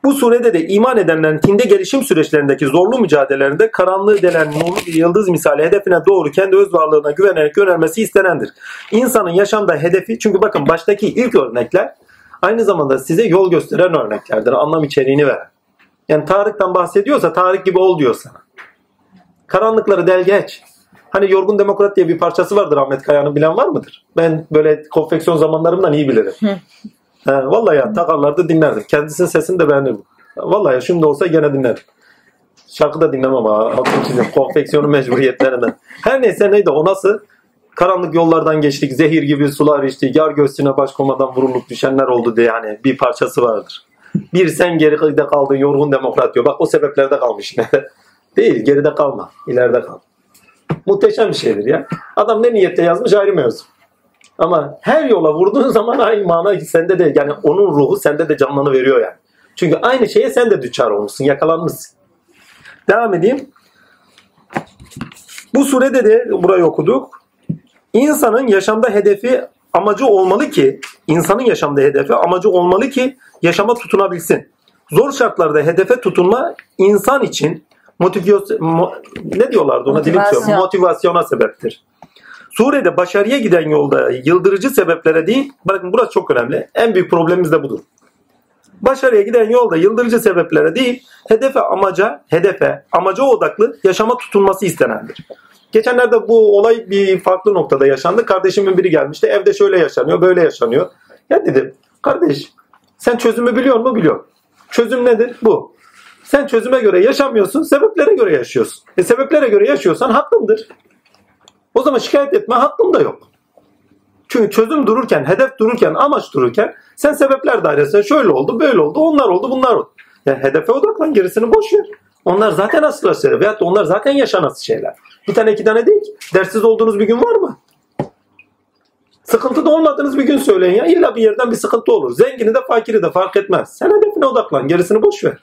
Bu surede de iman edenlerin tinde gelişim süreçlerindeki zorlu mücadelelerinde karanlığı delen nurlu bir yıldız misali hedefine doğru kendi öz varlığına güvenerek yönelmesi istenendir. İnsanın yaşamda hedefi çünkü bakın baştaki ilk örnekler aynı zamanda size yol gösteren örneklerdir. Anlam içeriğini veren. Yani Tarık'tan bahsediyorsa Tarık gibi ol diyor sana. Karanlıkları del geç. Hani Yorgun Demokrat diye bir parçası vardır Ahmet Kaya'nın bilen var mıdır? Ben böyle konfeksiyon zamanlarımdan iyi bilirim. He, vallahi ya takarlarda dinlerdim. Kendisinin sesini de beğenirdim. Vallahi ya şimdi olsa gene dinlerim. Şarkı da dinlemem ha. Konfeksiyonun mecburiyetlerinden. Her neyse neydi o nasıl? Karanlık yollardan geçtik. Zehir gibi sular içtik. Yar göğsüne baş komadan vurulup düşenler oldu diye yani bir parçası vardır. Bir sen geride kaldın yorgun demokrat diyor. Bak o sebeplerde kalmış. Değil geride kalma. ileride kal. Muhteşem bir şeydir ya. Adam ne niyette yazmış ayrı mevzu. Ama her yola vurduğun zaman aynı mana sende de yani onun ruhu sende de canlanı veriyor yani. Çünkü aynı şeye sen de düçar olmuşsun, yakalanmışsın. Devam edeyim. Bu surede de burayı okuduk. İnsanın yaşamda hedefi amacı olmalı ki, insanın yaşamda hedefi amacı olmalı ki yaşama tutunabilsin. Zor şartlarda hedefe tutunma insan için motivasyon, mo- ne diyorlardı ona dilim Motivasyon. söylüyorum. motivasyona sebeptir. Surede başarıya giden yolda yıldırıcı sebeplere değil, bakın burası çok önemli. En büyük problemimiz de budur. Başarıya giden yolda yıldırıcı sebeplere değil, hedefe amaca, hedefe, amaca odaklı yaşama tutunması istenendir. Geçenlerde bu olay bir farklı noktada yaşandı. Kardeşimin biri gelmişti. Evde şöyle yaşanıyor, böyle yaşanıyor. Ya dedim, kardeş sen çözümü biliyor musun? Biliyor. Çözüm nedir? Bu. Sen çözüme göre yaşamıyorsun, sebeplere göre yaşıyorsun. E sebeplere göre yaşıyorsan hakkındır. O zaman şikayet etme hakkın da yok. Çünkü çözüm dururken, hedef dururken, amaç dururken sen sebepler dairesinde şöyle oldu, böyle oldu, onlar oldu, bunlar oldu. Ya hedefe odaklan gerisini boş ver. Onlar zaten asıl şeyler veyahut onlar zaten yaşanası şeyler. Bir tane iki tane değil ki. Dersiz olduğunuz bir gün var mı? Sıkıntıda olmadığınız bir gün söyleyin ya. İlla bir yerden bir sıkıntı olur. Zengini de fakiri de fark etmez. Sen hedefine odaklan. Gerisini boş ver.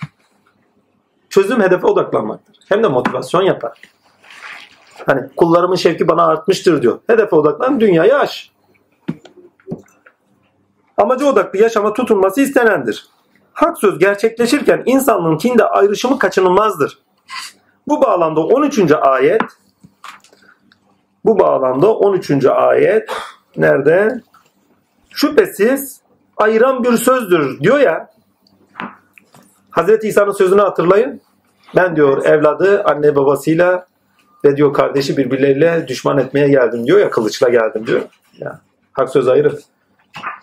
Çözüm hedefe odaklanmaktır. Hem de motivasyon yapar. Hani kullarımın şevki bana artmıştır diyor. Hedefe odaklan dünyayı aş. Amacı odaklı yaşama tutunması istenendir. Hak söz gerçekleşirken insanlığın tinde ayrışımı kaçınılmazdır. Bu bağlamda 13. ayet bu bağlamda 13. ayet nerede? Şüphesiz ayıran bir sözdür diyor ya. Hazreti İsa'nın sözünü hatırlayın. Ben diyor evladı anne babasıyla ve diyor kardeşi birbirleriyle düşman etmeye geldim diyor ya kılıçla geldim diyor. Ya, hak söz ayrı.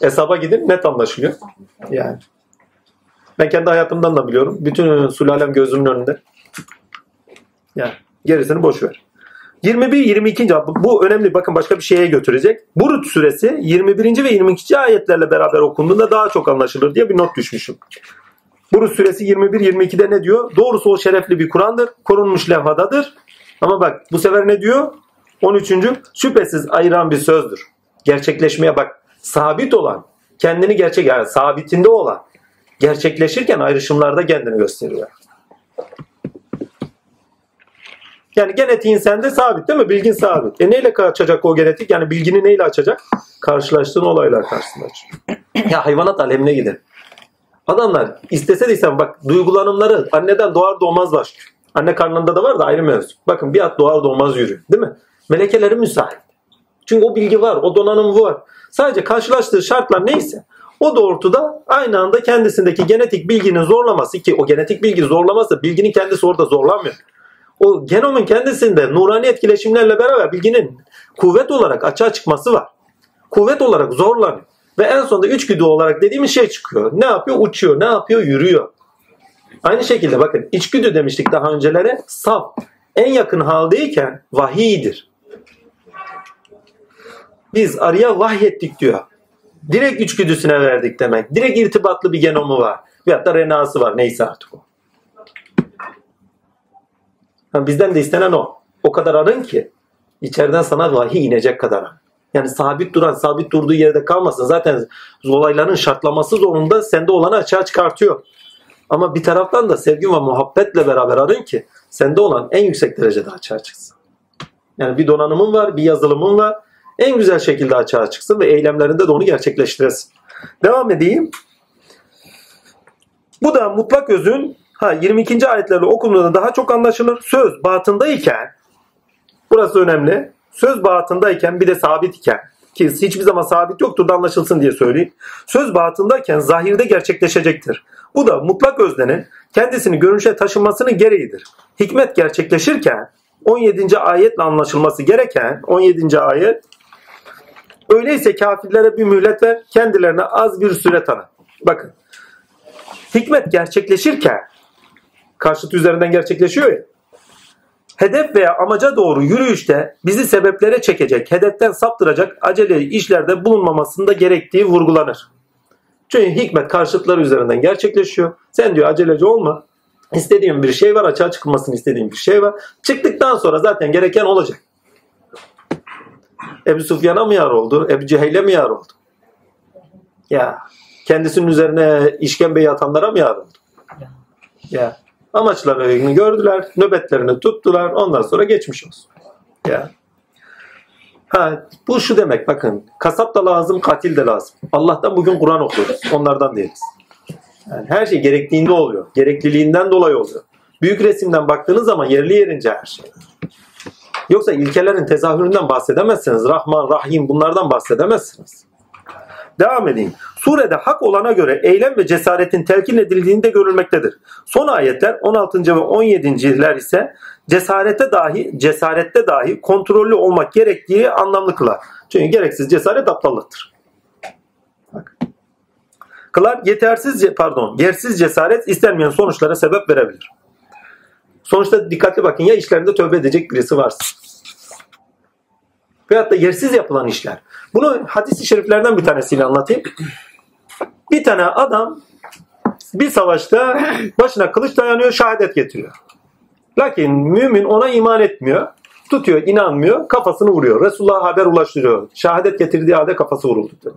Hesaba gidin net anlaşılıyor. Yani. Ben kendi hayatımdan da biliyorum. Bütün sülalem gözümün önünde. Yani gerisini boş ver. 21 22. ab- bu önemli bakın başka bir şeye götürecek. Burut suresi 21. ve 22. ayetlerle beraber okunduğunda daha çok anlaşılır diye bir not düşmüşüm. Burut suresi 21 22'de ne diyor? Doğrusu o şerefli bir Kur'an'dır. Korunmuş levhadadır. Ama bak bu sefer ne diyor? 13. şüphesiz ayıran bir sözdür. Gerçekleşmeye bak sabit olan, kendini gerçek yani sabitinde olan gerçekleşirken ayrışımlarda kendini gösteriyor. Yani genetiğin sende sabit değil mi? Bilgin sabit. E neyle açacak o genetik? Yani bilgini neyle açacak? Karşılaştığın olaylar karşısında açıyor. ya hayvanat alemine gidin. Adamlar istese de istemem bak duygulanımları anneden doğar doğmaz başlıyor. Anne karnında da var da ayrı mevzu. Bakın bir at doğar doğmaz yürüyor. Değil mi? Melekeleri müsait. Çünkü o bilgi var, o donanım var. Sadece karşılaştığı şartlar neyse o doğrultuda aynı anda kendisindeki genetik bilginin zorlaması ki o genetik bilgi zorlaması bilginin kendisi orada zorlanmıyor. O genomun kendisinde nurani etkileşimlerle beraber bilginin kuvvet olarak açığa çıkması var. Kuvvet olarak zorlanıyor. Ve en sonunda içgüdü olarak dediğimiz şey çıkıyor. Ne yapıyor? Uçuyor. Ne yapıyor? Yürüyor. Aynı şekilde bakın içgüdü demiştik daha öncelere saf. En yakın haldeyken vahiydir. Biz arıya vahyettik diyor. Direkt içgüdüsüne verdik demek. Direkt irtibatlı bir genomu var. Veyahut da renası var. Neyse artık o. Ha, bizden de istenen o. O kadar arın ki içeriden sana vahiy inecek kadar arın. Yani sabit duran, sabit durduğu yerde kalmasın. Zaten olayların şartlaması zorunda sende olanı açığa çıkartıyor. Ama bir taraftan da sevgi ve muhabbetle beraber arın ki sende olan en yüksek derecede açığa çıksın. Yani bir donanımın var, bir yazılımın var. En güzel şekilde açığa çıksın ve eylemlerinde de onu gerçekleştiresin. Devam edeyim. Bu da mutlak özün ha 22. ayetlerle okunduğunda daha çok anlaşılır. Söz batındayken burası önemli. Söz batındayken bir de sabit iken ki hiçbir zaman sabit yoktur da anlaşılsın diye söyleyeyim. Söz batındayken zahirde gerçekleşecektir. Bu da mutlak öznenin kendisini görünüşe taşınmasının gereğidir. Hikmet gerçekleşirken 17. ayetle anlaşılması gereken 17. ayet Öyleyse kafirlere bir mühlet ver, kendilerine az bir süre tanı. Bakın. Hikmet gerçekleşirken karşıt üzerinden gerçekleşiyor ya. Hedef veya amaca doğru yürüyüşte bizi sebeplere çekecek, hedeften saptıracak acele işlerde bulunmamasında gerektiği vurgulanır. Çünkü hikmet karşıtlar üzerinden gerçekleşiyor. Sen diyor aceleci olma. İstediğin bir şey var, açığa çıkılmasını istediğin bir şey var. Çıktıktan sonra zaten gereken olacak. Ebu Sufyan'a mı yar oldu? Ebu Cehil'e mi yar oldu? Ya kendisinin üzerine işkembeyi atanlara mı yar oldu? Ya amaçlarını gördüler, nöbetlerini tuttular, ondan sonra geçmiş olsun. Ya. Ha, bu şu demek bakın kasap da lazım katil de lazım. Allah'tan bugün Kur'an okuyoruz. Onlardan değiliz. Yani her şey gerektiğinde oluyor. Gerekliliğinden dolayı oluyor. Büyük resimden baktığınız zaman yerli yerince her şey. Yoksa ilkelerin tezahüründen bahsedemezsiniz. Rahman, Rahim bunlardan bahsedemezsiniz. Devam edeyim. Surede hak olana göre eylem ve cesaretin telkin edildiğinde görülmektedir. Son ayetler 16. ve 17.ler ise cesarete dahi cesarette dahi kontrollü olmak gerektiği anlamlı kılar. Çünkü gereksiz cesaret aptallıktır. Kılar yetersiz pardon yersiz cesaret istenmeyen sonuçlara sebep verebilir. Sonuçta dikkatli bakın ya işlerinde tövbe edecek birisi varsa. Veyahut da yersiz yapılan işler. Bunu hadis-i şeriflerden bir tanesiyle anlatayım. Bir tane adam bir savaşta başına kılıç dayanıyor, şehadet getiriyor. Lakin mümin ona iman etmiyor. Tutuyor, inanmıyor, kafasını vuruyor. Resulullah'a haber ulaştırıyor. Şehadet getirdiği halde kafası vuruldu. Diyor.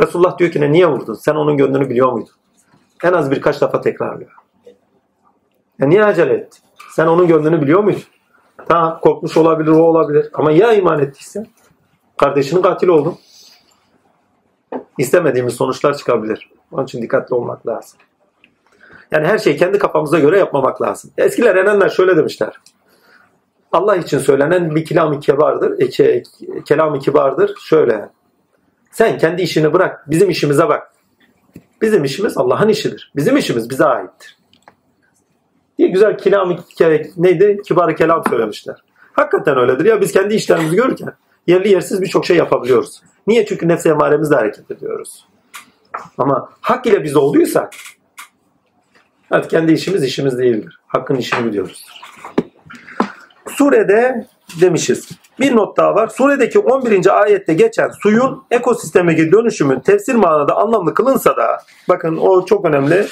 Resulullah diyor ki ne niye vurdun? Sen onun gönlünü biliyor muydun? En az birkaç defa tekrarlıyor. Ya niye acele ettin? Sen onun gönlünü biliyor muydun? Tamam korkmuş olabilir o olabilir. Ama ya iman ettiyse? Kardeşinin katil oldun. İstemediğimiz sonuçlar çıkabilir. Onun için dikkatli olmak lazım. Yani her şeyi kendi kafamıza göre yapmamak lazım. Eskiler enenler şöyle demişler. Allah için söylenen bir kelam-ı kibardır. E, kelam-ı kibardır. Şöyle. Sen kendi işini bırak. Bizim işimize bak. Bizim işimiz Allah'ın işidir. Bizim işimiz bize aittir. diye güzel kelam neydi? Kibar kelam söylemişler. Hakikaten öyledir ya biz kendi işlerimizi görürken yerli yersiz birçok şey yapabiliyoruz. Niye? Çünkü nefsi emaremizle hareket ediyoruz. Ama hak ile biz olduysak evet kendi işimiz işimiz değildir. Hakkın işini biliyoruz. Surede demişiz. Bir not daha var. Suredeki 11. ayette geçen suyun ekosistemdeki dönüşümün tefsir manada anlamlı kılınsa da bakın o çok önemli.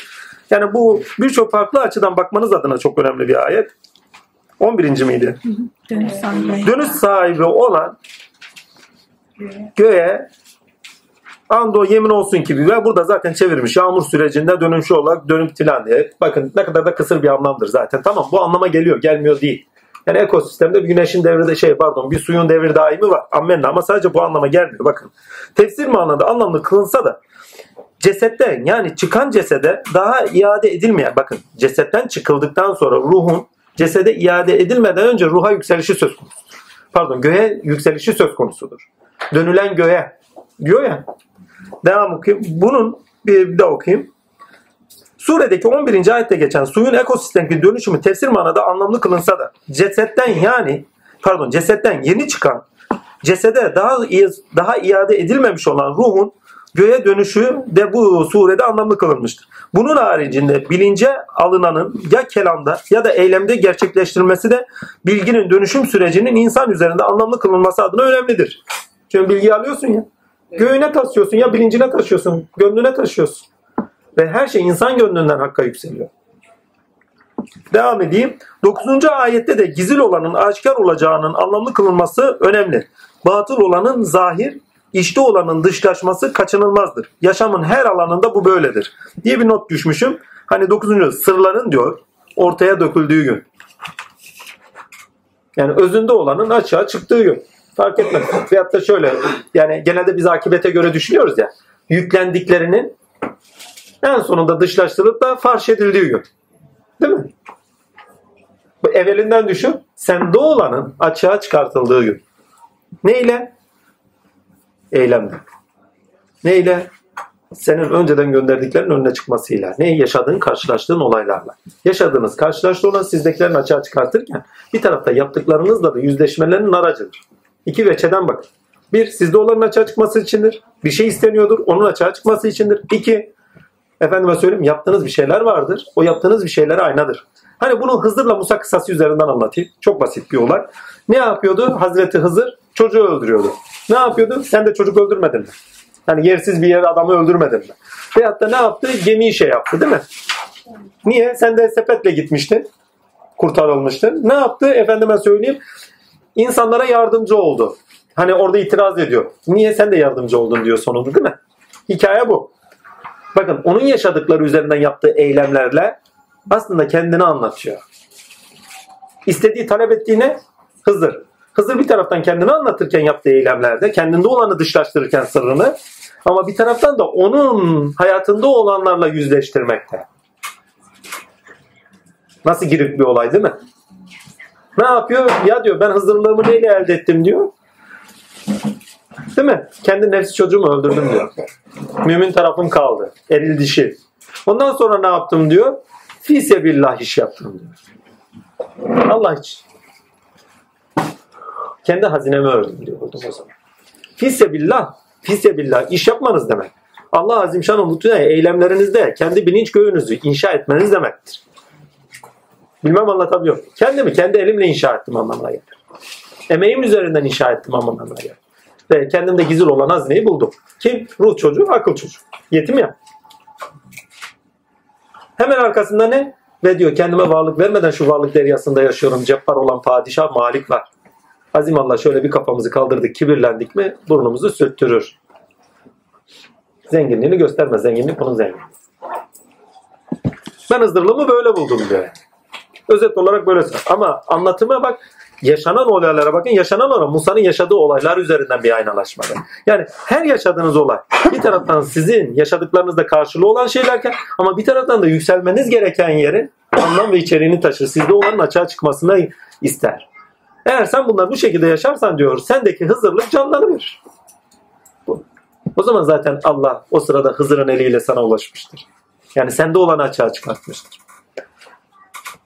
Yani bu birçok farklı açıdan bakmanız adına çok önemli bir ayet. 11. miydi? Dönüş sahibi. Dönüş sahibi olan göğe ando yemin olsun ki ve burada zaten çevirmiş yağmur sürecinde dönüşü olarak dönüp filan diye. Bakın ne kadar da kısır bir anlamdır zaten. Tamam bu anlama geliyor gelmiyor değil. Yani ekosistemde bir güneşin devri de şey pardon bir suyun devri daimi var. Ammenna ama sadece bu anlama gelmiyor. Bakın tefsir manada anlamlı kılınsa da cesette yani çıkan cesede daha iade edilmeyen bakın cesetten çıkıldıktan sonra ruhun cesede iade edilmeden önce ruha yükselişi söz konusu. Pardon göğe yükselişi söz konusudur. Dönülen göğe diyor ya. Devam okuyayım. Bunun bir, bir daha okuyayım. Suredeki 11. ayette geçen suyun ekosistemdeki dönüşümü tefsir manada anlamlı kılınsa da cesetten yani pardon cesetten yeni çıkan cesede daha daha iade edilmemiş olan ruhun göğe dönüşü de bu surede anlamlı kılınmıştır. Bunun haricinde bilince alınanın ya kelamda ya da eylemde gerçekleştirilmesi de bilginin dönüşüm sürecinin insan üzerinde anlamlı kılınması adına önemlidir. Çünkü bilgi alıyorsun ya. Göğüne taşıyorsun ya bilincine taşıyorsun, gönlüne taşıyorsun. Ve her şey insan gönlünden hakka yükseliyor. Devam edeyim. 9. ayette de gizil olanın aşikar olacağının anlamlı kılınması önemli. Batıl olanın zahir, işte olanın dışlaşması kaçınılmazdır. Yaşamın her alanında bu böyledir. Diye bir not düşmüşüm. Hani 9. sırların diyor ortaya döküldüğü gün. Yani özünde olanın açığa çıktığı gün. Fark etmez. Veyahut da şöyle yani genelde biz akibete göre düşünüyoruz ya. Yüklendiklerinin en sonunda dışlaştırılıp da farş edildiği gün. Değil mi? Bu evvelinden düşün. Sende olanın açığa çıkartıldığı gün. Neyle? Eylemle. Neyle? Senin önceden gönderdiklerin önüne çıkmasıyla. Ne? Yaşadığın, karşılaştığın olaylarla. Yaşadığınız, karşılaştığı olan sizdekilerin açığa çıkartırken bir tarafta yaptıklarınızla da yüzleşmelerinin aracıdır. İki veçeden bakın. Bir, sizde olanın açığa çıkması içindir. Bir şey isteniyordur, onun açığa çıkması içindir. İki, efendime söyleyeyim yaptığınız bir şeyler vardır. O yaptığınız bir şeylere aynadır. Hani bunu Hızır'la Musa kısası üzerinden anlatayım. Çok basit bir olay. Ne yapıyordu? Hazreti Hızır çocuğu öldürüyordu. Ne yapıyordu? Sen de çocuk öldürmedin mi? Hani yersiz bir yere adamı öldürmedin mi? Veyahut da ne yaptı? Gemiyi şey yaptı değil mi? Niye? Sen de sepetle gitmiştin. Kurtarılmıştın. Ne yaptı? Efendime söyleyeyim. İnsanlara yardımcı oldu. Hani orada itiraz ediyor. Niye sen de yardımcı oldun diyor sonunda değil mi? Hikaye bu. Bakın onun yaşadıkları üzerinden yaptığı eylemlerle aslında kendini anlatıyor. İstediği, talep ettiğine Hızır. Hızır bir taraftan kendini anlatırken yaptığı eylemlerde, kendinde olanı dışlaştırırken sırrını ama bir taraftan da onun hayatında olanlarla yüzleştirmekte. Nasıl girip bir olay değil mi? Ne yapıyor? Ya diyor ben Hızırlığımı neyle elde ettim diyor. Değil mi? Kendi nefsi çocuğumu öldürdüm diyor. Mümin tarafım kaldı. Eril dişi. Ondan sonra ne yaptım diyor? Fisebillah iş yaptım diyor. Allah için. Kendi hazinemi ördüm diyor o zaman. Fisebillah. Fisebillah iş yapmanız demek. Allah Azimşan'ın bütün eylemlerinizde kendi bilinç göğünüzü inşa etmeniz demektir. Bilmem anlatabiliyor. Kendimi kendi elimle inşa ettim anlamına gelir. Emeğim üzerinden inşa ettim anlamına gelir. Ve kendimde gizli olan hazineyi buldum. Kim? Ruh çocuğu, akıl çocuğu. Yetim ya. Hemen arkasında ne? Ve diyor kendime varlık vermeden şu varlık deryasında yaşıyorum. Cebbar olan padişah malik var. Azim Allah şöyle bir kafamızı kaldırdık, kibirlendik mi burnumuzu sürttürür. Zenginliğini göstermez. Zenginlik bunun zenginliği. Ben ızdırlığımı böyle buldum diyor. Özet olarak böyle. Ama anlatıma bak yaşanan olaylara bakın. Yaşanan olay Musa'nın yaşadığı olaylar üzerinden bir aynalaşmada. Yani her yaşadığınız olay bir taraftan sizin yaşadıklarınızda karşılığı olan şeylerken ama bir taraftan da yükselmeniz gereken yerin anlam ve içeriğini taşır. Sizde olanın açığa çıkmasını ister. Eğer sen bunları bu şekilde yaşarsan diyor sendeki hızırlık canlanır. Bu. O zaman zaten Allah o sırada Hızır'ın eliyle sana ulaşmıştır. Yani sende olanı açığa çıkartmıştır.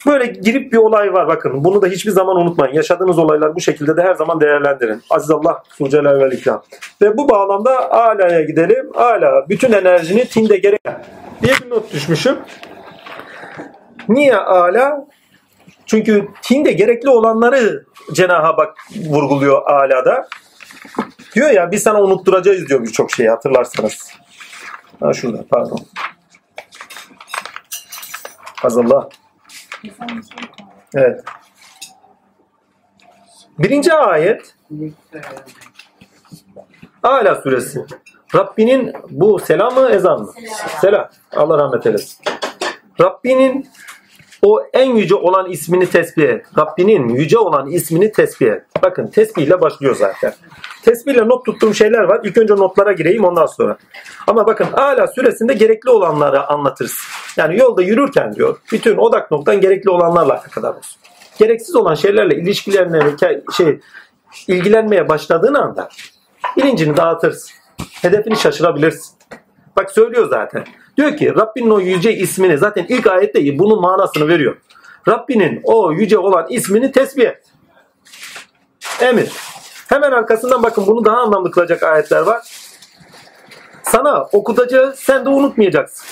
Böyle girip bir olay var bakın. Bunu da hiçbir zaman unutmayın. Yaşadığınız olaylar bu şekilde de her zaman değerlendirin. Aziz Allah Zülcelal ve İkram. Ve bu bağlamda Ala'ya gidelim. Ala bütün enerjini tinde gerek diye bir not düşmüşüm. Niye Ala? Çünkü tinde gerekli olanları Cenab-ı Hak vurguluyor Ala'da. Diyor ya biz sana unutturacağız diyor birçok şeyi hatırlarsanız. Ha şurada pardon. Azallah. Evet. Birinci ayet Ala suresi. Rabbinin bu selamı ezan mı? Selam. Allah rahmet eylesin. Rabbinin o en yüce olan ismini tesbih et. Rabbinin yüce olan ismini tesbih et. Bakın tesbihle başlıyor zaten. Tesbihle not tuttuğum şeyler var. İlk önce notlara gireyim ondan sonra. Ama bakın Ala süresinde gerekli olanları anlatırız. Yani yolda yürürken diyor bütün odak noktan gerekli olanlarla kadar olsun. Gereksiz olan şeylerle ilişkilerine şey ilgilenmeye başladığın anda bilincini dağıtırsın. Hedefini şaşırabilirsin. Bak söylüyor zaten. Diyor ki Rabbinin o yüce ismini zaten ilk ayette bunun manasını veriyor. Rabbinin o yüce olan ismini tesbih et. Emir. Hemen arkasından bakın bunu daha anlamlı kılacak ayetler var. Sana okutacağı sen de unutmayacaksın.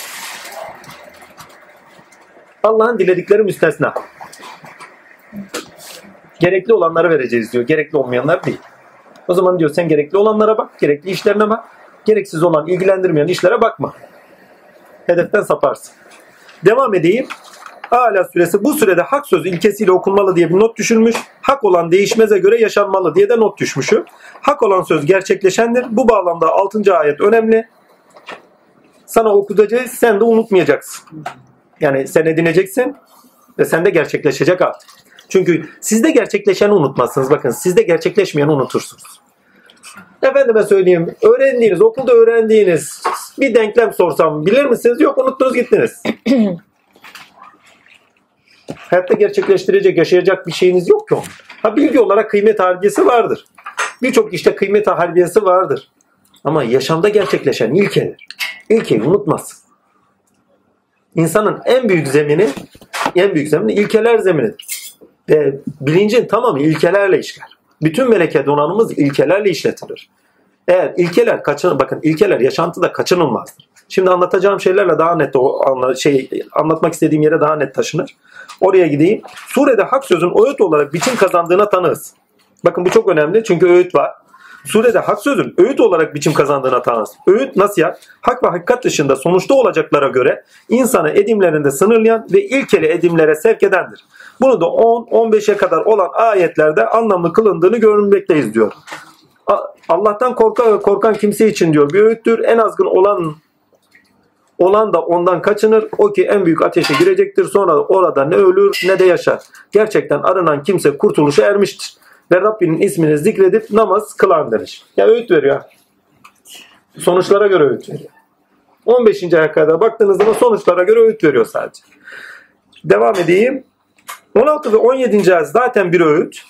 Allah'ın diledikleri müstesna. Gerekli olanları vereceğiz diyor. Gerekli olmayanlar değil. O zaman diyor sen gerekli olanlara bak, gerekli işlerine bak. Gereksiz olan, ilgilendirmeyen işlere bakma. Hedeften saparsın. Devam edeyim. Ala suresi bu sürede hak sözü ilkesiyle okunmalı diye bir not düşülmüş. Hak olan değişmeze göre yaşanmalı diye de not düşmüşüm. Hak olan söz gerçekleşendir. Bu bağlamda 6. ayet önemli. Sana okutacağız sen de unutmayacaksın. Yani sen edineceksin ve sende gerçekleşecek artık. Çünkü sizde gerçekleşeni unutmazsınız. Bakın sizde gerçekleşmeyeni unutursunuz. Efendime söyleyeyim öğrendiğiniz, okulda öğrendiğiniz bir denklem sorsam bilir misiniz? Yok unuttunuz gittiniz. Hayatta gerçekleştirecek, yaşayacak bir şeyiniz yok ki onun. Ha bilgi olarak kıymet harbiyesi vardır. Birçok işte kıymet harbiyesi vardır. Ama yaşamda gerçekleşen ilkeler. İlkeyi unutmazsın. İnsanın en büyük zemini, en büyük zemini ilkeler zeminidir. Ve bilincin tamamı ilkelerle işler. Bütün meleke donanımız ilkelerle işletilir. Eğer ilkeler kaçın bakın ilkeler yaşantıda kaçınılmazdır. Şimdi anlatacağım şeylerle daha net o anla, şey anlatmak istediğim yere daha net taşınır. Oraya gideyim. Surede hak sözün öğüt olarak biçim kazandığına tanığız. Bakın bu çok önemli çünkü öğüt var. Surede hak sözün öğüt olarak biçim kazandığına tanığız. Öğüt nasihat, hak ve hakikat dışında sonuçta olacaklara göre insanı edimlerinde sınırlayan ve ilkeli edimlere sevk edendir. Bunu da 10-15'e kadar olan ayetlerde anlamlı kılındığını görmekteyiz diyor. Allah'tan korkan, korkan kimse için diyor bir öğüttür. En azgın olan olan da ondan kaçınır. O ki en büyük ateşe girecektir. Sonra orada ne ölür ne de yaşar. Gerçekten arınan kimse kurtuluşa ermiştir. Ve Rabbinin ismini zikredip namaz kılan denir. Ya öğüt veriyor. Sonuçlara göre öğüt veriyor. 15. aya kadar baktığınız zaman sonuçlara göre öğüt veriyor sadece. Devam edeyim. 16 ve 17. ayet zaten bir öğüt.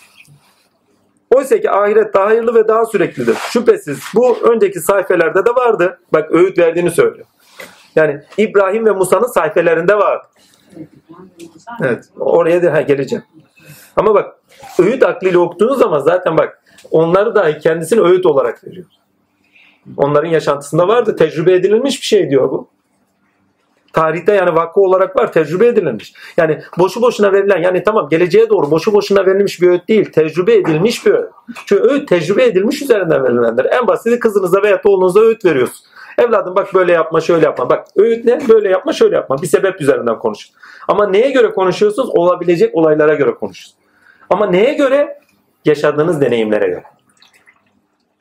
Oysa ki ahiret daha hayırlı ve daha süreklidir. Şüphesiz bu önceki sayfelerde de vardı. Bak öğüt verdiğini söylüyor. Yani İbrahim ve Musa'nın sayfelerinde vardı. Evet oraya da geleceğim. Ama bak öğüt aklıyla okuduğunuz zaman zaten bak onları dahi kendisini öğüt olarak veriyor. Onların yaşantısında vardı. Tecrübe edilmiş bir şey diyor bu. Tarihte yani vakı olarak var. Tecrübe edilmiş. Yani boşu boşuna verilen yani tamam geleceğe doğru boşu boşuna verilmiş bir öğüt değil. Tecrübe edilmiş bir öğüt. Çünkü öğüt tecrübe edilmiş üzerinden verilendir. En basiti kızınıza veya oğlunuza öğüt veriyorsun. Evladım bak böyle yapma şöyle yapma. Bak öğüt ne? Böyle yapma şöyle yapma. Bir sebep üzerinden konuş. Ama neye göre konuşuyorsunuz? Olabilecek olaylara göre konuşuyorsunuz. Ama neye göre? Yaşadığınız deneyimlere göre.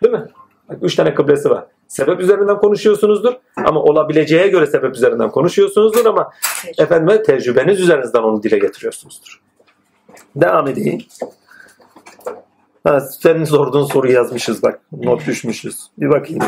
Değil mi? Bak, üç tane kıblesi var. Sebep üzerinden konuşuyorsunuzdur ama olabileceğe göre sebep üzerinden konuşuyorsunuzdur ama efendim tecrübeniz üzerinden onu dile getiriyorsunuzdur. Devam edeyim. Ha, senin sorduğun soruyu yazmışız bak. Not düşmüşüz. Bir bakayım.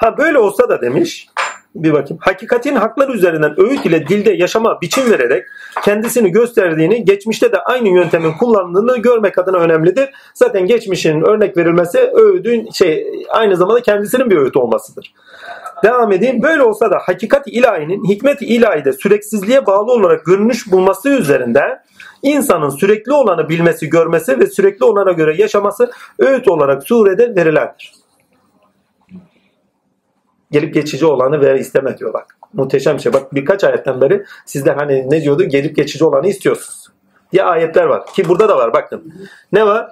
Ha böyle olsa da demiş. Bir bakayım. Hakikatin haklar üzerinden öğüt ile dilde yaşama biçim vererek kendisini gösterdiğini, geçmişte de aynı yöntemin kullanıldığını görmek adına önemlidir. Zaten geçmişin örnek verilmesi öğüdün şey aynı zamanda kendisinin bir öğüt olmasıdır. Devam edeyim. Böyle olsa da hakikat ilahinin hikmet ilahide süreksizliğe bağlı olarak görünüş bulması üzerinden insanın sürekli olanı bilmesi, görmesi ve sürekli olana göre yaşaması öğüt olarak surede verilendir. Gelip geçici olanı ver isteme diyor bak. Muhteşem bir şey. Bak birkaç ayetten beri sizler hani ne diyordu? Gelip geçici olanı istiyorsunuz. diye ayetler var. Ki burada da var bakın. Ne var?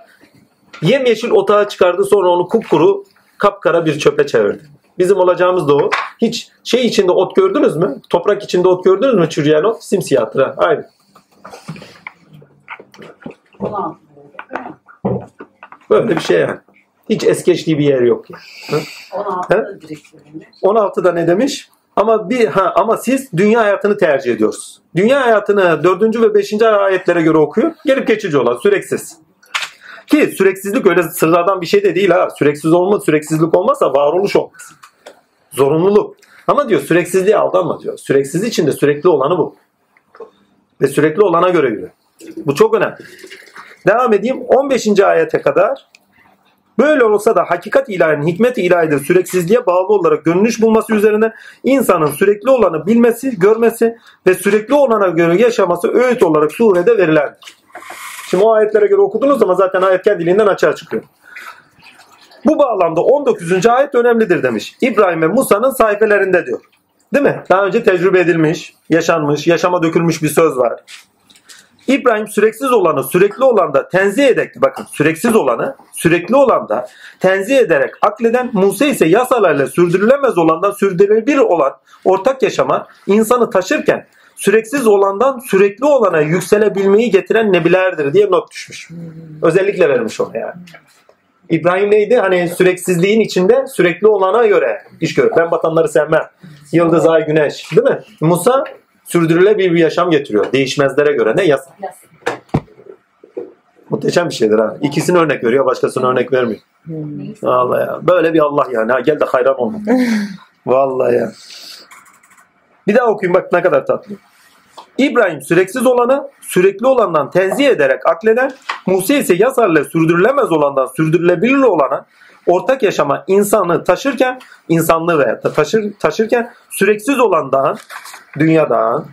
Yemyeşil otağı çıkardı sonra onu kupkuru kapkara bir çöpe çevirdi. Bizim olacağımız da o. Hiç şey içinde ot gördünüz mü? Toprak içinde ot gördünüz mü çürüyen ot? Simsiyahtır. Aynı. 16 değil mi? Böyle bir şey yani. Hiç es geçtiği bir yer yok yani. 16'da direkt verilmiş. 16'da ne demiş? Ama bir ha ama siz dünya hayatını tercih ediyorsunuz. Dünya hayatını 4. ve 5. ayetlere göre okuyor. Gelip geçici olan, süreksiz. Ki süreksizlik öyle sıradan bir şey de değil ha. Süreksiz olma, süreksizlik olmazsa varoluş olmaz. Zorunluluk. Ama diyor süreksizliğe aldanma diyor. Süreksiz içinde sürekli olanı bu. Ve sürekli olana göre yürü. Bu çok önemli. Devam edeyim. 15. ayete kadar Böyle olsa da hakikat ilahinin hikmet ilahidir süreksizliğe bağlı olarak görünüş bulması üzerine insanın sürekli olanı bilmesi, görmesi ve sürekli olana göre yaşaması öğüt olarak surede verilendir. Şimdi o ayetlere göre okudunuz ama zaten ayet kendiliğinden açığa çıkıyor. Bu bağlamda 19. ayet önemlidir demiş. İbrahim ve Musa'nın sayfelerinde diyor. Değil mi? Daha önce tecrübe edilmiş, yaşanmış, yaşama dökülmüş bir söz var. İbrahim süreksiz olanı sürekli olanda tenzih ederek bakın süreksiz olanı sürekli olanda tenzih ederek akleden Musa ise yasalarla sürdürülemez olandan sürdürülebilir olan ortak yaşama insanı taşırken süreksiz olandan sürekli olana yükselebilmeyi getiren nebilerdir diye not düşmüş. Özellikle vermiş ona yani. İbrahim neydi? Hani süreksizliğin içinde sürekli olana göre iş görür. Ben batanları sevmem. Yıldız, ay, güneş. Değil mi? Musa sürdürülebilir bir yaşam getiriyor. Değişmezlere göre. Ne? Yasa. Muhteşem bir şeydir ha. İkisini örnek veriyor, başkasını örnek vermiyor. Vallahi ya. Böyle bir Allah yani. Ha, gel de hayran olma. Vallahi ya. Bir daha okuyayım bak ne kadar tatlı. İbrahim süreksiz olanı sürekli olandan tenzih ederek akleden, Musa ise yasarla sürdürülemez olandan sürdürülebilir olana ortak yaşama insanı taşırken, insanlığı veya taşır, taşırken süreksiz olandan, dünyadan,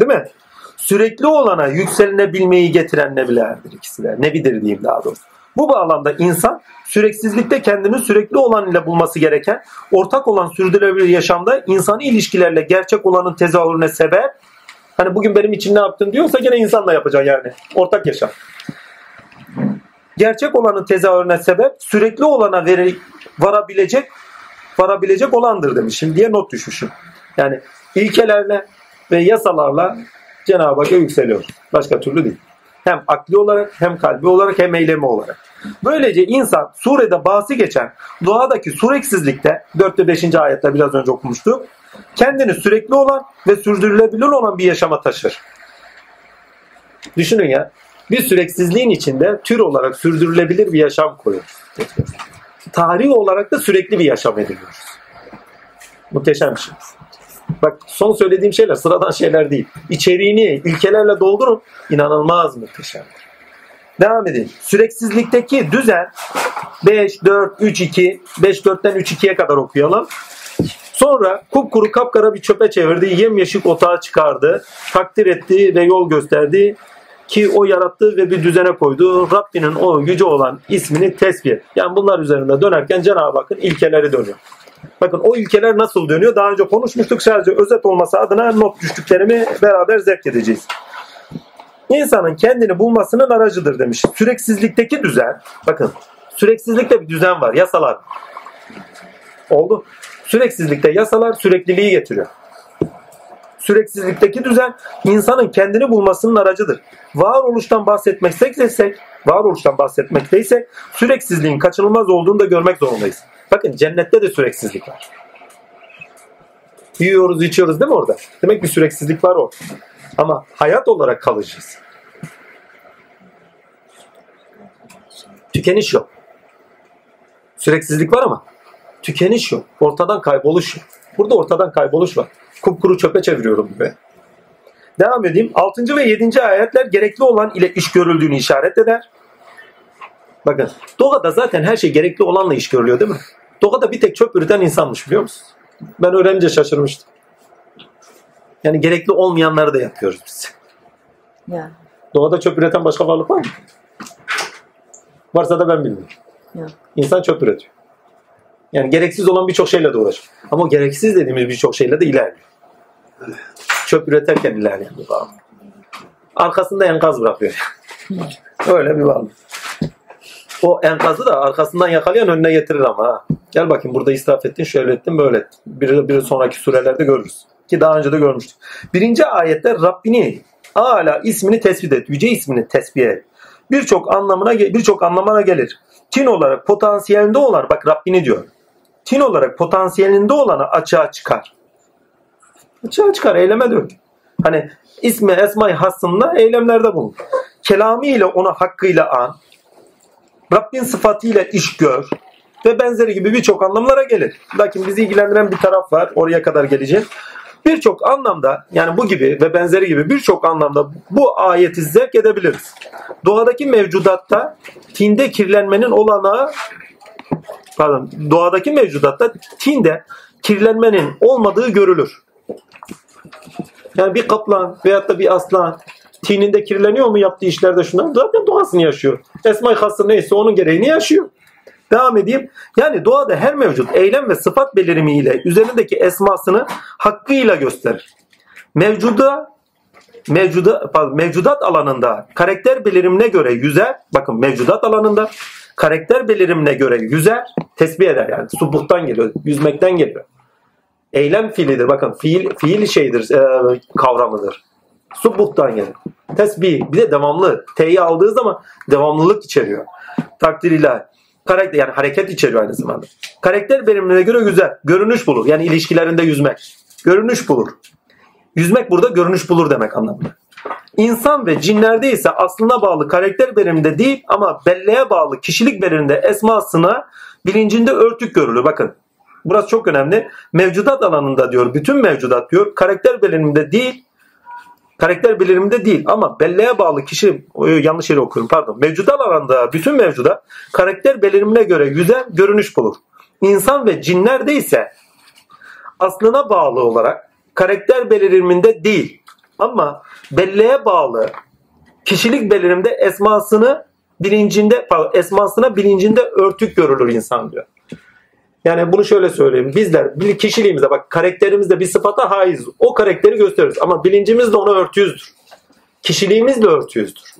değil mi? Sürekli olana yükselinebilmeyi getiren nebilerdir ikisi de. Nebidir diyeyim daha doğrusu. Bu bağlamda insan süreksizlikte kendini sürekli olan ile bulması gereken ortak olan sürdürülebilir yaşamda insani ilişkilerle gerçek olanın tezahürüne sebep hani bugün benim için ne yaptın diyorsa gene insanla yapacaksın yani. Ortak yaşam. Gerçek olanın tezahürüne sebep sürekli olana veri, varabilecek varabilecek olandır demiş. Şimdi diye not düşmüşüm. Yani ilkelerle ve yasalarla Cenab-ı Hakk'a yükseliyor. Başka türlü değil. Hem akli olarak hem kalbi olarak hem eylemi olarak. Böylece insan surede bahsi geçen doğadaki süreksizlikte 4 ve 5. ayette biraz önce okumuştuk. Kendini sürekli olan ve sürdürülebilir olan bir yaşama taşır. Düşünün ya. Bir süreksizliğin içinde tür olarak sürdürülebilir bir yaşam koyuyoruz. Tarihi olarak da sürekli bir yaşam ediniyoruz. Muhteşem bir şey. Bak son söylediğim şeyler sıradan şeyler değil. İçeriğini ilkelerle doldurun. İnanılmaz muhteşem. Devam edin. Süreksizlikteki düzen 5, 4, 3, 2, 5, 4'ten 3, 2'ye kadar okuyalım. Sonra kupkuru kapkara bir çöpe çevirdi. Yemyeşil otağa çıkardı. Takdir etti ve yol gösterdi. Ki o yarattı ve bir düzene koydu. Rabbinin o yüce olan ismini tesbih. Yani bunlar üzerinde dönerken Cenab-ı Hakk'ın ilkeleri dönüyor. Bakın o ilkeler nasıl dönüyor? Daha önce konuşmuştuk. Sadece özet olması adına not düştüklerimi beraber zevk edeceğiz. İnsanın kendini bulmasının aracıdır demiş. Süreksizlikteki düzen, bakın süreksizlikte bir düzen var, yasalar. Oldu. Süreksizlikte yasalar sürekliliği getiriyor. Süreksizlikteki düzen insanın kendini bulmasının aracıdır. Varoluştan bahsetmekteysek, varoluştan bahsetmekteysek süreksizliğin kaçınılmaz olduğunu da görmek zorundayız. Bakın cennette de süreksizlik var. Yiyoruz, içiyoruz değil mi orada? Demek bir süreksizlik var orada. Ama hayat olarak kalacağız. Tükeniş yok. Süreksizlik var ama tükeniş yok. Ortadan kayboluş yok. Burada ortadan kayboluş var. Kupkuru çöpe çeviriyorum gibi. Devam edeyim. 6. ve 7. ayetler gerekli olan ile iş görüldüğünü işaret eder. Bakın doğada zaten her şey gerekli olanla iş görülüyor değil mi? Doğada bir tek çöp üreten insanmış biliyor musunuz? Ben öğrenince şaşırmıştım. Yani gerekli olmayanları da yapıyoruz biz. Ya. Doğada çöp üreten başka varlık var mı? Varsa da ben bilmiyorum. Yok. İnsan çöp üretiyor. Yani gereksiz olan birçok şeyle de uğraşıyor. Ama gereksiz dediğimiz birçok şeyle de ilerliyor. Çöp üreterken ilerleyen bir varlık. Arkasında enkaz bırakıyor. Öyle bir varlık. O enkazı da arkasından yakalayan önüne getirir ama ha. Gel bakayım burada israf ettin, şöyle ettin, böyle ettin. Bir, bir sonraki surelerde görürüz. Ki daha önce de görmüştük. Birinci ayette Rabbini Ala ismini tespit et. Yüce ismini tespit et. Birçok anlamına birçok anlamına gelir. Tin olarak potansiyelinde olan bak Rabbini diyor. Tin olarak potansiyelinde olanı açığa çıkar. Açığa çıkar, eyleme dök. Hani ismi esma-i hassında eylemlerde bulun. Kelamı ile onu hakkıyla an. Rabbin sıfatıyla iş gör ve benzeri gibi birçok anlamlara gelir. Lakin bizi ilgilendiren bir taraf var. Oraya kadar geleceğim. Birçok anlamda yani bu gibi ve benzeri gibi birçok anlamda bu ayeti zevk edebiliriz. Doğadaki mevcudatta tinde kirlenmenin olanağı pardon doğadaki mevcudatta tinde kirlenmenin olmadığı görülür. Yani bir kaplan veyahut da bir aslan tininde kirleniyor mu yaptığı işlerde şunlar? Zaten doğasını yaşıyor. Esma-i Hası neyse onun gereğini yaşıyor. Devam edeyim. Yani doğada her mevcut eylem ve sıfat belirimiyle üzerindeki esmasını hakkıyla gösterir. Mevcuda mevcuda pardon, mevcudat alanında karakter belirimine göre yüzer. Bakın mevcudat alanında karakter belirimine göre yüzer, tesbih eder yani. Subuktan geliyor, yüzmekten geliyor. Eylem fiilidir. Bakın fiil fiil şeydir, e, kavramıdır. Subuktan gelir. Tesbih bir de devamlı. T'yi aldığı zaman devamlılık içeriyor. Takdir ilahi karakter yani hareket içeriyor aynı zamanda. Karakter birimine göre güzel. Görünüş bulur. Yani ilişkilerinde yüzmek. Görünüş bulur. Yüzmek burada görünüş bulur demek anlamında. İnsan ve cinlerde ise aslına bağlı karakter biriminde değil ama belleğe bağlı kişilik biriminde esmasına bilincinde örtük görülür. Bakın burası çok önemli. Mevcudat alanında diyor bütün mevcudat diyor karakter biriminde değil karakter beliriminde değil ama belleğe bağlı kişi yanlış yere okuyorum pardon. Mevcudat alanda bütün mevcuda karakter belirimine göre güzel görünüş bulur. İnsan ve cinlerde ise aslına bağlı olarak karakter beliriminde değil ama belleğe bağlı kişilik belirimde esmasını bilincinde esmasına bilincinde örtük görülür insan diyor. Yani bunu şöyle söyleyeyim. Bizler bir kişiliğimize bak karakterimizde bir sıfata haiz. O karakteri gösteririz ama bilincimiz de ona örtüyüzdür. Kişiliğimiz de örtüyüzdür.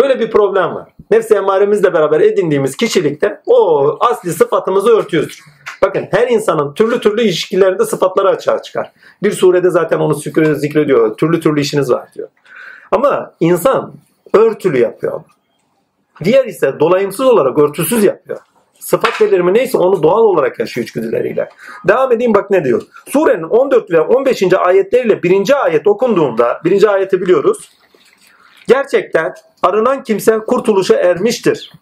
Böyle bir problem var. Nefsi emaremizle beraber edindiğimiz kişilikte o asli sıfatımızı örtüyüzdür. Bakın her insanın türlü türlü ilişkilerinde sıfatları açığa çıkar. Bir surede zaten onu zikrediyor. Türlü türlü işiniz var diyor. Ama insan örtülü yapıyor. Diğer ise dolayımsız olarak örtüsüz yapıyor. Sıfat belirimi neyse onu doğal olarak yaşıyor içgüdüleriyle. Devam edeyim bak ne diyor. Surenin 14 ve 15. ayetleriyle birinci ayet okunduğunda, birinci ayeti biliyoruz. Gerçekten arınan kimse kurtuluşa ermiştir.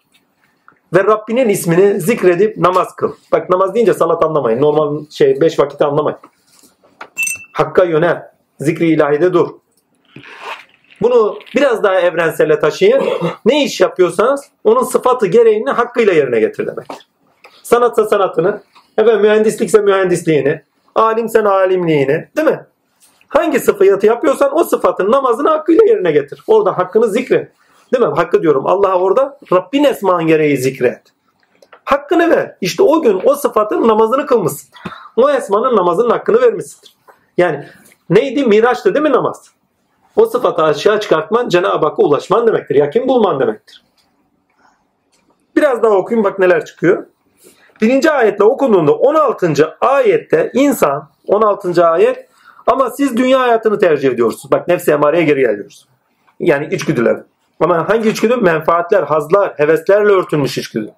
Ve Rabbinin ismini zikredip namaz kıl. Bak namaz deyince salat anlamayın. Normal şey beş vakit anlamayın. Hakka yönel. Zikri ilahide dur. Bunu biraz daha evrensele taşıyın. Ne iş yapıyorsanız onun sıfatı gereğini hakkıyla yerine getir demektir. Sanatsa sanatını, efendim mühendislikse mühendisliğini, alimsen alimliğini, değil mi? Hangi sıfatı yapıyorsan o sıfatın namazını hakkıyla yerine getir. Orada hakkını zikret. Değil mi? Hakkı diyorum. Allah'a orada Rabbin esman gereği zikret. Hakkını ver. İşte o gün o sıfatın namazını kılmışsın. O esmanın namazının hakkını vermişsindir. Yani neydi? Miraçtı değil mi namaz? O sıfatı aşağı çıkartman Cenab-ı Hakk'a ulaşman demektir. Yakin bulman demektir. Biraz daha okuyun bak neler çıkıyor. Birinci ayetle okunduğunda 16. ayette insan 16. ayet ama siz dünya hayatını tercih ediyorsunuz. Bak nefsi emareye geri geliyoruz. Yani içgüdüler. Ama hangi içgüdü? Menfaatler, hazlar, heveslerle örtülmüş içgüdü.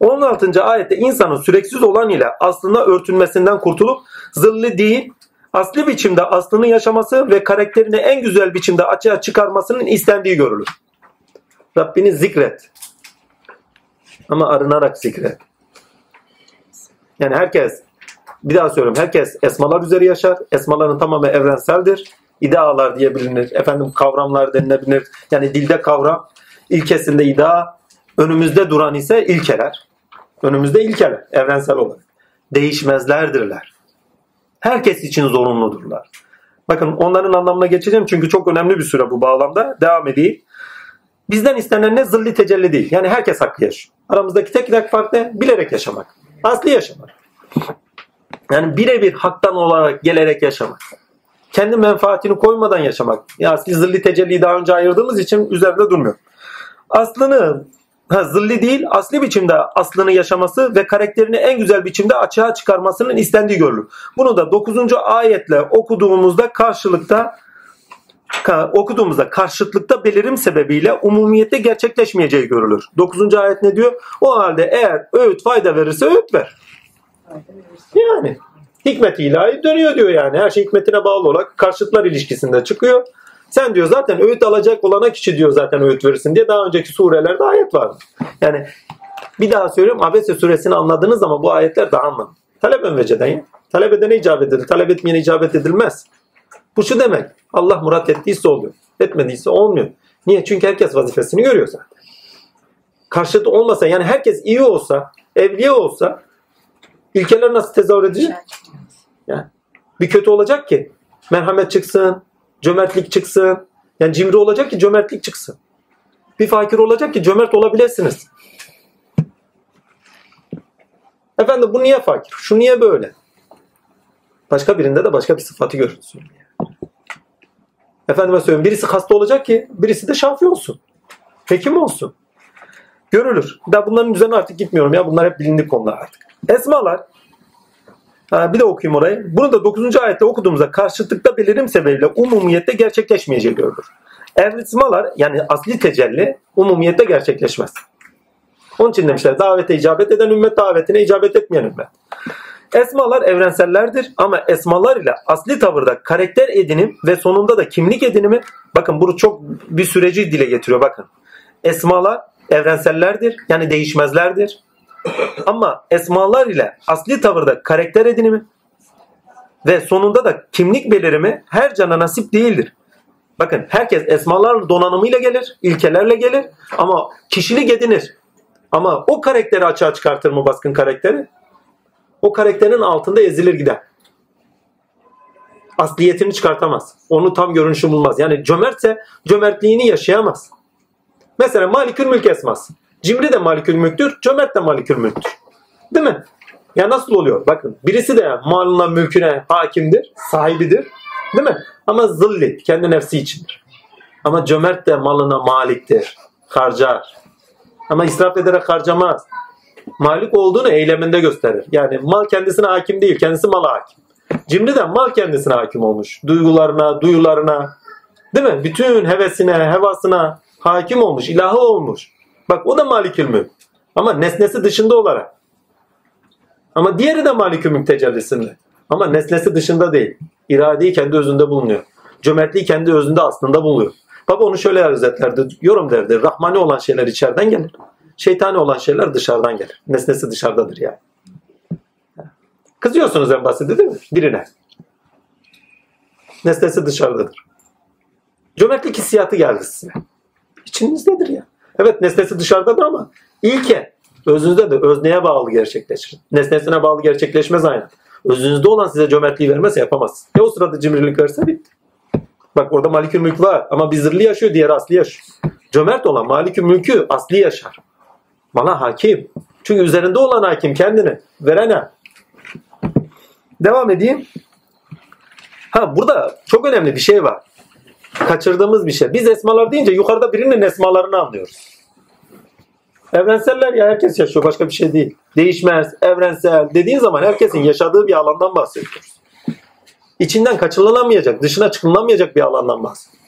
16. ayette insanın süreksiz olan ile aslında örtünmesinden kurtulup zıllı değil, asli biçimde aslını yaşaması ve karakterini en güzel biçimde açığa çıkarmasının istendiği görülür. Rabbini zikret. Ama arınarak zikret. Yani herkes, bir daha söylüyorum, herkes esmalar üzeri yaşar. Esmaların tamamı evrenseldir. İdealar diye. Efendim kavramlar denilebilir. Yani dilde kavram, ilkesinde idea, önümüzde duran ise ilkeler. Önümüzde ilkeler, evrensel olarak. Değişmezlerdirler herkes için zorunludurlar. Bakın onların anlamına geçeceğim çünkü çok önemli bir süre bu bağlamda. Devam edeyim. Bizden istenen ne? Zilli tecelli değil. Yani herkes hakkı yaşıyor. Aramızdaki tek tek fark ne? Bilerek yaşamak. Asli yaşamak. Yani birebir haktan olarak gelerek yaşamak. Kendi menfaatini koymadan yaşamak. Ya asli zilli tecelliyi daha önce ayırdığımız için üzerinde durmuyor. Aslını ha, zilli değil asli biçimde aslını yaşaması ve karakterini en güzel biçimde açığa çıkarmasının istendiği görülür. Bunu da 9. ayetle okuduğumuzda karşılıkta ka- okuduğumuzda karşıtlıkta belirim sebebiyle umumiyette gerçekleşmeyeceği görülür. 9. ayet ne diyor? O halde eğer öğüt fayda verirse öğüt ver. Yani hikmet ilahi dönüyor diyor yani. Her şey hikmetine bağlı olarak karşıtlar ilişkisinde çıkıyor. Sen diyor zaten öğüt alacak olana kişi diyor zaten öğüt verirsin diye daha önceki surelerde ayet vardı. Yani bir daha söylüyorum Abese suresini anladığınız zaman bu ayetler daha anlamlı. Talep önveceden ya. Talep edene icabet edilir. Talep etmeyene icabet edilmez. Bu şu demek. Allah murat ettiyse oluyor. Etmediyse olmuyor. Niye? Çünkü herkes vazifesini görüyor zaten. Karşıtı olmasa yani herkes iyi olsa, evliya olsa ilkeler nasıl tezahür edecek? Yani bir kötü olacak ki merhamet çıksın, cömertlik çıksın. Yani cimri olacak ki cömertlik çıksın. Bir fakir olacak ki cömert olabilirsiniz. Efendim bu niye fakir? Şu niye böyle? Başka birinde de başka bir sıfatı görürsün. Efendime söyleyeyim birisi hasta olacak ki birisi de şafi olsun. Hekim olsun. Görülür. Da bunların üzerine artık gitmiyorum ya. Bunlar hep bilindik konular artık. Esmalar bir de okuyayım orayı. Bunu da 9. ayette okuduğumuzda karşıtlıkta belirim sebebiyle umumiyette gerçekleşmeyeceği görülür. Evrismalar yani asli tecelli umumiyette gerçekleşmez. Onun için demişler davete icabet eden ümmet davetine icabet etmeyen ümmet. Esmalar evrensellerdir ama esmalar ile asli tavırda karakter edinim ve sonunda da kimlik edinimi bakın bunu çok bir süreci dile getiriyor bakın. Esmalar evrensellerdir yani değişmezlerdir. Ama esmalar ile asli tavırda karakter edinimi ve sonunda da kimlik belirimi her cana nasip değildir. Bakın herkes esmalar donanımıyla gelir, ilkelerle gelir ama kişilik edinir. Ama o karakteri açığa çıkartır mı baskın karakteri? O karakterin altında ezilir gider. Asliyetini çıkartamaz. Onu tam görünüşü bulmaz. Yani cömertse cömertliğini yaşayamaz. Mesela malikül mülk esması. Cimri de malikül mülktür, cömert de malikül mülktür. Değil mi? Ya nasıl oluyor? Bakın birisi de malına mülküne hakimdir, sahibidir. Değil mi? Ama zilli, kendi nefsi içindir. Ama cömert de malına maliktir, harcar. Ama israf ederek harcamaz. Malik olduğunu eyleminde gösterir. Yani mal kendisine hakim değil, kendisi mala hakim. Cimri de mal kendisine hakim olmuş. Duygularına, duyularına, değil mi? Bütün hevesine, hevasına hakim olmuş, ilahı olmuş. Bak o da malikül mülk. Ama nesnesi dışında olarak. Ama diğeri de malikül mülk tecellisinde. Ama nesnesi dışında değil. İradeyi kendi özünde bulunuyor. Cömertliği kendi özünde aslında buluyor. Baba onu şöyle özetlerdi. Yorum derdi. Rahmani olan şeyler içeriden gelir. Şeytani olan şeyler dışarıdan gelir. Nesnesi dışarıdadır yani. Kızıyorsunuz en basiti değil mi? Birine. Nesnesi dışarıdadır. Cömertlik hissiyatı geldi size. İçinizdedir ya. Evet nesnesi dışarıdadır ama ilke özünüzde de özneye bağlı gerçekleşir. Nesnesine bağlı gerçekleşmez aynen. Özünüzde olan size cömertliği vermezse yapamaz. Ya o sırada cimrilik verirse bitti. Bak orada malikül mülk var ama bir zırhlı yaşıyor diğeri asli yaşıyor. Cömert olan malikül mülkü asli yaşar. Bana hakim. Çünkü üzerinde olan hakim kendini. Verene. Devam edeyim. Ha burada çok önemli bir şey var. Kaçırdığımız bir şey. Biz esmalar deyince yukarıda birinin esmalarını anlıyoruz. Evrenseller ya herkes yaşıyor başka bir şey değil. Değişmez, evrensel dediğin zaman herkesin yaşadığı bir alandan bahsediyoruz. İçinden kaçınılamayacak, dışına çıkılamayacak bir alandan bahsediyoruz.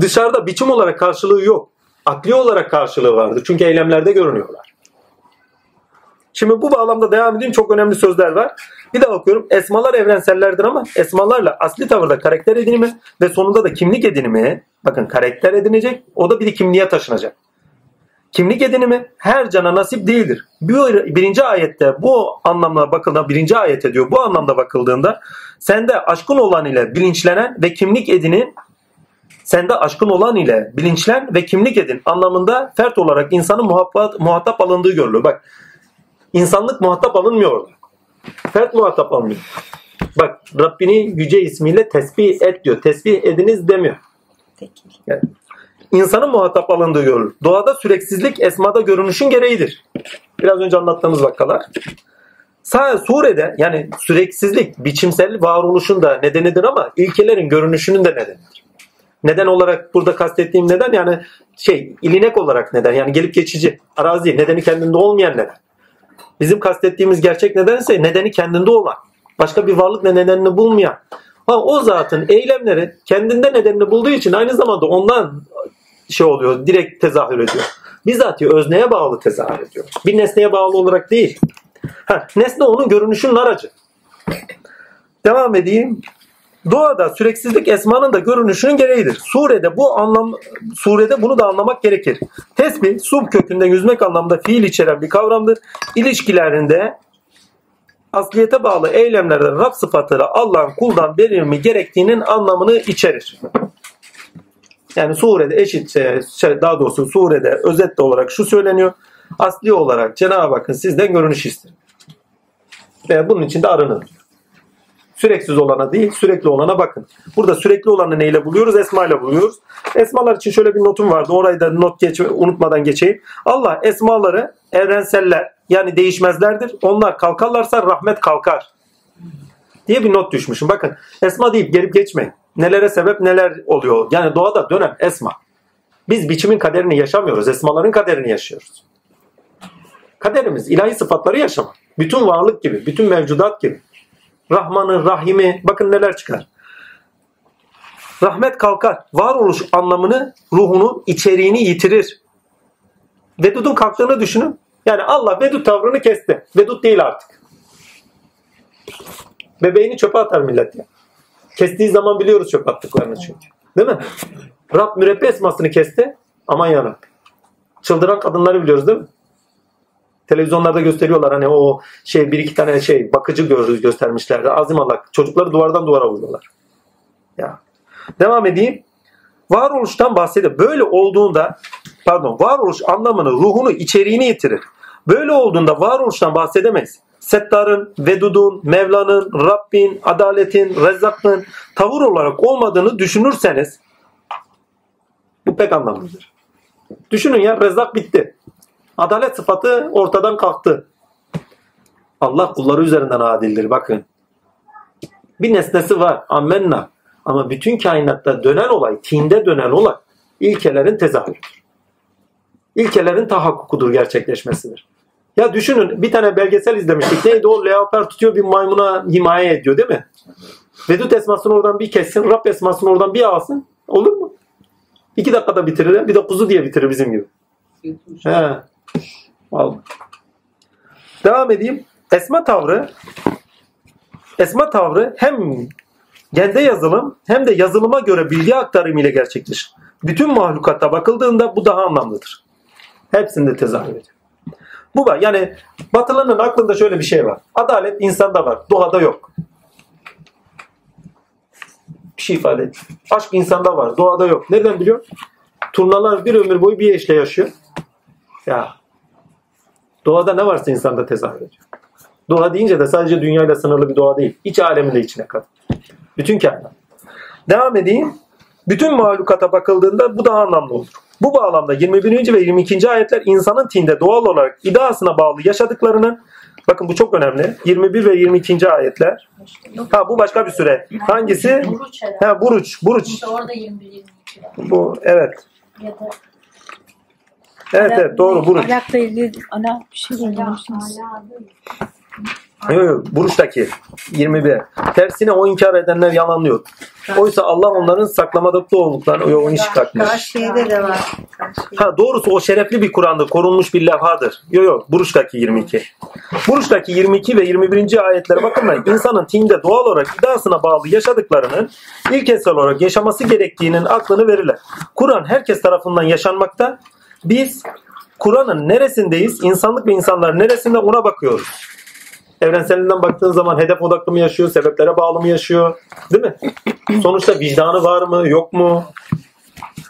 Dışarıda biçim olarak karşılığı yok. Akli olarak karşılığı vardır. Çünkü eylemlerde görünüyorlar. Şimdi bu bağlamda devam edeyim. Çok önemli sözler var. Bir daha okuyorum. Esmalar evrensellerdir ama esmalarla asli tavırda karakter edinimi ve sonunda da kimlik edinimi bakın karakter edinecek o da bir kimliğe taşınacak. Kimlik edinimi her cana nasip değildir. Bir, birinci ayette bu anlamda bakıldığında birinci ayet diyor bu anlamda bakıldığında sende aşkın olan ile bilinçlenen ve kimlik edinin sende aşkın olan ile bilinçlen ve kimlik edin anlamında fert olarak insanın muhatap, muhatap alındığı görülür. Bak insanlık muhatap alınmıyor orada. Fert muhatap alınıyor. Bak Rabbini yüce ismiyle tesbih et diyor. Tesbih ediniz demiyor. Tekil. İnsanın muhatap alındığı görülür. Doğada süreksizlik esmada görünüşün gereğidir. Biraz önce anlattığımız vakalar. Sağ surede yani süreksizlik biçimsel varoluşun da nedenidir ama ilkelerin görünüşünün de nedenidir. Neden olarak burada kastettiğim neden yani şey ilinek olarak neden yani gelip geçici arazi nedeni kendinde olmayan neden. Bizim kastettiğimiz gerçek neden ise nedeni kendinde olan. Başka bir varlık ne nedenini bulmayan. Ha, o zatın eylemleri kendinde nedenini bulduğu için aynı zamanda ondan şey oluyor direkt tezahür ediyor. Bizatihi özneye bağlı tezahür ediyor. Bir nesneye bağlı olarak değil. Ha, nesne onun görünüşünün aracı. Devam edeyim. Doğada süreksizlik esmanın da görünüşünün gereğidir. Surede bu anlam surede bunu da anlamak gerekir. Tesbih sub kökünden yüzmek anlamında fiil içeren bir kavramdır. İlişkilerinde asliyete bağlı eylemlerde Rab sıfatları Allah'ın kuldan verilmi gerektiğinin anlamını içerir. Yani surede eşit şey, şey, daha doğrusu surede özetle olarak şu söyleniyor. Asli olarak Cenab-ı Hakk'ın sizden görünüş ister. Ve bunun için de arının. Süreksiz olana değil, sürekli olana bakın. Burada sürekli olanı neyle buluyoruz? Esma ile buluyoruz. Esmalar için şöyle bir notum vardı. Orayı da not geç, unutmadan geçeyim. Allah esmaları evrenseller yani değişmezlerdir. Onlar kalkarlarsa rahmet kalkar. Diye bir not düşmüşüm. Bakın esma deyip gelip geçmeyin. Nelere sebep neler oluyor. Yani doğada dönen esma. Biz biçimin kaderini yaşamıyoruz. Esmaların kaderini yaşıyoruz. Kaderimiz ilahi sıfatları yaşamak. Bütün varlık gibi, bütün mevcudat gibi. Rahman'ı, Rahim'i bakın neler çıkar. Rahmet kalkar. Varoluş anlamını, ruhunu, içeriğini yitirir. Vedud'un kalktığını düşünün. Yani Allah Vedud tavrını kesti. Vedud değil artık. Bebeğini çöpe atar millet ya. Kestiği zaman biliyoruz çöpe attıklarını çünkü. Değil mi? Rab mürebbi esmasını kesti. Aman yarabbim. Çıldıran kadınları biliyoruz değil mi? Televizyonlarda gösteriyorlar hani o şey bir iki tane şey bakıcı gördü göstermişlerdi. Azim Allah. Çocukları duvardan duvara vuruyorlar. Ya. Devam edeyim. Varoluştan bahsediyor. Böyle olduğunda pardon varoluş anlamını, ruhunu, içeriğini yitirir. Böyle olduğunda varoluştan bahsedemeyiz. Settar'ın, Vedud'un, Mevla'nın, Rabbin, Adaletin, Rezzak'ın tavır olarak olmadığını düşünürseniz bu pek anlamlıdır. Düşünün ya Rezzak bitti. Adalet sıfatı ortadan kalktı. Allah kulları üzerinden adildir bakın. Bir nesnesi var. Ammenna. Ama bütün kainatta dönen olay, tinde dönen olay ilkelerin tezahürüdür. İlkelerin tahakkukudur, gerçekleşmesidir. Ya düşünün bir tane belgesel izlemiştik. Neydi o? Leoper tutuyor bir maymuna himaye ediyor değil mi? Vedut esmasını oradan bir kessin, Rab esmasını oradan bir alsın. Olur mu? İki dakikada bitirir. Bir de kuzu diye bitirir bizim gibi. He. Vallahi. Devam edeyim. Esma tavrı esma tavrı hem gende yazılım hem de yazılıma göre bilgi aktarımı ile gerçekleşir. Bütün mahlukatta bakıldığında bu daha anlamlıdır. Hepsinde tezahür ediyor. Bu var. Yani Batılı'nın aklında şöyle bir şey var. Adalet insanda var. Doğada yok. Bir şey ifade et. Aşk insanda var. Doğada yok. Nereden biliyor? Turnalar bir ömür boyu bir eşle yaşıyor. Ya Doğada ne varsa insanda tezahür ediyor. Doğa deyince de sadece dünyayla sınırlı bir doğa değil. İç alemi de içine kat. Bütün kainat. Devam edeyim. Bütün mahlukata bakıldığında bu daha anlamlı olur. Bu bağlamda 21. ve 22. ayetler insanın tinde doğal olarak iddiasına bağlı yaşadıklarının bakın bu çok önemli. 21 ve 22. ayetler. Ha bu başka bir süre. Hangisi? Buruç. Ha buruç. Buruç. İşte orada 21-22 var. Bu evet. Ya da Evet evet doğru buruç. Ahlakla ilgili ana bir şey söylemişsiniz. Yok yok Buruş'taki 21. Tersine o inkar edenler yalanlıyor. Oysa Allah onların saklamada olduklarını o işi takmış. Karşıyede de var. Ha doğrusu o şerefli bir Kur'an'dır. Korunmuş bir levhadır. Yok yok Buruş'taki 22. Buruş'taki 22 ve 21. ayetlere bakın da insanın tinde doğal olarak iddiasına bağlı yaşadıklarının ilkesel olarak yaşaması gerektiğinin aklını verirler. Kur'an herkes tarafından yaşanmakta. Biz Kur'an'ın neresindeyiz? İnsanlık ve insanlar neresinde ona bakıyoruz. Evrenselinden baktığın zaman hedef odaklı mı yaşıyor, sebeplere bağlı mı yaşıyor? Değil mi? Sonuçta vicdanı var mı, yok mu?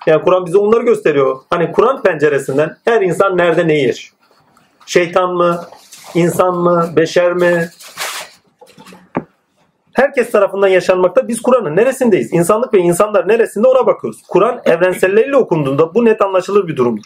Yani Kur'an bize onları gösteriyor. Hani Kur'an penceresinden her insan nerede neyi yaşıyor? Şeytan mı? insan mı? Beşer mi? Herkes tarafından yaşanmakta. Biz Kur'an'ın neresindeyiz? İnsanlık ve insanlar neresinde ona bakıyoruz. Kur'an evrenselleriyle okunduğunda bu net anlaşılır bir durumdur.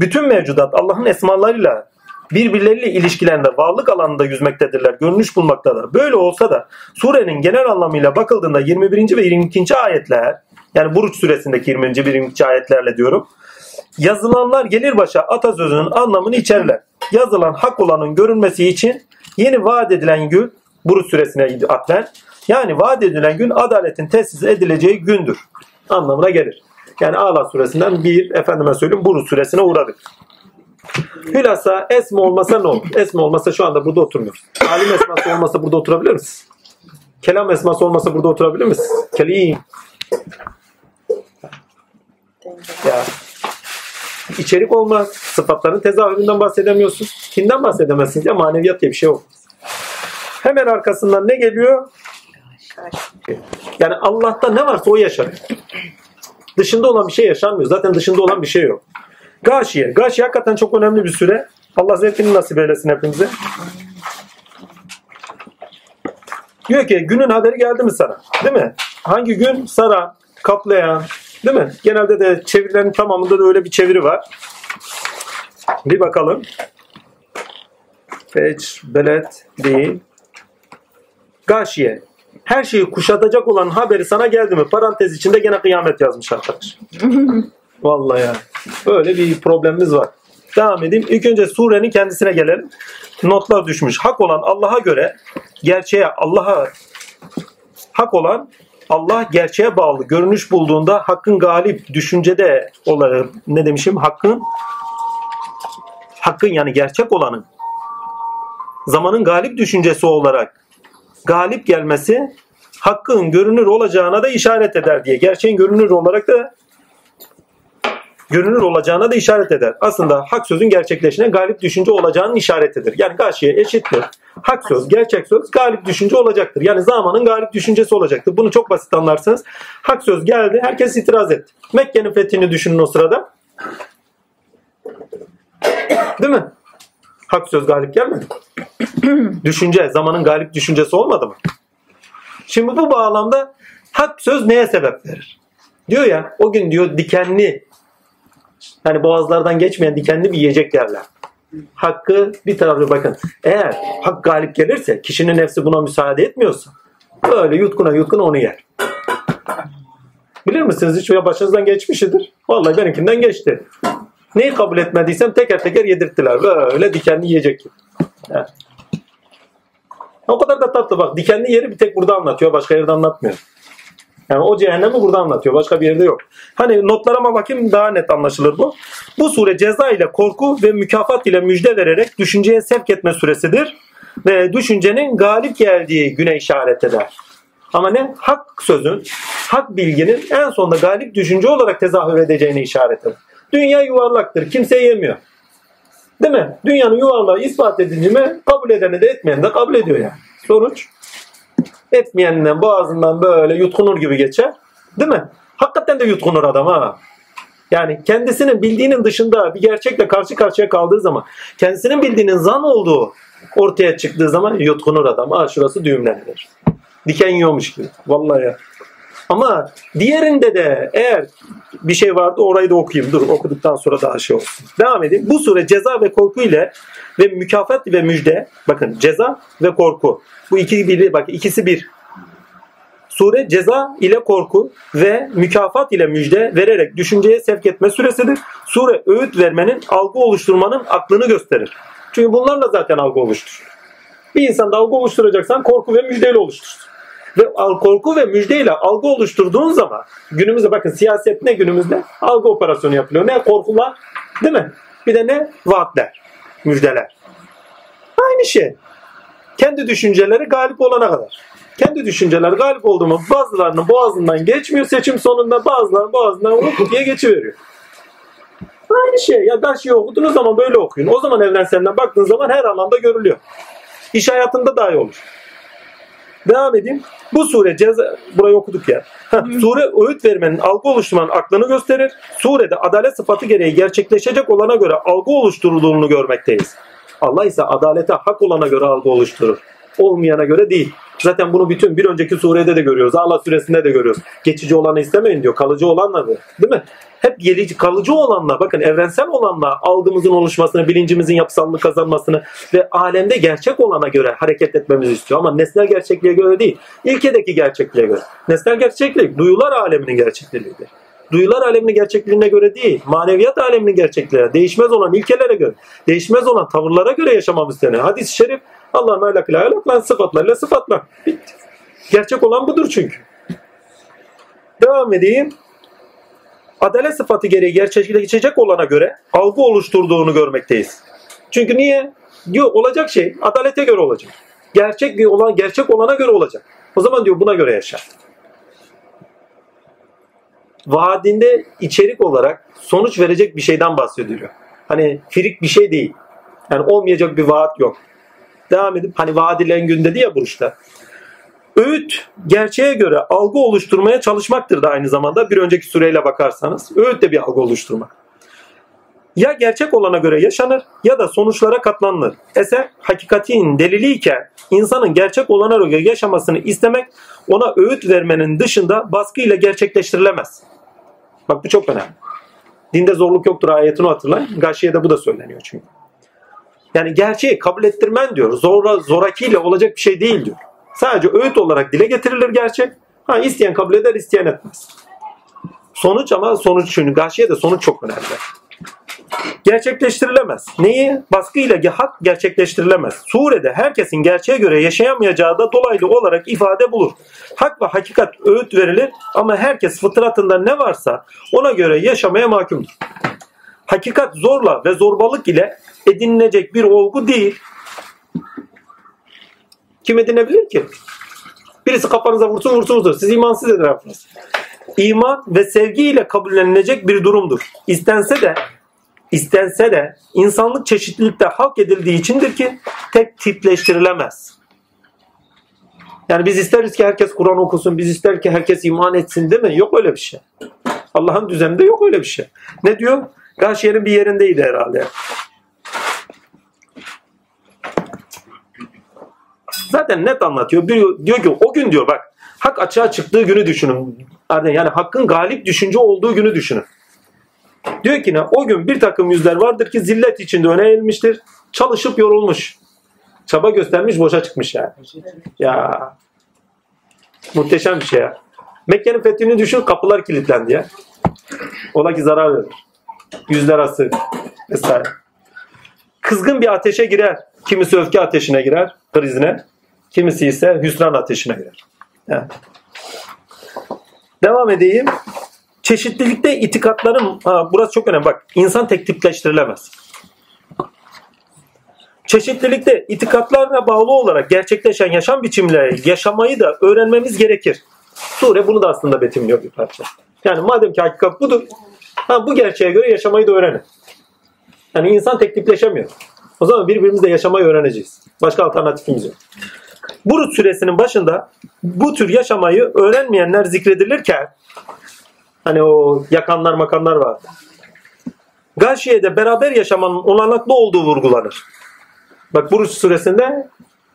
Bütün mevcudat Allah'ın esmalarıyla birbirleriyle ilişkilerinde varlık alanında yüzmektedirler, görünüş bulmaktadır. Böyle olsa da surenin genel anlamıyla bakıldığında 21. ve 22. ayetler yani Buruç suresindeki 20. ve 22. ayetlerle diyorum. Yazılanlar gelir başa atasözünün anlamını içerler. Yazılan hak olanın görünmesi için yeni vaat edilen gün Buruç suresine atfen yani vaat edilen gün adaletin tesis edileceği gündür anlamına gelir. Yani Ala suresinden bir efendime söyleyeyim Buruç suresine uğradık. Hülasa esma olmasa ne olur? Esma olmasa şu anda burada oturmuyoruz. Alim esması olmasa burada oturabilir misin? Kelam esması olmasa burada oturabilir misin? Kelim. Ya. İçerik olmaz. Sıfatların tezahüründen bahsedemiyorsun. Kimden bahsedemezsin ya maneviyat diye bir şey yok. Hemen arkasından ne geliyor? Yani Allah'ta ne varsa o yaşanıyor. Dışında olan bir şey yaşanmıyor. Zaten dışında olan bir şey yok. Gâşiye. Gâşiye hakikaten çok önemli bir süre. Allah zevkini nasip eylesin hepimize. Diyor ki günün haberi geldi mi sana? Değil mi? Hangi gün? Saran, kaplayan. Değil mi? Genelde de çevirilerin tamamında da öyle bir çeviri var. Bir bakalım. Feç, belet değil. Gâşiye. Her şeyi kuşatacak olan haberi sana geldi mi? Parantez içinde gene kıyamet yazmış arkadaş. Vallahi ya. Böyle bir problemimiz var. Devam edeyim. İlk önce surenin kendisine gelelim. Notlar düşmüş. Hak olan Allah'a göre gerçeğe Allah'a hak olan Allah gerçeğe bağlı görünüş bulduğunda hakkın galip düşüncede olarak ne demişim hakkın hakkın yani gerçek olanın zamanın galip düşüncesi olarak galip gelmesi hakkın görünür olacağına da işaret eder diye. Gerçeğin görünür olarak da görünür olacağına da işaret eder. Aslında hak sözün gerçekleşine galip düşünce olacağının işaretidir. Yani karşıya eşittir. Hak söz, gerçek söz galip düşünce olacaktır. Yani zamanın galip düşüncesi olacaktır. Bunu çok basit anlarsınız. Hak söz geldi, herkes itiraz etti. Mekke'nin fethini düşünün o sırada. Değil mi? Hak söz galip gelmedi. Düşünce, zamanın galip düşüncesi olmadı mı? Şimdi bu bağlamda hak söz neye sebep verir? Diyor ya o gün diyor dikenli hani boğazlardan geçmeyen dikenli bir yiyecek yerler. Hakkı bir tarafı bakın. Eğer hak galip gelirse kişinin nefsi buna müsaade etmiyorsa böyle yutkuna yutkuna onu yer. Bilir misiniz hiç ya başınızdan geçmişidir. Vallahi benimkinden geçti. Neyi kabul etmediysem teker teker yedirttiler. Böyle dikenli yiyecek. Yani. O kadar da tatlı bak. Dikenli yeri bir tek burada anlatıyor. Başka yerde anlatmıyor. Yani o cehennemi burada anlatıyor. Başka bir yerde yok. Hani notlarıma bakayım daha net anlaşılır bu. Bu sure ceza ile korku ve mükafat ile müjde vererek düşünceye sevk etme süresidir. Ve düşüncenin galip geldiği güne işaret eder. Ama ne? Hak sözün, hak bilginin en sonunda galip düşünce olarak tezahür edeceğini işaret eder. Dünya yuvarlaktır. Kimse yemiyor. Değil mi? Dünyanın yuvarlağı ispat edildi mi kabul edeni de etmeyeni de kabul ediyor yani. Sonuç etmeyeninden boğazından böyle yutkunur gibi geçer. Değil mi? Hakikaten de yutkunur adam ha. Yani kendisinin bildiğinin dışında bir gerçekle karşı karşıya kaldığı zaman kendisinin bildiğinin zan olduğu ortaya çıktığı zaman yutkunur adam. Ha şurası düğümlenir. Diken yiyormuş gibi. Vallahi ya. Ama diğerinde de eğer bir şey vardı orayı da okuyayım. Dur okuduktan sonra daha şey olsun. Devam edeyim. Bu sure ceza ve korku ile ve mükafat ve müjde. Bakın ceza ve korku. Bu iki biri bak ikisi bir. Sure ceza ile korku ve mükafat ile müjde vererek düşünceye sevk etme süresidir. Sure öğüt vermenin, algı oluşturmanın aklını gösterir. Çünkü bunlarla zaten algı oluşturur. Bir insanda algı oluşturacaksan korku ve müjdeyle oluşturur. Ve korku ve müjdeyle algı oluşturduğun zaman günümüzde bakın siyaset ne günümüzde? Algı operasyonu yapılıyor. Ne korkular değil mi? Bir de ne? Vaatler, müjdeler. Aynı şey. Kendi düşünceleri galip olana kadar. Kendi düşünceler galip oldu mu bazılarının boğazından geçmiyor. Seçim sonunda bazılarının boğazından hukuk diye geçiveriyor. Aynı şey. Ya ders şey okuduğunuz zaman böyle okuyun. O zaman evrenselden baktığınız zaman her alanda görülüyor. İş hayatında dahi olur. Devam edeyim. Bu sure ceza burayı okuduk ya. Heh, sure öğüt vermenin, algı oluşturmanın aklını gösterir. Surede adalet sıfatı gereği gerçekleşecek olana göre algı oluşturulduğunu görmekteyiz. Allah ise adalete hak olana göre algı oluşturur. Olmayana göre değil. Zaten bunu bütün bir önceki surede de görüyoruz. Allah suresinde de görüyoruz. Geçici olanı istemeyin diyor. Kalıcı olanla. Değil mi? Hep gelici, kalıcı olanla bakın evrensel olanla algımızın oluşmasını, bilincimizin yapısallılık kazanmasını ve alemde gerçek olana göre hareket etmemizi istiyor. Ama nesnel gerçekliğe göre değil. İlkedeki gerçekliğe göre. Nesnel gerçeklik duyular aleminin gerçekliğidir. Duyular aleminin gerçekliğine göre değil, maneviyat aleminin gerçekliğine, değişmez olan ilkelere göre, değişmez olan tavırlara göre yaşamamız isteniyor. Hadis-i şerif Allah'ın ahlakıyla ahlaklan, sıfatlarıyla sıfatlan. Bitti. Gerçek olan budur çünkü. Devam edeyim. Adalet sıfatı gereği gerçekleşecek olana göre algı oluşturduğunu görmekteyiz. Çünkü niye? Diyor olacak şey adalete göre olacak. Gerçek bir olan gerçek olana göre olacak. O zaman diyor buna göre yaşa. Vaadinde içerik olarak sonuç verecek bir şeyden bahsediliyor. Hani firik bir şey değil. Yani olmayacak bir vaat yok. Devam edip hani vaadilen gün dedi ya Buruş'ta. Öğüt gerçeğe göre algı oluşturmaya çalışmaktır da aynı zamanda bir önceki süreyle bakarsanız. Öğüt de bir algı oluşturmak. Ya gerçek olana göre yaşanır ya da sonuçlara katlanılır. Eser hakikatin deliliyken insanın gerçek olana göre yaşamasını istemek ona öğüt vermenin dışında baskıyla gerçekleştirilemez. Bak bu çok önemli. Dinde zorluk yoktur ayetini hatırlayın. Gâşiye'de bu da söyleniyor çünkü. Yani gerçeği kabul ettirmen diyor. Zora, zorakiyle olacak bir şey değil diyor. Sadece öğüt olarak dile getirilir gerçek. Ha isteyen kabul eder, isteyen etmez. Sonuç ama sonuç çünkü gâşiye de sonuç çok önemli. Gerçekleştirilemez. Neyi? Baskıyla hak gerçekleştirilemez. Surede herkesin gerçeğe göre yaşayamayacağı da dolaylı olarak ifade bulur. Hak ve hakikat öğüt verilir ama herkes fıtratında ne varsa ona göre yaşamaya mahkumdur. Hakikat zorla ve zorbalık ile edinilecek bir olgu değil. Kim edinebilir ki? Birisi kafanıza vursun vursun vursun. Siz imansız etrafınız. İman ve sevgiyle kabullenilecek bir durumdur. İstense de istense de insanlık çeşitlilikte halk edildiği içindir ki tek tipleştirilemez. Yani biz isteriz ki herkes Kur'an okusun, biz ister ki herkes iman etsin değil mi? Yok öyle bir şey. Allah'ın düzeninde yok öyle bir şey. Ne diyor? Gâşiye'nin bir yerindeydi herhalde. Zaten net anlatıyor. Bir, diyor ki o gün diyor bak hak açığa çıktığı günü düşünün. Yani hakkın galip düşünce olduğu günü düşünün. Diyor ki ne? O gün bir takım yüzler vardır ki zillet içinde öne eğilmiştir. Çalışıp yorulmuş. Çaba göstermiş boşa çıkmış yani. Ya. Muhteşem bir şey ya. Mekke'nin fethini düşün kapılar kilitlendi ya. Ola ki zarar verir. Yüzler asır vesaire. Kızgın bir ateşe girer. Kimisi öfke ateşine girer, krizine. Kimisi ise hüsran ateşine girer. Devam edeyim. Çeşitlilikte itikatların, ha, burası çok önemli bak, insan tek tipleştirilemez. Çeşitlilikte itikatlarla bağlı olarak gerçekleşen yaşam biçimleri yaşamayı da öğrenmemiz gerekir. Sure bunu da aslında betimliyor bir parça. Yani madem ki hakikat budur, ha, bu gerçeğe göre yaşamayı da öğrenin. Yani insan tek tipleşemiyor. O zaman birbirimizle yaşamayı öğreneceğiz. Başka alternatifimiz yok. Burut suresinin başında bu tür yaşamayı öğrenmeyenler zikredilirken hani o yakanlar makanlar vardı. Gâşiye'de beraber yaşamanın olanaklı olduğu vurgulanır. Bak Burut suresinde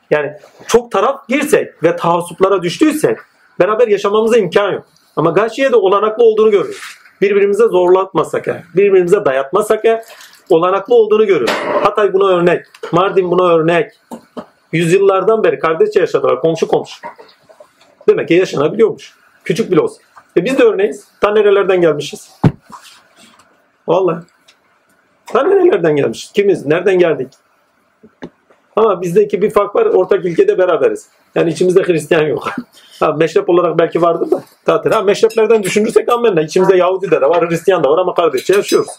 yani çok taraf girsek ve taassuplara düştüysek beraber yaşamamıza imkan yok. Ama Gâşiye'de olanaklı olduğunu görürüz. Birbirimize zorlatmasak eğer, birbirimize dayatmasak eğer olanaklı olduğunu görürüz. Hatay buna örnek, Mardin buna örnek. Yüzyıllardan beri kardeşçe yaşadılar, komşu komşu. Demek ki yaşanabiliyormuş. Küçük bile olsa. E biz de örneğiz. Ta nerelerden gelmişiz? Vallahi. Ta nerelerden gelmişiz? Kimiz? Nereden geldik? Ama bizdeki bir fark var. Ortak ülkede beraberiz. Yani içimizde Hristiyan yok. Ha, meşrep olarak belki vardır da. Zaten ha, meşreplerden düşünürsek amenna. İçimizde Yahudi de var, Hristiyan da var ama kardeşçe yaşıyoruz.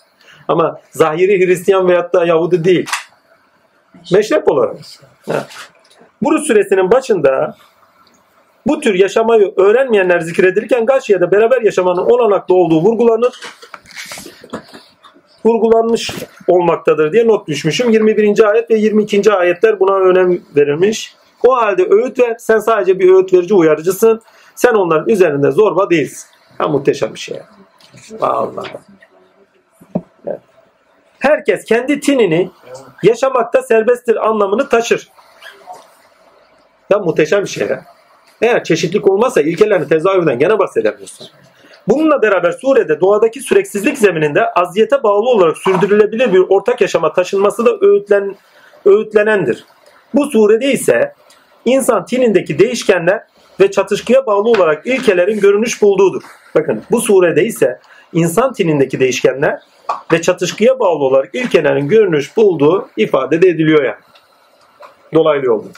Ama zahiri Hristiyan veyahut da Yahudi değil. Meşrep olarak. Buruz suresinin başında bu tür yaşamayı öğrenmeyenler zikredilirken Gâşiye'de beraber yaşamanın olanaklı olduğu vurgulanır. Vurgulanmış olmaktadır diye not düşmüşüm. 21. ayet ve 22. ayetler buna önem verilmiş. O halde öğüt ver. Sen sadece bir öğüt verici uyarıcısın. Sen onların üzerinde zorba değilsin. Ha, muhteşem bir şey. Evet. Herkes kendi tinini yaşamakta serbesttir anlamını taşır. Ya muhteşem bir şey ya. Eğer çeşitlilik olmazsa ilkelerin tezahürden gene bahsedemiyorsun. Bununla beraber surede doğadaki süreksizlik zemininde aziyete bağlı olarak sürdürülebilir bir ortak yaşama taşınması da öğütlen, öğütlenendir. Bu surede ise insan tinindeki değişkenler ve çatışkıya bağlı olarak ilkelerin görünüş bulduğudur. Bakın bu surede ise insan tinindeki değişkenler ve çatışkıya bağlı olarak ilkelerin görünüş bulduğu ifade de ediliyor yani. Dolaylı yolda.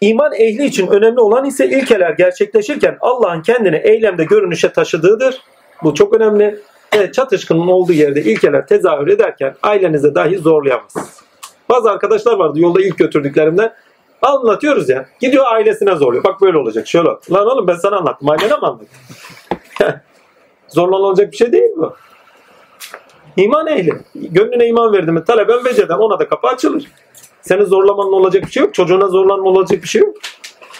İman ehli için önemli olan ise ilkeler gerçekleşirken Allah'ın kendini eylemde görünüşe taşıdığıdır. Bu çok önemli. Ve çatışkının olduğu yerde ilkeler tezahür ederken ailenize dahi zorlayamaz. Bazı arkadaşlar vardı yolda ilk götürdüklerimde anlatıyoruz ya. Gidiyor ailesine zorluyor. Bak böyle olacak. Şöyle. Lan oğlum ben sana anlattım. Ailene mi anlattım? Zorlanılacak bir şey değil bu. İman ehli. Gönlüne iman verdi mi taleben veceden ona da kapı açılır. Seni zorlamanın olacak bir şey yok. Çocuğuna zorlanma olacak bir şey yok.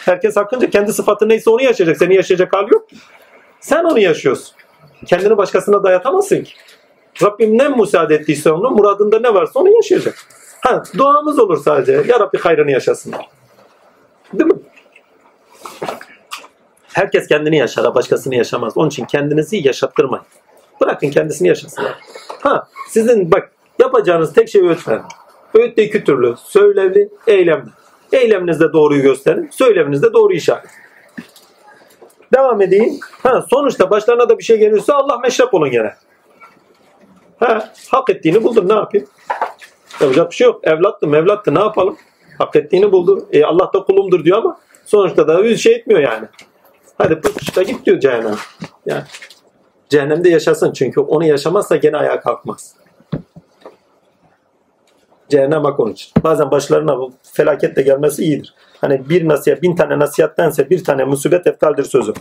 Herkes hakkınca kendi sıfatı neyse onu yaşayacak. Seni yaşayacak hali yok. Sen onu yaşıyorsun. Kendini başkasına dayatamazsın ki. Rabbim ne müsaade ettiyse onu, muradında ne varsa onu yaşayacak. Ha, duamız olur sadece. Ya Rabbi hayrını yaşasınlar. Değil mi? Herkes kendini yaşar, başkasını yaşamaz. Onun için kendinizi yaşattırmayın. Bırakın kendisini yaşasınlar. Ha, sizin bak yapacağınız tek şey öğüt vermek. Öğüt de iki türlü. Söylevli, eylemli. Eyleminizde doğruyu gösterin. Söyleminizde doğru işaret. Devam edeyim. Ha, sonuçta başlarına da bir şey geliyorsa Allah meşrep olun gene. Ha, hak ettiğini buldun ne yapayım? Yapacak bir şey yok. Evlattı evlattı ne yapalım? Hak ettiğini buldu. E, Allah da kulumdur diyor ama sonuçta da bir şey etmiyor yani. Hadi pıtışta git diyor cehennem. Yani cehennemde yaşasın çünkü onu yaşamazsa gene ayağa kalkmaz. Cehennem bak onun için. Bazen başlarına bu felaketle gelmesi iyidir. Hani bir nasihat, bin tane nasihattense bir tane musibet eftaldir sözü.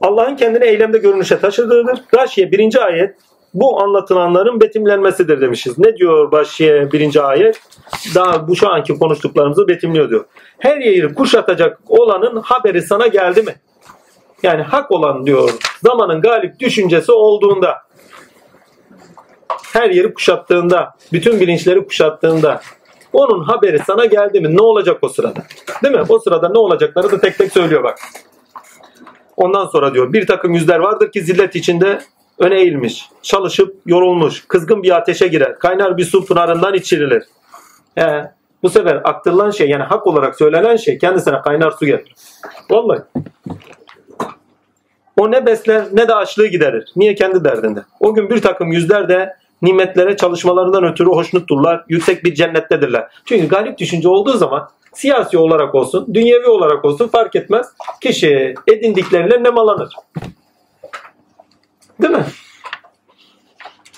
Allah'ın kendini eylemde görünüşe taşıdığıdır. Gâşiye birinci ayet bu anlatılanların betimlenmesidir demişiz. Ne diyor Başiye birinci ayet? Daha bu şu anki konuştuklarımızı betimliyor diyor. Her yeri kuşatacak olanın haberi sana geldi mi? Yani hak olan diyor zamanın galip düşüncesi olduğunda her yeri kuşattığında, bütün bilinçleri kuşattığında onun haberi sana geldi mi? Ne olacak o sırada? Değil mi? O sırada ne olacakları da tek tek söylüyor bak. Ondan sonra diyor bir takım yüzler vardır ki zillet içinde öne eğilmiş, çalışıp yorulmuş, kızgın bir ateşe girer, kaynar bir su pınarından içirilir. He, bu sefer aktarılan şey yani hak olarak söylenen şey kendisine kaynar su getirir. Vallahi. O ne besler ne de açlığı giderir. Niye kendi derdinde? O gün bir takım yüzler de nimetlere çalışmalarından ötürü hoşnutturlar. Yüksek bir cennettedirler. Çünkü galip düşünce olduğu zaman siyasi olarak olsun, dünyevi olarak olsun fark etmez. Kişi edindikleriyle nemalanır. Değil mi?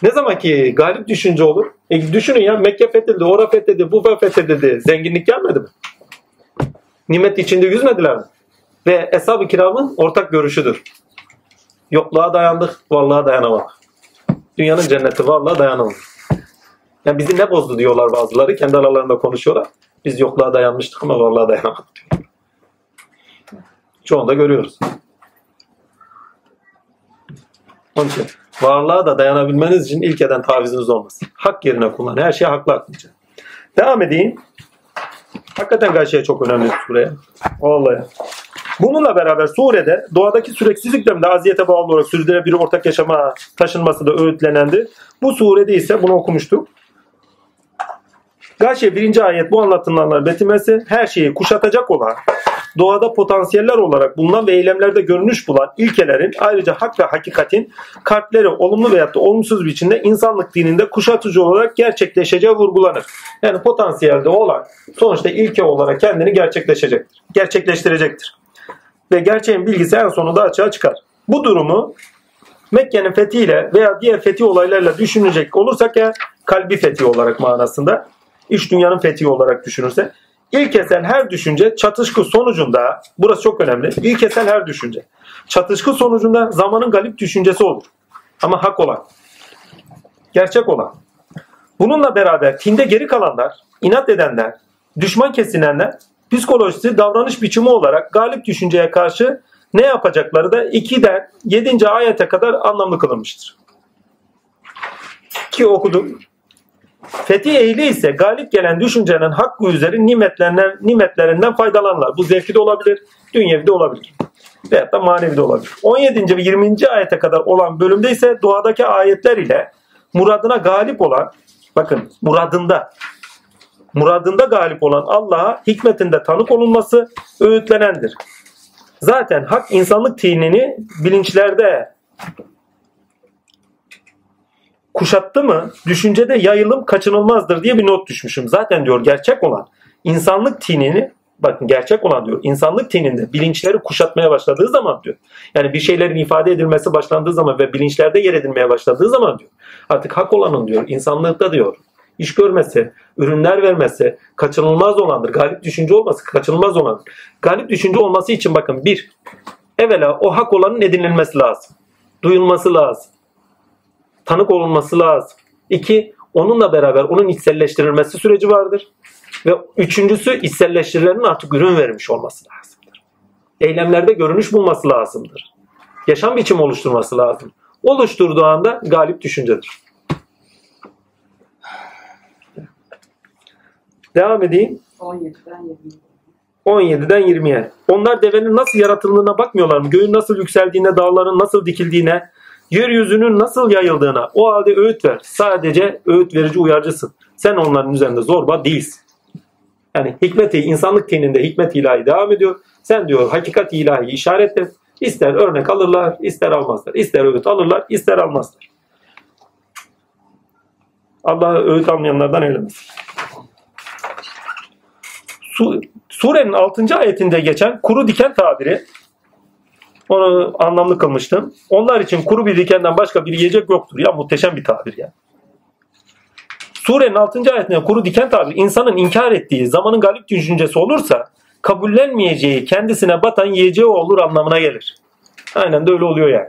Ne zaman ki galip düşünce olur? E düşünün ya Mekke fethedildi, ora fethedildi, bu fethedildi. Zenginlik gelmedi mi? Nimet içinde yüzmediler mi? Ve Eshab-ı Kiram'ın ortak görüşüdür. Yokluğa dayandık, varlığa dayanamadık. Dünyanın cenneti varlığa dayanamadık. Yani bizi ne bozdu diyorlar bazıları. Kendi aralarında konuşuyorlar. Biz yokluğa dayanmıştık ama varlığa dayanamadık. Çoğunda görüyoruz. Onun için varlığa da dayanabilmeniz için ilkeden taviziniz olmasın. Hak yerine kullan. Her şey haklı aklınca. Devam edeyim. Hakikaten karşıya çok önemli sure. Vallahi. Bununla beraber surede doğadaki süreksizlikle de aziyete bağlı olarak sürdürülebilir ortak yaşama taşınması da öğütlenendi. Bu surede ise bunu okumuştuk. Gâşiye birinci ayet bu anlatılanlar betimesi her şeyi kuşatacak olan, doğada potansiyeller olarak bulunan ve eylemlerde görünüş bulan ilkelerin ayrıca hak ve hakikatin kalpleri olumlu veyahut da olumsuz biçimde insanlık dininde kuşatıcı olarak gerçekleşeceği vurgulanır. Yani potansiyelde olan sonuçta ilke olarak kendini gerçekleşecektir. Gerçekleştirecektir. Ve gerçeğin bilgisi en sonunda açığa çıkar. Bu durumu Mekke'nin fethiyle veya diğer fethi olaylarla düşünecek olursak ya kalbi fethi olarak manasında iç dünyanın fethi olarak düşünürse ilkesel her düşünce çatışkı sonucunda burası çok önemli. İlkesel her düşünce çatışkı sonucunda zamanın galip düşüncesi olur. Ama hak olan. Gerçek olan. Bununla beraber tinde geri kalanlar, inat edenler, düşman kesinenler psikolojisi davranış biçimi olarak galip düşünceye karşı ne yapacakları da 2'den 7. ayete kadar anlamlı kılınmıştır. Ki okudum. Fetih ehli ise galip gelen düşüncenin hakkı üzeri nimetlerinden, nimetlerinden faydalanırlar. Bu zevki de olabilir, dünyevi de olabilir. Veyahut da manevi de olabilir. 17. ve 20. ayete kadar olan bölümde ise duadaki ayetler ile muradına galip olan, bakın muradında, muradında galip olan Allah'a hikmetinde tanık olunması öğütlenendir. Zaten hak insanlık dinini bilinçlerde kuşattı mı düşüncede yayılım kaçınılmazdır diye bir not düşmüşüm. Zaten diyor gerçek olan insanlık tinini bakın gerçek olan diyor insanlık tininde bilinçleri kuşatmaya başladığı zaman diyor. Yani bir şeylerin ifade edilmesi başlandığı zaman ve bilinçlerde yer edilmeye başladığı zaman diyor. Artık hak olanın diyor insanlıkta diyor iş görmesi, ürünler vermesi kaçınılmaz olandır. Galip düşünce olması kaçınılmaz olandır. Galip düşünce olması için bakın bir, evvela o hak olanın edinilmesi lazım. Duyulması lazım tanık olunması lazım. İki, onunla beraber onun içselleştirilmesi süreci vardır. Ve üçüncüsü içselleştirilenin artık ürün vermiş olması lazımdır. Eylemlerde görünüş bulması lazımdır. Yaşam biçimi oluşturması lazım. Oluşturduğu anda galip düşüncedir. Devam edeyim. 17'den 20'ye. 17'den 20'ye. Onlar devenin nasıl yaratıldığına bakmıyorlar mı? Göğün nasıl yükseldiğine, dağların nasıl dikildiğine, yeryüzünün nasıl yayıldığına o halde öğüt ver. Sadece öğüt verici uyarıcısın. Sen onların üzerinde zorba değilsin. Yani hikmeti, insanlık teninde hikmet ilahi devam ediyor. Sen diyor hakikat ilahi işaret et. İster örnek alırlar, ister almazlar. İster öğüt alırlar, ister almazlar. Allah öğüt almayanlardan eylemesin. Su, surenin 6. ayetinde geçen kuru diken tabiri onu anlamlı kılmıştım. Onlar için kuru bir dikenden başka bir yiyecek yoktur. Ya muhteşem bir tabir ya. Surenin 6. ayetinde kuru diken tabiri insanın inkar ettiği zamanın galip düşüncesi olursa kabullenmeyeceği kendisine batan yiyeceği olur anlamına gelir. Aynen de öyle oluyor yani.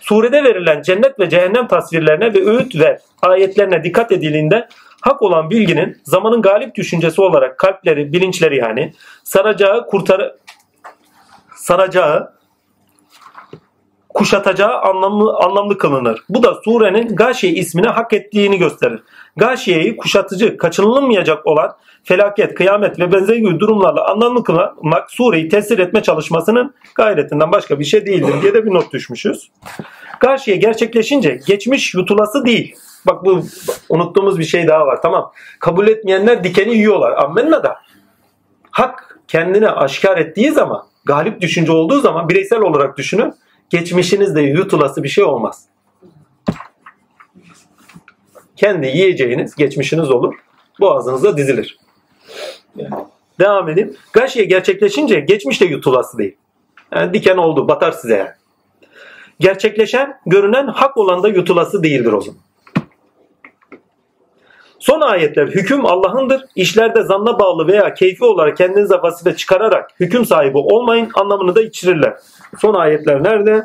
Surede verilen cennet ve cehennem tasvirlerine ve öğüt ve ayetlerine dikkat edildiğinde hak olan bilginin zamanın galip düşüncesi olarak kalpleri, bilinçleri yani saracağı, kurtar saracağı, kuşatacağı anlamlı, anlamlı kılınır. Bu da surenin Gâşiye ismini hak ettiğini gösterir. Gâşiye'yi kuşatıcı, kaçınılmayacak olan felaket, kıyamet ve benzeri gibi durumlarla anlamlı kılmak sureyi tesir etme çalışmasının gayretinden başka bir şey değildir diye de bir not düşmüşüz. Gâşiye gerçekleşince geçmiş yutulası değil. Bak bu unuttuğumuz bir şey daha var. Tamam. Kabul etmeyenler dikeni yiyorlar. Ammenna da. Hak kendini aşikar ettiği zaman, galip düşünce olduğu zaman bireysel olarak düşünün geçmişinizde yutulası bir şey olmaz. Kendi yiyeceğiniz geçmişiniz olur. Boğazınıza dizilir. Yani devam edeyim. Gaşiye gerçekleşince geçmiş de yutulası değil. Yani diken oldu, batar size yani. Gerçekleşen, görünen hak olan da yutulası değildir o zaman. Son ayetler hüküm Allah'ındır. İşlerde zanna bağlı veya keyfi olarak kendinize vazife çıkararak hüküm sahibi olmayın anlamını da içirirler. Son ayetler nerede?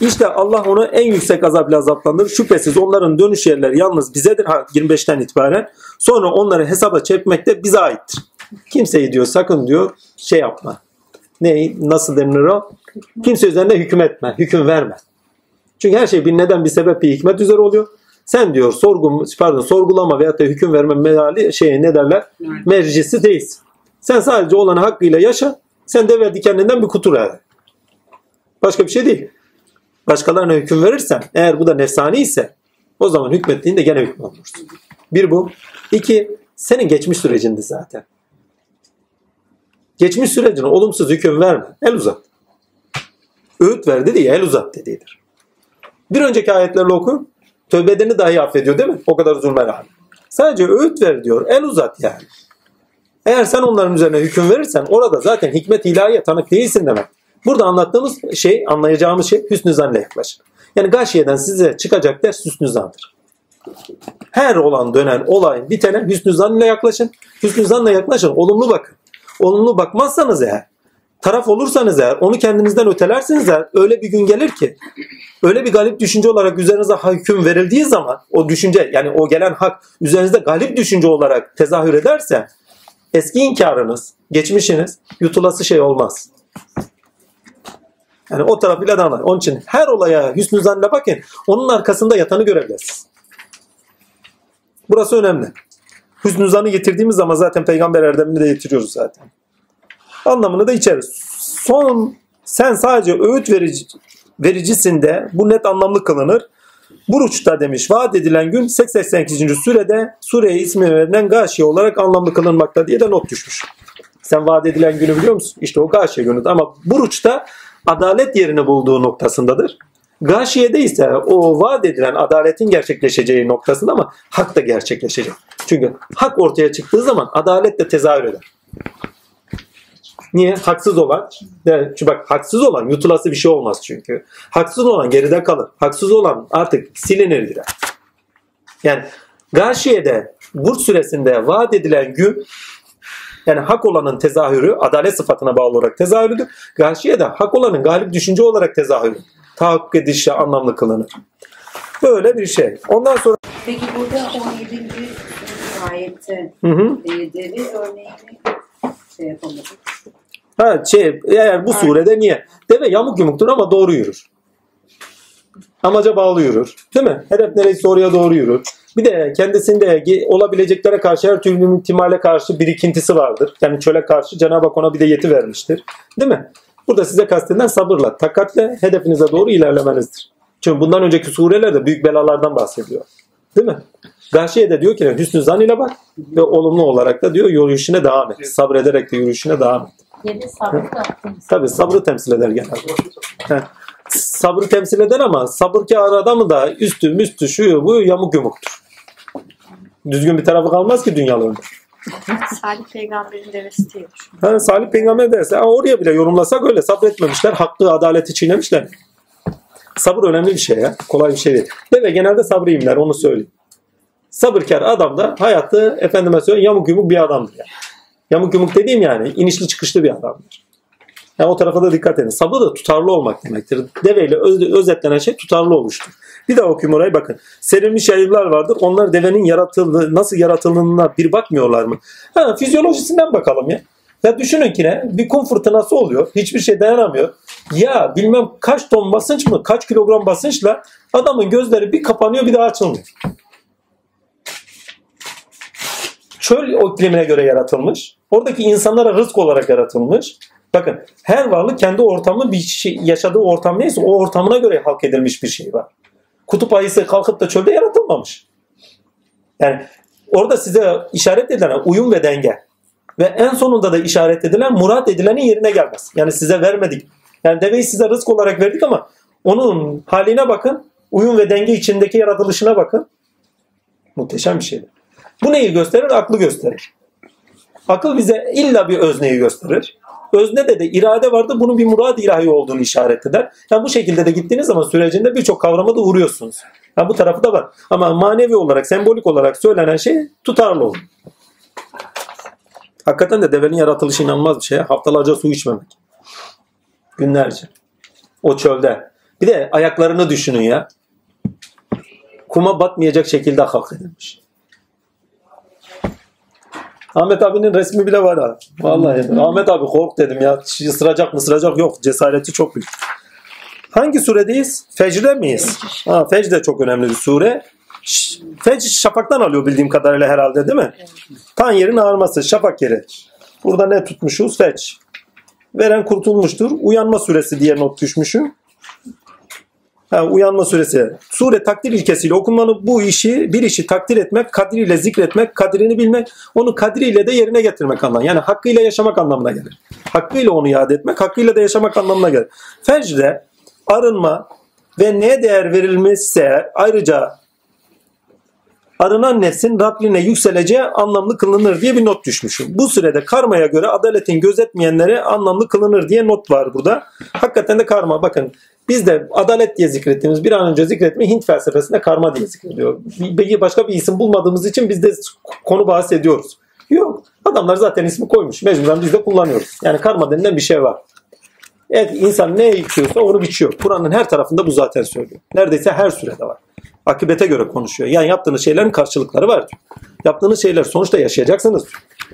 İşte Allah onu en yüksek azapla azaplandırır. Şüphesiz onların dönüş yerleri yalnız bizedir. Ha, 25'ten itibaren. Sonra onları hesaba çekmek de bize aittir. Kimseyi diyor sakın diyor şey yapma. Ne, nasıl denilir o? Kimse üzerinde hüküm etme, hüküm verme. Çünkü her şey bir neden bir sebep bir hikmet üzere oluyor. Sen diyor sorgu, pardon, sorgulama veyahut da hüküm verme meali şey ne derler? Mercisi değilsin. Sen sadece olanı hakkıyla yaşa. Sen deve dikeninden bir kutur yani. Başka bir şey değil. Başkalarına hüküm verirsen eğer bu da nefsani ise o zaman hükmettiğinde gene hüküm olursun. Bir bu. İki, senin geçmiş sürecindi zaten. Geçmiş sürecine olumsuz hüküm verme. El uzat. Öğüt ver dedi ya el uzat dediğidir. Bir önceki ayetlerle oku. Tövbe edeni dahi affediyor değil mi? O kadar zulme rağmen. Sadece öğüt ver diyor. El uzat yani. Eğer sen onların üzerine hüküm verirsen orada zaten hikmet ilahiye tanık değilsin demek. Burada anlattığımız şey, anlayacağımız şey hüsnü zanla yaklaşır. Yani gâşiyeden size çıkacak ders hüsnü zandır. Her olan dönen olayın bitene hüsnü zanla yaklaşın. Hüsnü zanla yaklaşın. Olumlu bakın. Olumlu bakmazsanız eğer, taraf olursanız eğer, onu kendinizden ötelerseniz eğer öyle bir gün gelir ki öyle bir galip düşünce olarak üzerinize hüküm verildiği zaman o düşünce yani o gelen hak üzerinizde galip düşünce olarak tezahür ederse eski inkarınız, geçmişiniz yutulası şey olmaz. Yani o tarafıyla da anlar. Onun için her olaya hüsnü zanla bakın. Onun arkasında yatanı görebilirsiniz. Burası önemli. Hüsnü zanı getirdiğimiz zaman zaten peygamber erdemini de getiriyoruz zaten. Anlamını da içeriz. Son sen sadece öğüt verici, vericisinde bu net anlamlı kılınır. Buruç'ta demiş vaat edilen gün 88. surede sureye ismi verilen gâşiye olarak anlamlı kılınmakta diye de not düşmüş. Sen vaat edilen günü biliyor musun? İşte o gâşiye günü. Ama Buruç'ta adalet yerini bulduğu noktasındadır. Gâşiye'de ise o vaat edilen adaletin gerçekleşeceği noktasında ama hak da gerçekleşecek. Çünkü hak ortaya çıktığı zaman adalet de tezahür eder. Niye? Haksız olan, çünkü bak haksız olan yutulası bir şey olmaz çünkü. Haksız olan geride kalır. Haksız olan artık silinir gider. Yani Gâşiye'de Burç süresinde vaat edilen gün yani hak olanın tezahürü adalet sıfatına bağlı olarak tezahürüdür. Gâşiye'de hak olanın galip düşünce olarak tezahürü. Tahakkuk edişle anlamlı kılınır. Böyle bir şey. Ondan sonra Peki burada 17. ayette hı hı. e, deve örneğini şey yapamadık. Ha şey eğer bu surede niye? Deve yamuk yumuktur ama doğru yürür. Amaca bağlı yürür. Değil mi? Hedef neresi oraya doğru yürür. Bir de kendisinde olabileceklere karşı her türlü ihtimale karşı birikintisi vardır. Yani çöle karşı Cenab-ı Hak ona bir de yeti vermiştir. Değil mi? Burada size kastedilen sabırla, takatle hedefinize doğru ilerlemenizdir. Çünkü bundan önceki surelerde büyük belalardan bahsediyor. Değil mi? Gâşiye de diyor ki hüsnü zan ile bak ve olumlu olarak da diyor yürüyüşüne devam et. Sabrederek de yürüyüşüne devam et. Yedi sabır da attınız. Tabi sabrı temsil eder genelde. Heh. Sabrı temsil eder ama sabır ki adamı da üstü müstü şu bu yamuk yumuktur. Düzgün bir tarafı kalmaz ki dünyalarında. Salih peygamberin devesi diye. Ha, Salih peygamber derse oraya bile yorumlasak öyle sabretmemişler. Hakkı adaleti çiğnemişler. Sabır önemli bir şey ya. Kolay bir şey değil. Deve genelde sabriyimler onu söyleyeyim. Sabırkar adam da hayatı efendime söyleyeyim yamuk yumuk bir adamdır yani. Yamuk yumuk dediğim yani inişli çıkışlı bir adamdır. Yani o tarafa da dikkat edin. Sabır da tutarlı olmak demektir. Deveyle öz, özetlenen şey tutarlı oluştur. Bir daha okuyayım orayı bakın. Serilmiş yayıllar vardır. Onlar devenin yaratıldığı, nasıl yaratıldığına bir bakmıyorlar mı? Ha, fizyolojisinden bakalım ya. Ya düşünün ki ne? Bir kum fırtınası oluyor. Hiçbir şey dayanamıyor. Ya bilmem kaç ton basınç mı, kaç kilogram basınçla adamın gözleri bir kapanıyor bir daha açılmıyor. Çöl iklimine göre yaratılmış. Oradaki insanlara rızk olarak yaratılmış. Bakın her varlık kendi ortamı bir şey, yaşadığı ortam neyse o ortamına göre halk edilmiş bir şey var. Kutup ayısı kalkıp da çölde yaratılmamış. Yani orada size işaret edilen uyum ve denge ve en sonunda da işaret edilen murat edilenin yerine gelmez. Yani size vermedik. Yani deveyi size rızk olarak verdik ama onun haline bakın. Uyum ve denge içindeki yaratılışına bakın. Muhteşem bir şeydir. Bu neyi gösterir? Aklı gösterir. Akıl bize illa bir özneyi gösterir. Öznede de irade vardı. Bunun bir murad ilahi olduğunu işaret eder. Yani bu şekilde de gittiğiniz zaman sürecinde birçok kavrama da vuruyorsunuz. Yani bu tarafı da var. Ama manevi olarak, sembolik olarak söylenen şey tutarlı olur. Hakikaten de devenin yaratılışı inanılmaz bir şey. Haftalarca su içmemek. Günlerce. O çölde. Bir de ayaklarını düşünün ya. Kuma batmayacak şekilde halk edilmiş. Ahmet abinin resmi bile var ha. Vallahi. Ahmet abi kork dedim ya. Isıracak mı ısıracak yok. Cesareti çok büyük. Hangi suredeyiz? Fecr'de miyiz? Ha, Fecr de çok önemli bir sure. Fecr şafaktan alıyor bildiğim kadarıyla herhalde değil mi? Tan yerin ağarması, şafak yeri. Burada ne tutmuşuz? Fecr. Veren kurtulmuştur. Uyanma suresi diye not düşmüşüm. Uyanma suresi. Sure takdir ilkesiyle okunmalı bu işi, bir işi takdir etmek, kadriyle zikretmek, kadrini bilmek, onu kadriyle de yerine getirmek anlamına. Yani hakkıyla yaşamak anlamına gelir. Hakkıyla onu yad etmek, hakkıyla da yaşamak anlamına gelir. Fecr'de arınma ve neye değer verilmişse ayrıca arınan nefsin Rabbine yükseleceği anlamlı kılınır diye bir not düşmüşüm. Bu sürede karmaya göre adaletin gözetmeyenlere anlamlı kılınır diye not var burada. Hakikaten de karma bakın biz de adalet diye zikrettiğimiz bir an önce zikretmeyi Hint felsefesinde karma diye zikrediyor. Bir, başka bir isim bulmadığımız için biz de konu bahsediyoruz. Yok. Adamlar zaten ismi koymuş. Mecburen biz de kullanıyoruz. Yani karma denilen bir şey var. Evet insan ne ekiyorsa onu biçiyor. Kur'an'ın her tarafında bu zaten söylüyor. Neredeyse her surede var. Akibete göre konuşuyor. Yani yaptığınız şeylerin karşılıkları var diyor. Yaptığınız şeyler sonuçta yaşayacaksınız.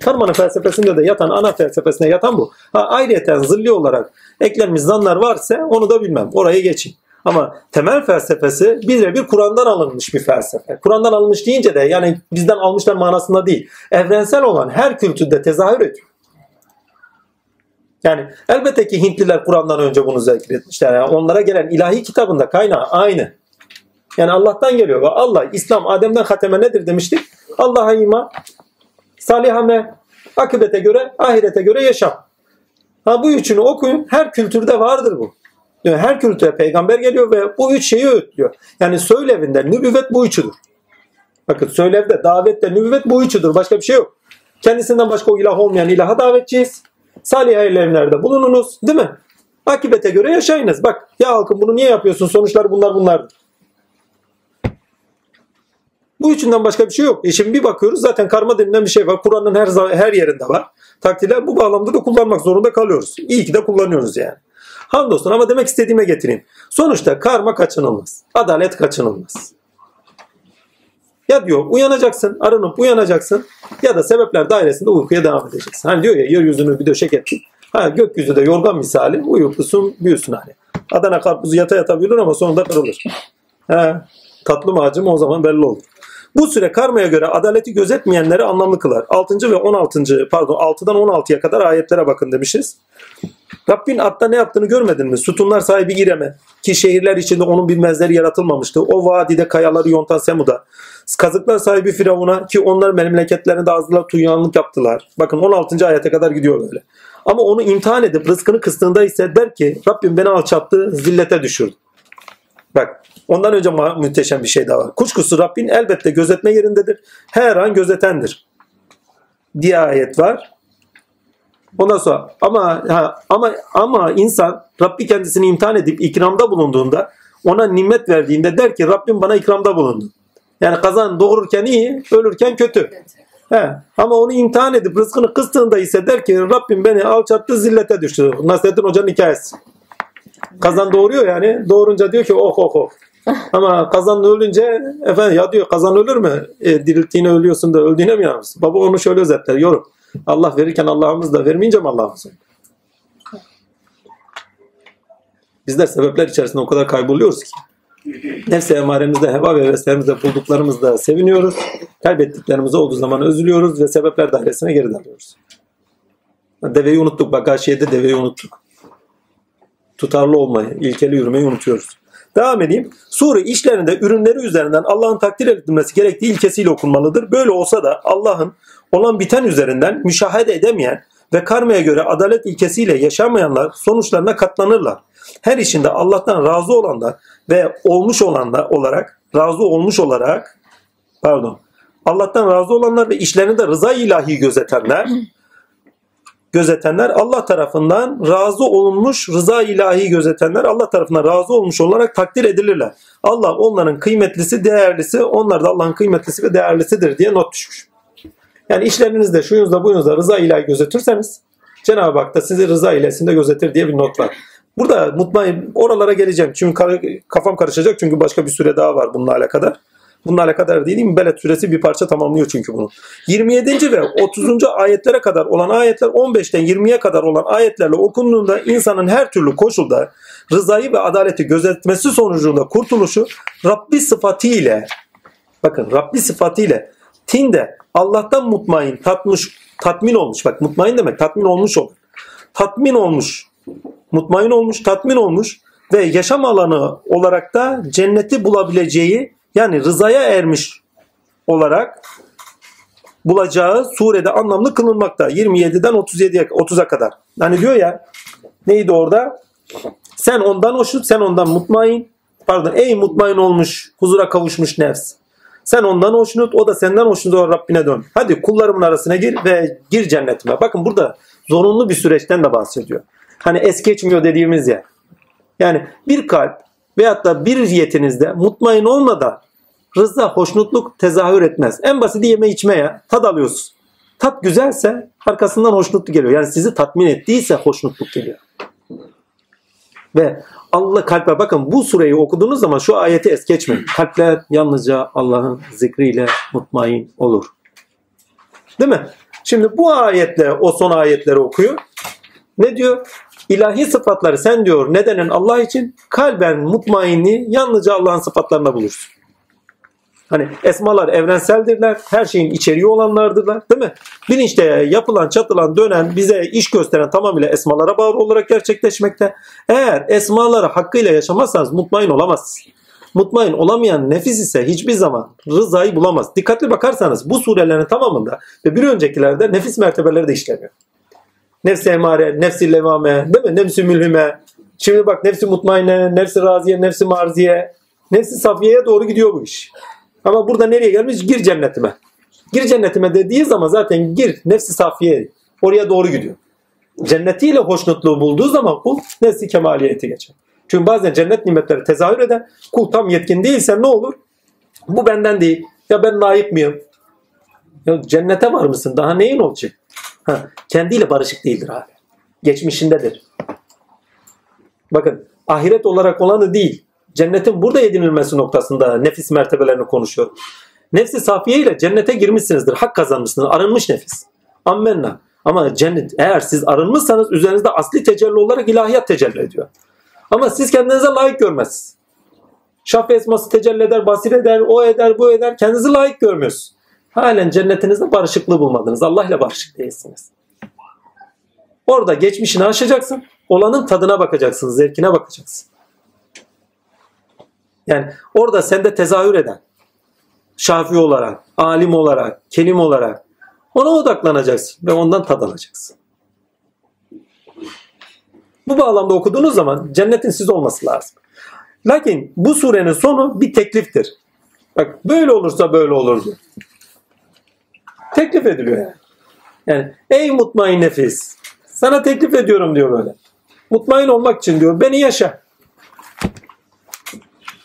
Karmanın felsefesinde de yatan, ana felsefesinde yatan bu. Ha, ayrıyeten zilli olarak eklenmiş zanlar varsa onu da bilmem. Oraya geçin. Ama temel felsefesi birebir Kur'an'dan alınmış bir felsefe. Kur'an'dan alınmış deyince de yani bizden almışlar manasında değil. Evrensel olan her kültürde tezahür ediyor. Yani elbette ki Hintliler Kur'an'dan önce bunu zikretmişler. Yani onlara gelen ilahi kitabında kaynağı aynı. Yani Allah'tan geliyor. Ve Allah, İslam, Adem'den hateme nedir demiştik? Allah'a iman, salih amel, akıbete göre, ahirete göre yaşam. Ha bu üçünü okuyun. Her kültürde vardır bu. Yani her kültüre peygamber geliyor ve bu üç şeyi öğütlüyor. Yani söylevinde nübüvvet bu üçüdür. Bakın söylevde, davette, nübüvvet bu üçüdür. Başka bir şey yok. Kendisinden başka o ilah olmayan ilaha davetçiyiz. Salih eylemlerde bulununuz. Değil mi? Akibete göre yaşayınız. Bak ya halkım bunu niye yapıyorsun? Sonuçlar bunlar bunlardır. Bu üçünden başka bir şey yok. E şimdi bir bakıyoruz zaten karma denilen bir şey var. Kur'an'ın her her yerinde var. Takdirler bu bağlamda da kullanmak zorunda kalıyoruz. İyi ki de kullanıyoruz yani. Hamdolsun ama demek istediğime getireyim. Sonuçta karma kaçınılmaz. Adalet kaçınılmaz. Ya diyor uyanacaksın, arınıp uyanacaksın ya da sebepler dairesinde uykuya devam edeceksin. Hani diyor ya yeryüzünü bir döşek ettik. Ha gökyüzü de yorgan misali uyuklusun büyüsün hani. Adana karpuzu yata yata büyür ama sonunda kırılır. Ha, tatlı mı acı mı o zaman belli olur. Bu süre karmaya göre adaleti gözetmeyenleri anlamlı kılar. 6. ve 16. pardon 6'dan 16'ya kadar ayetlere bakın demişiz. Rabbin atta ne yaptığını görmedin mi? Sütunlar sahibi İrem'e ki şehirler içinde onun bilmezleri yaratılmamıştı. O vadide kayaları yontan Semud'a. Kazıklar sahibi Firavun'a ki onlar memleketlerinde azdılar tuyanlık yaptılar. Bakın 16. ayete kadar gidiyor böyle. Ama onu imtihan edip rızkını kıstığında ise der ki Rabbim beni alçattı, zillete düşürdü. Bak ondan önce müteşem bir şey daha var. Kuşkusuz Rabbin elbette gözetme yerindedir. Her an gözetendir. Diye ayet var. Ondan sonra ama ha, ama ama insan Rabbi kendisini imtihan edip ikramda bulunduğunda ona nimet verdiğinde der ki Rabbim bana ikramda bulundu. Yani kazan doğururken iyi, ölürken kötü. He. Ama onu imtihan edip rızkını kıstığında ise der ki Rabbim beni alçattı zillete düştü. Nasrettin Hoca'nın hikayesi. Kazan doğuruyor yani. Doğurunca diyor ki oh oh oh. Ama kazan ölünce efendim ya diyor kazan ölür mü? E, dirilttiğine ölüyorsun da öldüğüne mi yanırsın? Baba onu şöyle özetler yorum. Allah verirken Allah'ımız da vermeyince mi Allah'ımız? Bizler sebepler içerisinde o kadar kayboluyoruz ki. Nefse emaremizde, heva ve heveslerimizde bulduklarımızda seviniyoruz. Kaybettiklerimiz olduğu zaman üzülüyoruz ve sebepler dairesine geri dalıyoruz. Deveyi unuttuk. Bak Gâşiye'de deveyi unuttuk. Tutarlı olmayı, ilkeli yürümeyi unutuyoruz. Devam edeyim. Sure işlerinde ürünleri üzerinden Allah'ın takdir edilmesi gerektiği ilkesiyle okunmalıdır. Böyle olsa da Allah'ın olan biten üzerinden müşahede edemeyen ve karmaya göre adalet ilkesiyle yaşamayanlar sonuçlarına katlanırlar. Her işinde Allah'tan razı olanlar ve olmuş olanlar olarak razı olmuş olarak pardon Allah'tan razı olanlar ve işlerinde rıza ilahi gözetenler gözetenler Allah tarafından razı olunmuş rıza ilahi gözetenler Allah tarafından razı olmuş olarak takdir edilirler. Allah onların kıymetlisi, değerlisi, onlar da Allah'ın kıymetlisi ve değerlisidir diye not düşmüş. Yani işlerinizde, şuyunuzda, buyunuzda rıza ilahi gözetirseniz Cenab-ı Hak da sizi rıza ilesinde gözetir diye bir not var. Burada mutmain oralara geleceğim. Çünkü kafam karışacak çünkü başka bir süre daha var bununla alakadar. Bununla alakadar değil Beled suresi bir parça tamamlıyor çünkü bunu. 27. ve 30. ayetlere kadar olan ayetler 15'ten 20'ye kadar olan ayetlerle okunduğunda insanın her türlü koşulda rızayı ve adaleti gözetmesi sonucunda kurtuluşu Rabbi sıfatıyla bakın Rabbi sıfatıyla tinde Allah'tan mutmain, tatmış, tatmin olmuş. Bak mutmain demek tatmin olmuş olur. Tatmin olmuş, mutmain olmuş, tatmin olmuş ve yaşam alanı olarak da cenneti bulabileceği yani rızaya ermiş olarak bulacağı surede anlamlı kılınmakta. 27'den 37'ye 30'a kadar. Hani diyor ya neydi orada? Sen ondan hoşnut, sen ondan mutmain. Pardon, ey mutmain olmuş, huzura kavuşmuş nefs. Sen ondan hoşnut, o da senden hoşnut olarak Rabbine dön. Hadi kullarımın arasına gir ve gir cennetime. Bakın burada zorunlu bir süreçten de bahsediyor. Hani es geçmiyor dediğimiz ya. Yani bir kalp veyahut da bir yetinizde mutmain olmadan rıza, hoşnutluk tezahür etmez. En basiti yeme içmeye tad alıyorsun. Tat güzelse arkasından hoşnutluk geliyor. Yani sizi tatmin ettiyse hoşnutluk geliyor. Ve Allah kalbe bakın bu sureyi okuduğunuz zaman şu ayeti es geçmeyin. Kalpler yalnızca Allah'ın zikriyle mutmain olur. Değil mi? Şimdi bu ayetle o son ayetleri okuyor. Ne diyor? İlahi sıfatları sen diyor nedenen Allah için kalben mutmainni yalnızca Allah'ın sıfatlarına bulursun. Hani esmalar evrenseldirler. Her şeyin içeriği olanlardırlar. Değil mi? Bilinçte yapılan, çatılan, dönen, bize iş gösteren tamamıyla esmalara bağlı olarak gerçekleşmekte. Eğer esmaları hakkıyla yaşamazsanız mutmain olamazsınız. Mutmain olamayan nefis ise hiçbir zaman rızayı bulamaz. Dikkatli bakarsanız bu surelerin tamamında ve bir öncekilerde nefis mertebeleri de işleniyor. Nefsi emare, nefsi levame, değil mi? Nefsi mülhime. Şimdi bak nefsi mutmaine, nefsi raziye, nefsi marziye, nefsi safiyeye doğru gidiyor bu iş. Ama burada nereye gelmiş? Gir cennetime. Gir cennetime dediği zaman zaten gir nefsi safiye oraya doğru gidiyor. Cennetiyle hoşnutluğu bulduğu zaman kul nefsi kemaliyeti geçer. Çünkü bazen cennet nimetleri tezahür eder. Kul tam yetkin değilse ne olur? Bu benden değil. Ya ben layık mıyım? Ya cennete var mısın? Daha neyin olacak? Ha, kendiyle barışık değildir abi. Geçmişindedir. Bakın ahiret olarak olanı değil. Cennetin burada edinilmesi noktasında nefis mertebelerini konuşuyor. Nefsi safiye ile cennete girmişsinizdir. Hak kazanmışsınız. Arınmış nefis. Ammenna. Ama cennet eğer siz arınmışsanız üzerinizde asli tecelli olarak ilahiyat tecelli ediyor. Ama siz kendinize layık görmezsiniz. Şaf esması tecelli eder, basir eder, o eder, bu eder. Kendinizi layık görmüyorsunuz. Halen cennetinizde barışıklığı bulmadınız. Allah ile barışık değilsiniz. Orada geçmişini aşacaksın. Olanın tadına bakacaksın, zevkine bakacaksın. Yani orada sende tezahür eden, şafi olarak, alim olarak, kelim olarak ona odaklanacaksın ve ondan tad alacaksın. Bu bağlamda okuduğunuz zaman cennetin siz olması lazım. Lakin bu surenin sonu bir tekliftir. Bak böyle olursa böyle olur diyor. Teklif ediliyor yani. Yani ey mutmain nefis sana teklif ediyorum diyor böyle. Mutmain olmak için diyor beni yaşa.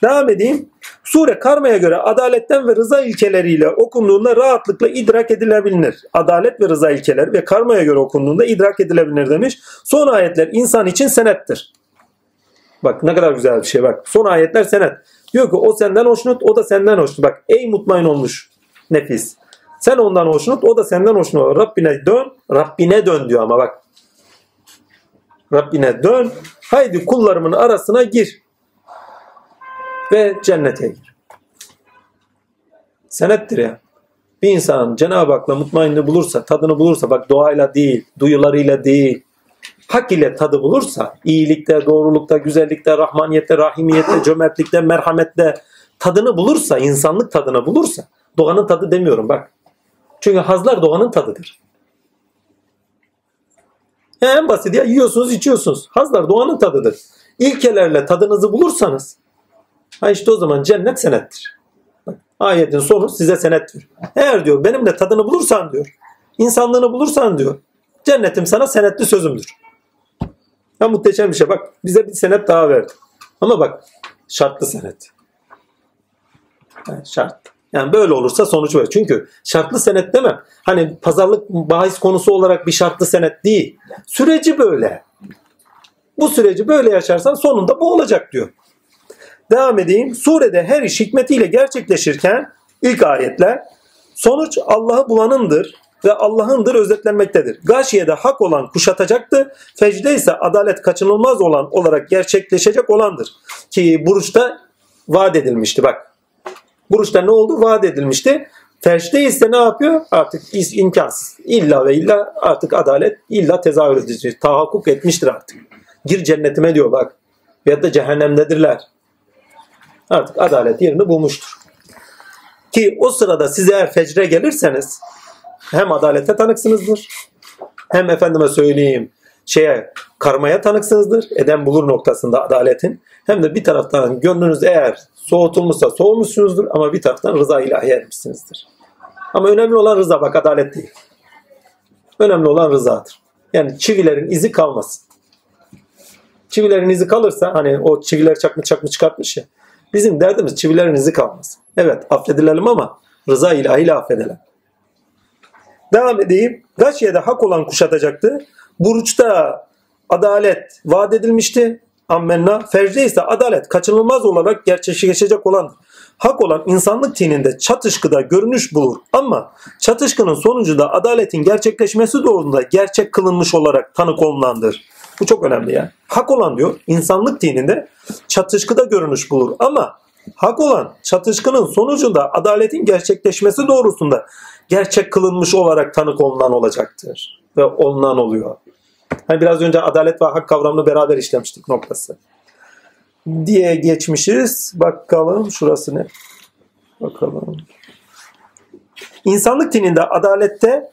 Devam edeyim. Sure karmaya göre adaletten ve rıza ilkeleriyle okunduğunda rahatlıkla idrak edilebilir. Adalet ve rıza ilkeleri ve karmaya göre okunduğunda idrak edilebilir demiş. Son ayetler insan için senettir. Bak ne kadar güzel bir şey bak. Son ayetler senet. Diyor ki o senden hoşnut, o da senden hoşnut. Bak ey mutmain olmuş nefis. Sen ondan hoşnut, o da senden hoşnut. Rabbine dön, Rabbine dön diyor ama bak. Rabbine dön. Haydi kullarımın arasına gir ve cennete gir. Senettir ya. Bir insan Cenab-ı Hak'la mutmainliği bulursa, tadını bulursa, bak doğayla değil, duyularıyla değil, hak ile tadı bulursa, iyilikte, doğrulukta, güzellikte, rahmaniyette, rahimiyette, cömertlikte, merhamette tadını bulursa, insanlık tadını bulursa, doğanın tadı demiyorum bak. Çünkü hazlar doğanın tadıdır. Ya en basit ya yiyorsunuz içiyorsunuz. Hazlar doğanın tadıdır. İlkelerle tadınızı bulursanız Ha işte o zaman cennet senettir. Ayetin sonu size senettir. Eğer diyor benimle tadını bulursan diyor, insanlığını bulursan diyor, cennetim sana senetli sözümdür. Ya muhteşem bir şey. Bak bize bir senet daha verdi. Ama bak şartlı senet. Yani şart. Yani böyle olursa sonuç böyle. Çünkü şartlı senet demem. Hani pazarlık bahis konusu olarak bir şartlı senet değil. Süreci böyle. Bu süreci böyle yaşarsan sonunda bu olacak diyor. Devam edeyim. Surede her iş hikmetiyle gerçekleşirken ilk ayetler sonuç Allah'ı bulanındır ve Allah'ındır özetlenmektedir. Gâşiyede hak olan kuşatacaktı. Fecde ise adalet kaçınılmaz olan olarak gerçekleşecek olandır. Ki Buruş'ta vaat edilmişti bak. Buruş'ta ne oldu? Vaat edilmişti. Fecde ise ne yapıyor? Artık imkansız. İlla ve illa artık adalet illa tezahür edecek. Tahakkuk etmiştir artık. Gir cennetime diyor bak. Ya da cehennemdedirler artık adalet yerini bulmuştur. Ki o sırada siz eğer fecre gelirseniz hem adalete tanıksınızdır hem efendime söyleyeyim şeye karmaya tanıksınızdır. Eden bulur noktasında adaletin. Hem de bir taraftan gönlünüz eğer soğutulmuşsa soğumuşsunuzdur ama bir taraftan rıza ilahi ermişsinizdir. Ama önemli olan rıza bak adalet değil. Önemli olan rızadır. Yani çivilerin izi kalmasın. Çivilerin izi kalırsa hani o çiviler çakma çakma çıkartmış ya. Bizim derdimiz çivilerin izi kalmasın. Evet affedilelim ama rıza ilahiyle affedelim. Devam edeyim. Gaşye'de hak olan kuşatacaktı. Buruç'ta adalet vaat edilmişti. Ammenna. Fecde ise adalet kaçınılmaz olarak gerçekleşecek olan. hak olan insanlık tininde çatışkıda görünüş bulur ama çatışkının sonucunda adaletin gerçekleşmesi doğrultusunda gerçek kılınmış olarak tanık olunandır. Bu çok önemli ya. Hak olan diyor insanlık dininde çatışkıda görünüş bulur ama hak olan çatışkının sonucunda adaletin gerçekleşmesi doğrusunda gerçek kılınmış olarak tanık olunan olacaktır. Ve olunan oluyor. Hani biraz önce adalet ve hak kavramını beraber işlemiştik noktası. Diye geçmişiz. Bakalım şurası ne? Bakalım. İnsanlık dininde adalette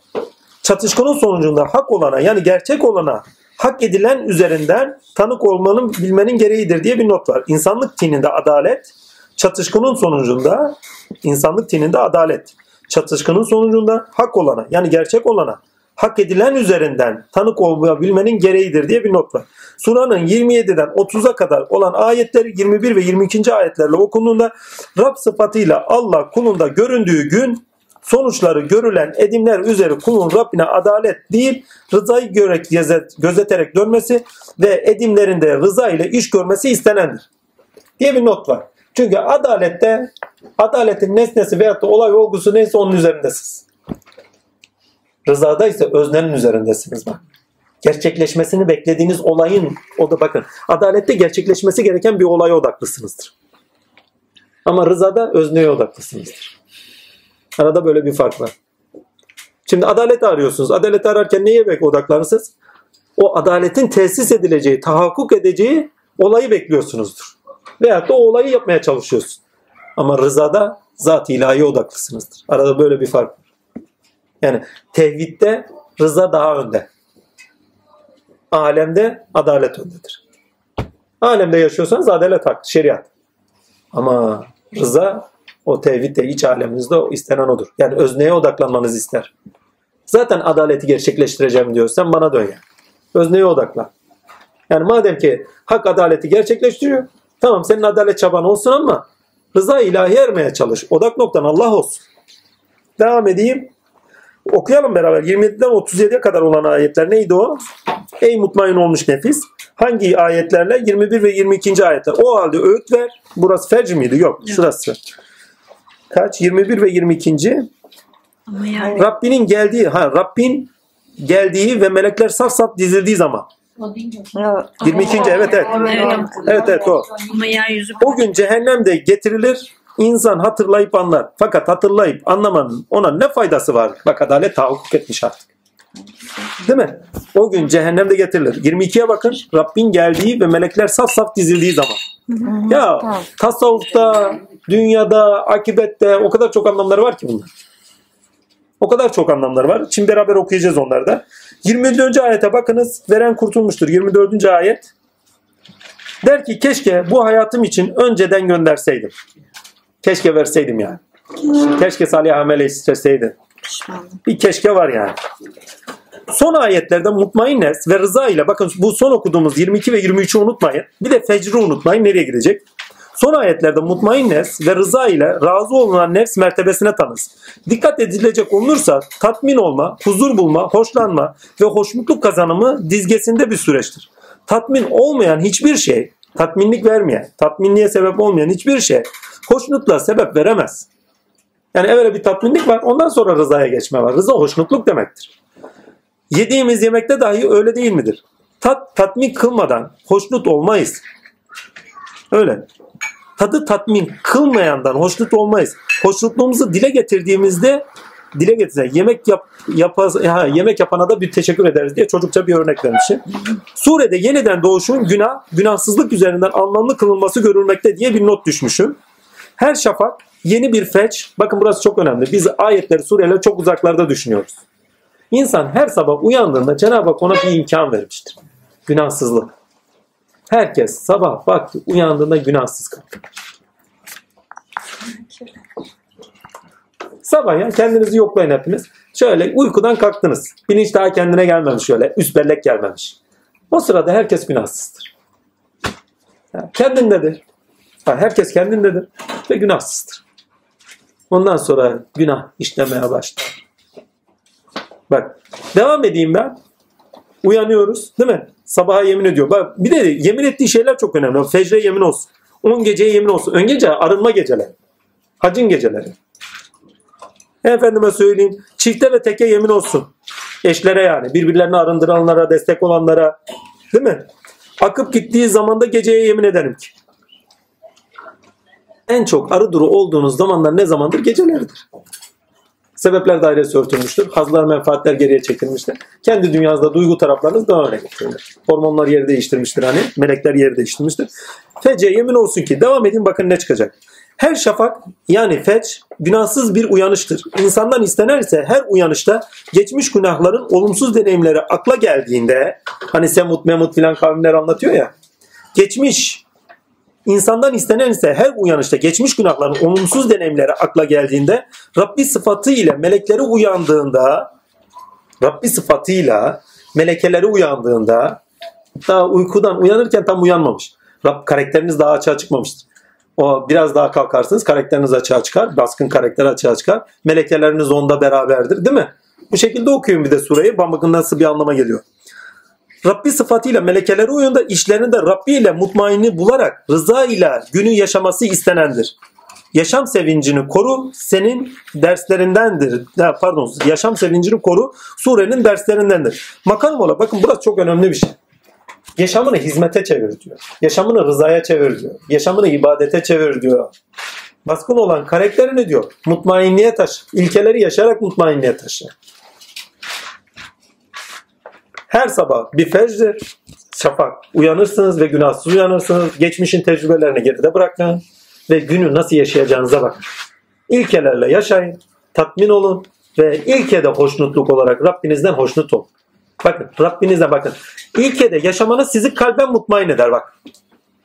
çatışkının sonucunda hak olana yani gerçek olana hak edilen üzerinden tanık olmanın bilmenin gereğidir diye bir not var. İnsanlık tininde adalet çatışkının sonucunda insanlık tininde adalet çatışkının sonucunda hak olana yani gerçek olana hak edilen üzerinden tanık olabilmenin gereğidir diye bir not var. Suranın 27'den 30'a kadar olan ayetleri 21 ve 22. ayetlerle okunduğunda Rab sıfatıyla Allah kulunda göründüğü gün sonuçları görülen edimler üzeri kulun Rabbine adalet değil rızayı görerek gözeterek dönmesi ve edimlerinde rıza ile iş görmesi istenendir diye bir not var. Çünkü adalette adaletin nesnesi veyahut da olay olgusu neyse onun üzerindesiniz. Rızada ise öznenin üzerindesiniz bak. Gerçekleşmesini beklediğiniz olayın o da bakın adalette gerçekleşmesi gereken bir olaya odaklısınızdır. Ama rızada özneye odaklısınızdır. Arada böyle bir fark var. Şimdi adalet arıyorsunuz. Adalet ararken neye bek odaklanırsınız? O adaletin tesis edileceği, tahakkuk edeceği olayı bekliyorsunuzdur. Veyahut da o olayı yapmaya çalışıyorsun. Ama rızada zat-ı ilahi odaklısınızdır. Arada böyle bir fark. Yani tevhidde rıza daha önde. Alemde adalet öndedir. Alemde yaşıyorsanız adalet hak, şeriat. Ama rıza o tevhidde iç aleminizde o istenen odur. Yani özneye odaklanmanızı ister. Zaten adaleti gerçekleştireceğim diyorsan bana dön yani. Özneye odaklan. Yani madem ki hak adaleti gerçekleştiriyor. Tamam senin adalet çaban olsun ama rıza ilahi ermeye çalış. Odak noktan Allah olsun. Devam edeyim. Okuyalım beraber. 27'den 37'ye kadar olan ayetler neydi o? Ey mutmain olmuş nefis. Hangi ayetlerle? 21 ve 22. ayetler. O halde öğüt ver. Burası fecr miydi? Yok. Şurası. Kaç? 21 ve 22. Ama yani Rabbinin geldiği, ha Rabbin geldiği ve melekler saf saf dizildiği zaman. O değil mi? 22. evet evet. Evet. Evet o. O gün cehennem de getirilir. İnsan hatırlayıp anlar. Fakat hatırlayıp anlamanın ona ne faydası var? Bak adalet tahakkuk etmiş artık. Değil mi? O gün cehennemde getirilir. 22'ye bakın. Rabbin geldiği ve melekler saf saf dizildiği zaman. Ya tasavvufta, dünyada, akibette o kadar çok anlamları var ki bunlar. O kadar çok anlamları var. Şimdi beraber okuyacağız onları da. 24. ayete bakınız. Veren kurtulmuştur. 24. ayet. Der ki keşke bu hayatım için önceden gönderseydim. Keşke verseydim yani. Keşke salih amel isteseydim. pişmanım. Bir keşke var yani. Son ayetlerde mutmainnes ve rıza ile bakın bu son okuduğumuz 22 ve 23'ü unutmayın. Bir de fecri unutmayın nereye gidecek? Son ayetlerde mutmainnes ve rıza ile razı olunan nefs mertebesine tanız. Dikkat edilecek olursa tatmin olma, huzur bulma, hoşlanma ve hoşnutluk kazanımı dizgesinde bir süreçtir. Tatmin olmayan hiçbir şey, tatminlik vermeyen, tatminliğe sebep olmayan hiçbir şey hoşnutluğa sebep veremez. Yani evvela bir tatminlik var ondan sonra rızaya geçme var. Rıza hoşnutluk demektir. Yediğimiz yemekte dahi öyle değil midir? Tat, tatmin kılmadan hoşnut olmayız. Öyle. Tadı tatmin kılmayandan hoşnut olmayız. Hoşnutluğumuzu dile getirdiğimizde dile getirse yemek yap, yapa, ha, yemek yapana da bir teşekkür ederiz diye çocukça bir örnek vermişim. Surede yeniden doğuşun günah, günahsızlık üzerinden anlamlı kılınması görülmekte diye bir not düşmüşüm. Her şafak yeni bir feç. Bakın burası çok önemli. Biz ayetleri sureyle çok uzaklarda düşünüyoruz. İnsan her sabah uyandığında Cenab-ı Hak ona bir imkan vermiştir. Günahsızlık. Herkes sabah baktı uyandığında günahsız kalktı. Sabah ya kendinizi yoklayın hepiniz. Şöyle uykudan kalktınız. Bilinç daha kendine gelmemiş şöyle. Üst bellek gelmemiş. O sırada herkes günahsızdır. Kendindedir. Herkes kendindedir ve günahsızdır. Ondan sonra günah işlemeye başlar. Bak devam edeyim ben. Uyanıyoruz değil mi? Sabaha yemin ediyor. Bak bir de yemin ettiği şeyler çok önemli. Fecre yemin olsun. 10 geceye yemin olsun. Ön gece arınma geceleri. Hacın geceleri. Efendime söyleyeyim. Çifte ve teke yemin olsun. Eşlere yani. Birbirlerini arındıranlara, destek olanlara. Değil mi? Akıp gittiği zamanda geceye yemin ederim ki. En çok arı duru olduğunuz zamanlar ne zamandır? Geceleridir. Sebepler dairesi örtülmüştür. Hazlar menfaatler geriye çekilmiştir. Kendi dünyanızda duygu taraflarınız daha öne getirilir. Hormonlar yeri değiştirmiştir hani. Melekler yeri değiştirmiştir. Fece yemin olsun ki devam edin bakın ne çıkacak. Her şafak yani feç günahsız bir uyanıştır. İnsandan istenirse her uyanışta geçmiş günahların olumsuz deneyimleri akla geldiğinde hani Semut Memut filan kavimler anlatıyor ya. Geçmiş insandan istenen ise her uyanışta geçmiş günahların olumsuz deneyimleri akla geldiğinde Rabbi sıfatı ile melekleri uyandığında Rabbi sıfatıyla melekeleri uyandığında daha uykudan uyanırken tam uyanmamış. Rab karakteriniz daha açığa çıkmamıştır. O biraz daha kalkarsınız karakteriniz açığa çıkar. Baskın karakter açığa çıkar. Melekeleriniz onda beraberdir değil mi? Bu şekilde okuyun bir de sureyi. Bakın nasıl bir anlama geliyor. Rabbi sıfatıyla melekeleri uyunda işlerinde Rabbi ile mutmainni bularak rıza ile günü yaşaması istenendir. Yaşam sevincini koru senin derslerindendir. Ya pardon yaşam sevincini koru surenin derslerindendir. Makam ola bakın burası çok önemli bir şey. Yaşamını hizmete çevir diyor. Yaşamını rızaya çevir diyor. Yaşamını ibadete çevir diyor. Baskın olan karakterini diyor. Mutmainliğe taşı. İlkeleri yaşayarak mutmainliğe taşı. Her sabah bir fecrdir. Şafak. Uyanırsınız ve günahsız uyanırsınız. Geçmişin tecrübelerini geride bırakın. Ve günü nasıl yaşayacağınıza bakın. İlkelerle yaşayın. Tatmin olun. Ve ilkede hoşnutluk olarak Rabbinizden hoşnut olun. Bakın Rabbinize bakın. İlkede yaşamanız sizi kalben mutmain eder bak.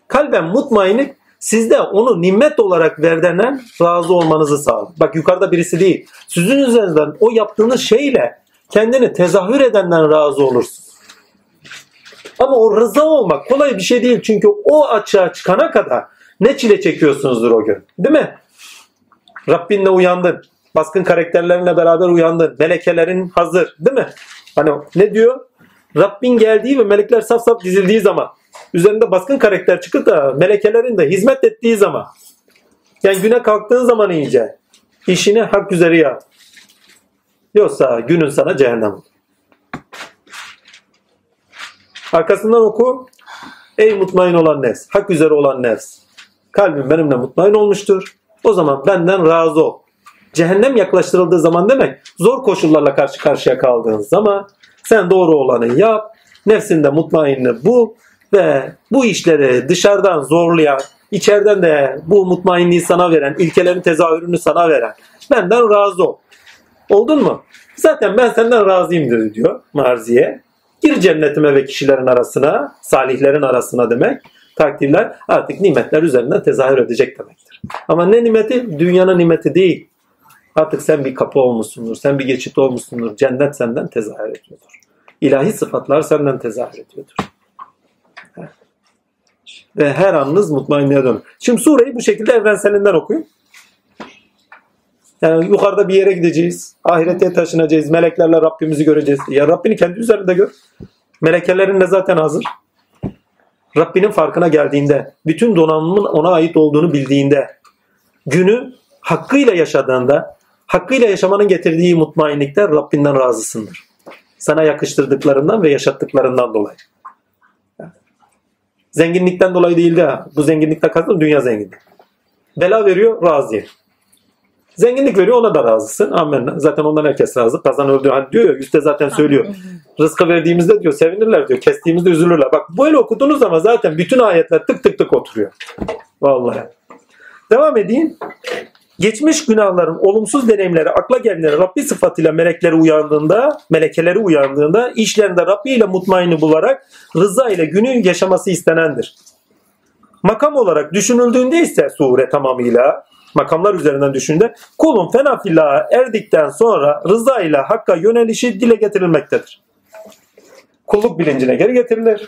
Kalben mutmainlik sizde onu nimet olarak verdenen razı olmanızı sağlar. Bak yukarıda birisi değil. Sizin üzerinizden o yaptığınız şeyle kendini tezahür edenden razı olursun. Ama o rıza olmak kolay bir şey değil. Çünkü o açığa çıkana kadar ne çile çekiyorsunuzdur o gün. Değil mi? Rabbinle uyandın. Baskın karakterlerinle beraber uyandın. Melekelerin hazır. Değil mi? Hani ne diyor? Rabbin geldiği ve melekler saf saf dizildiği zaman üzerinde baskın karakter çıkıp da melekelerin de hizmet ettiği zaman yani güne kalktığın zaman iyice işini hak üzere yap. Yoksa günün sana cehennem olur. Arkasından oku. Ey mutmain olan nefs. Hak üzere olan nefs. Kalbim benimle mutmain olmuştur. O zaman benden razı ol. Cehennem yaklaştırıldığı zaman demek zor koşullarla karşı karşıya kaldığın zaman sen doğru olanı yap. Nefsinde mutmainini bul ve bu işleri dışarıdan zorlayan, içeriden de bu mutmainliği sana veren, ilkelerin tezahürünü sana veren benden razı ol. Oldun mu? Zaten ben senden razıyımdır diyor Marziye. Gir cennetime ve kişilerin arasına, salihlerin arasına demek. Takdirler artık nimetler üzerinden tezahür edecek demektir. Ama ne nimeti? Dünyanın nimeti değil. Artık sen bir kapı olmuşsundur, sen bir geçit olmuşsundur. Cennet senden tezahür ediyordur. İlahi sıfatlar senden tezahür ediyordur. Ve her anınız mutmainliğe dönün. Şimdi sureyi bu şekilde evrenselinden okuyun. Yani yukarıda bir yere gideceğiz. Ahirete taşınacağız. Meleklerle Rabbimizi göreceğiz. Ya Rabbini kendi üzerinde gör. Melekelerin de zaten hazır. Rabbinin farkına geldiğinde, bütün donanımın ona ait olduğunu bildiğinde, günü hakkıyla yaşadığında, hakkıyla yaşamanın getirdiği mutmainlikte Rabbinden razısındır. Sana yakıştırdıklarından ve yaşattıklarından dolayı. Zenginlikten dolayı değil de bu zenginlikten kastım dünya zenginliği. Bela veriyor razı. Zenginlik veriyor ona da razısın. Amin. Zaten ondan herkes razı. Kazan öldü. Hani diyor ya üstte zaten söylüyor. Rızkı verdiğimizde diyor sevinirler diyor. Kestiğimizde üzülürler. Bak böyle okuduğunuz zaman zaten bütün ayetler tık tık tık oturuyor. Vallahi. Devam edeyim. Geçmiş günahların olumsuz deneyimleri akla gelenleri Rabbi sıfatıyla melekleri uyandığında, melekeleri uyandığında işlerinde Rabbi ile mutmaini bularak rıza ile günü yaşaması istenendir. Makam olarak düşünüldüğünde ise sure tamamıyla makamlar üzerinden düşünde kulun fena fillaha erdikten sonra rıza ile hakka yönelişi dile getirilmektedir. Kulluk bilincine geri getirilir.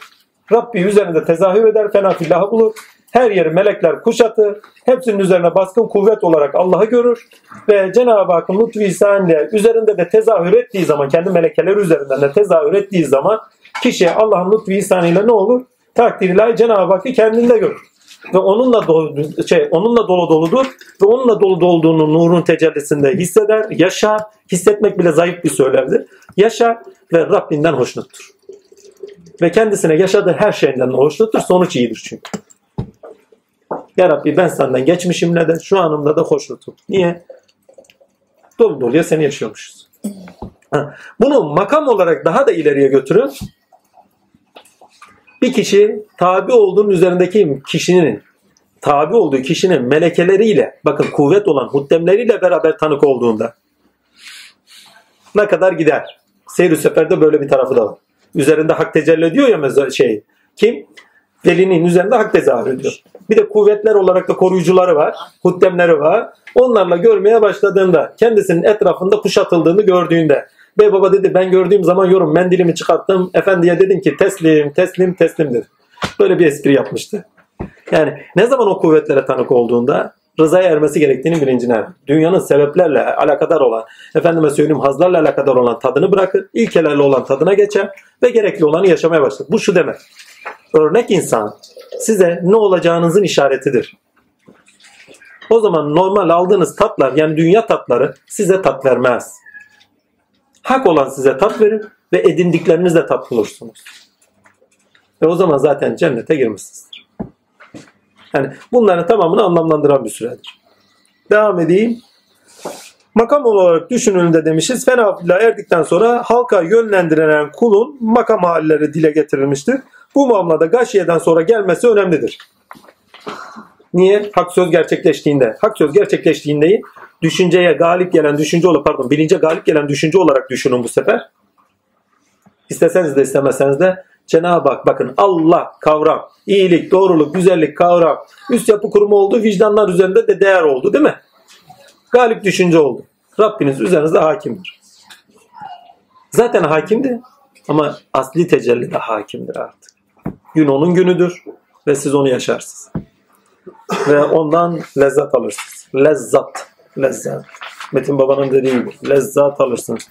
Rabbi üzerinde tezahür eder, fena fillahı bulur. Her yeri melekler kuşatır. Hepsinin üzerine baskın kuvvet olarak Allah'ı görür. Ve Cenab-ı Hakk'ın lütfu ihsanıyla üzerinde de tezahür ettiği zaman, kendi melekeleri üzerinden de tezahür ettiği zaman kişi Allah'ın lütfu ihsanıyla ne olur? Takdir ilahi Cenab-ı Hakk'ı kendinde görür. Ve onunla dolu, şey onunla dolu doludur ve onunla dolu dolduğunu nurun tecellisinde hisseder, yaşar. Hissetmek bile zayıf bir söylemdir. Yaşar ve Rabbinden hoşnuttur. Ve kendisine yaşadığı her şeyden de hoşnuttur. Sonuç iyidir çünkü. Ya Rabbi ben senden geçmişimle de şu anımda da hoşnutum. Niye? Dolu doluya seni yaşıyormuşuz. Bunu makam olarak daha da ileriye götürün. Bir kişi tabi olduğunun üzerindeki kişinin tabi olduğu kişinin melekeleriyle bakın kuvvet olan huddemleriyle beraber tanık olduğunda ne kadar gider? Seyr-i Sefer'de böyle bir tarafı da var. Üzerinde hak tecelli ediyor ya meza- şey. Kim? Velinin üzerinde hak tezahür ediyor. Bir de kuvvetler olarak da koruyucuları var. Huddemleri var. Onlarla görmeye başladığında kendisinin etrafında kuşatıldığını gördüğünde Bey baba dedi ben gördüğüm zaman yorum mendilimi çıkarttım. Efendiye dedim ki teslim teslim teslim dedi. Böyle bir espri yapmıştı. Yani ne zaman o kuvvetlere tanık olduğunda rızaya ermesi gerektiğini bilincine. Dünyanın sebeplerle alakadar olan, efendime söyleyeyim hazlarla alakadar olan tadını bırakır, ilkelerle olan tadına geçer ve gerekli olanı yaşamaya başlar. Bu şu demek. Örnek insan size ne olacağınızın işaretidir. O zaman normal aldığınız tatlar yani dünya tatları size tat vermez. Hak olan size tat verir ve edindiklerinizle tat bulursunuz. Ve o zaman zaten cennete girmişsinizdir. Yani bunların tamamını anlamlandıran bir süredir. Devam edeyim. Makam olarak düşünüldüğünde demişiz. Fenafillah erdikten sonra halka yönlendirilen kulun makam halleri dile getirilmiştir. Bu mamlada gaşiyeden sonra gelmesi önemlidir. Niye? Hak söz gerçekleştiğinde. Hak söz gerçekleştiğinde düşünceye galip gelen düşünce olarak pardon bilince galip gelen düşünce olarak düşünün bu sefer. İsteseniz de istemeseniz de Cenab-ı Hak bakın Allah kavram, iyilik, doğruluk, güzellik kavram, üst yapı kurumu oldu, vicdanlar üzerinde de değer oldu değil mi? Galip düşünce oldu. Rabbiniz üzerinizde hakimdir. Zaten hakimdi ama asli tecelli de hakimdir artık. Gün onun günüdür ve siz onu yaşarsınız. Ve ondan lezzet alırsınız. Lezzat. Lezzet. Metin Baba'nın dediği gibi. Lezzat alırsınız.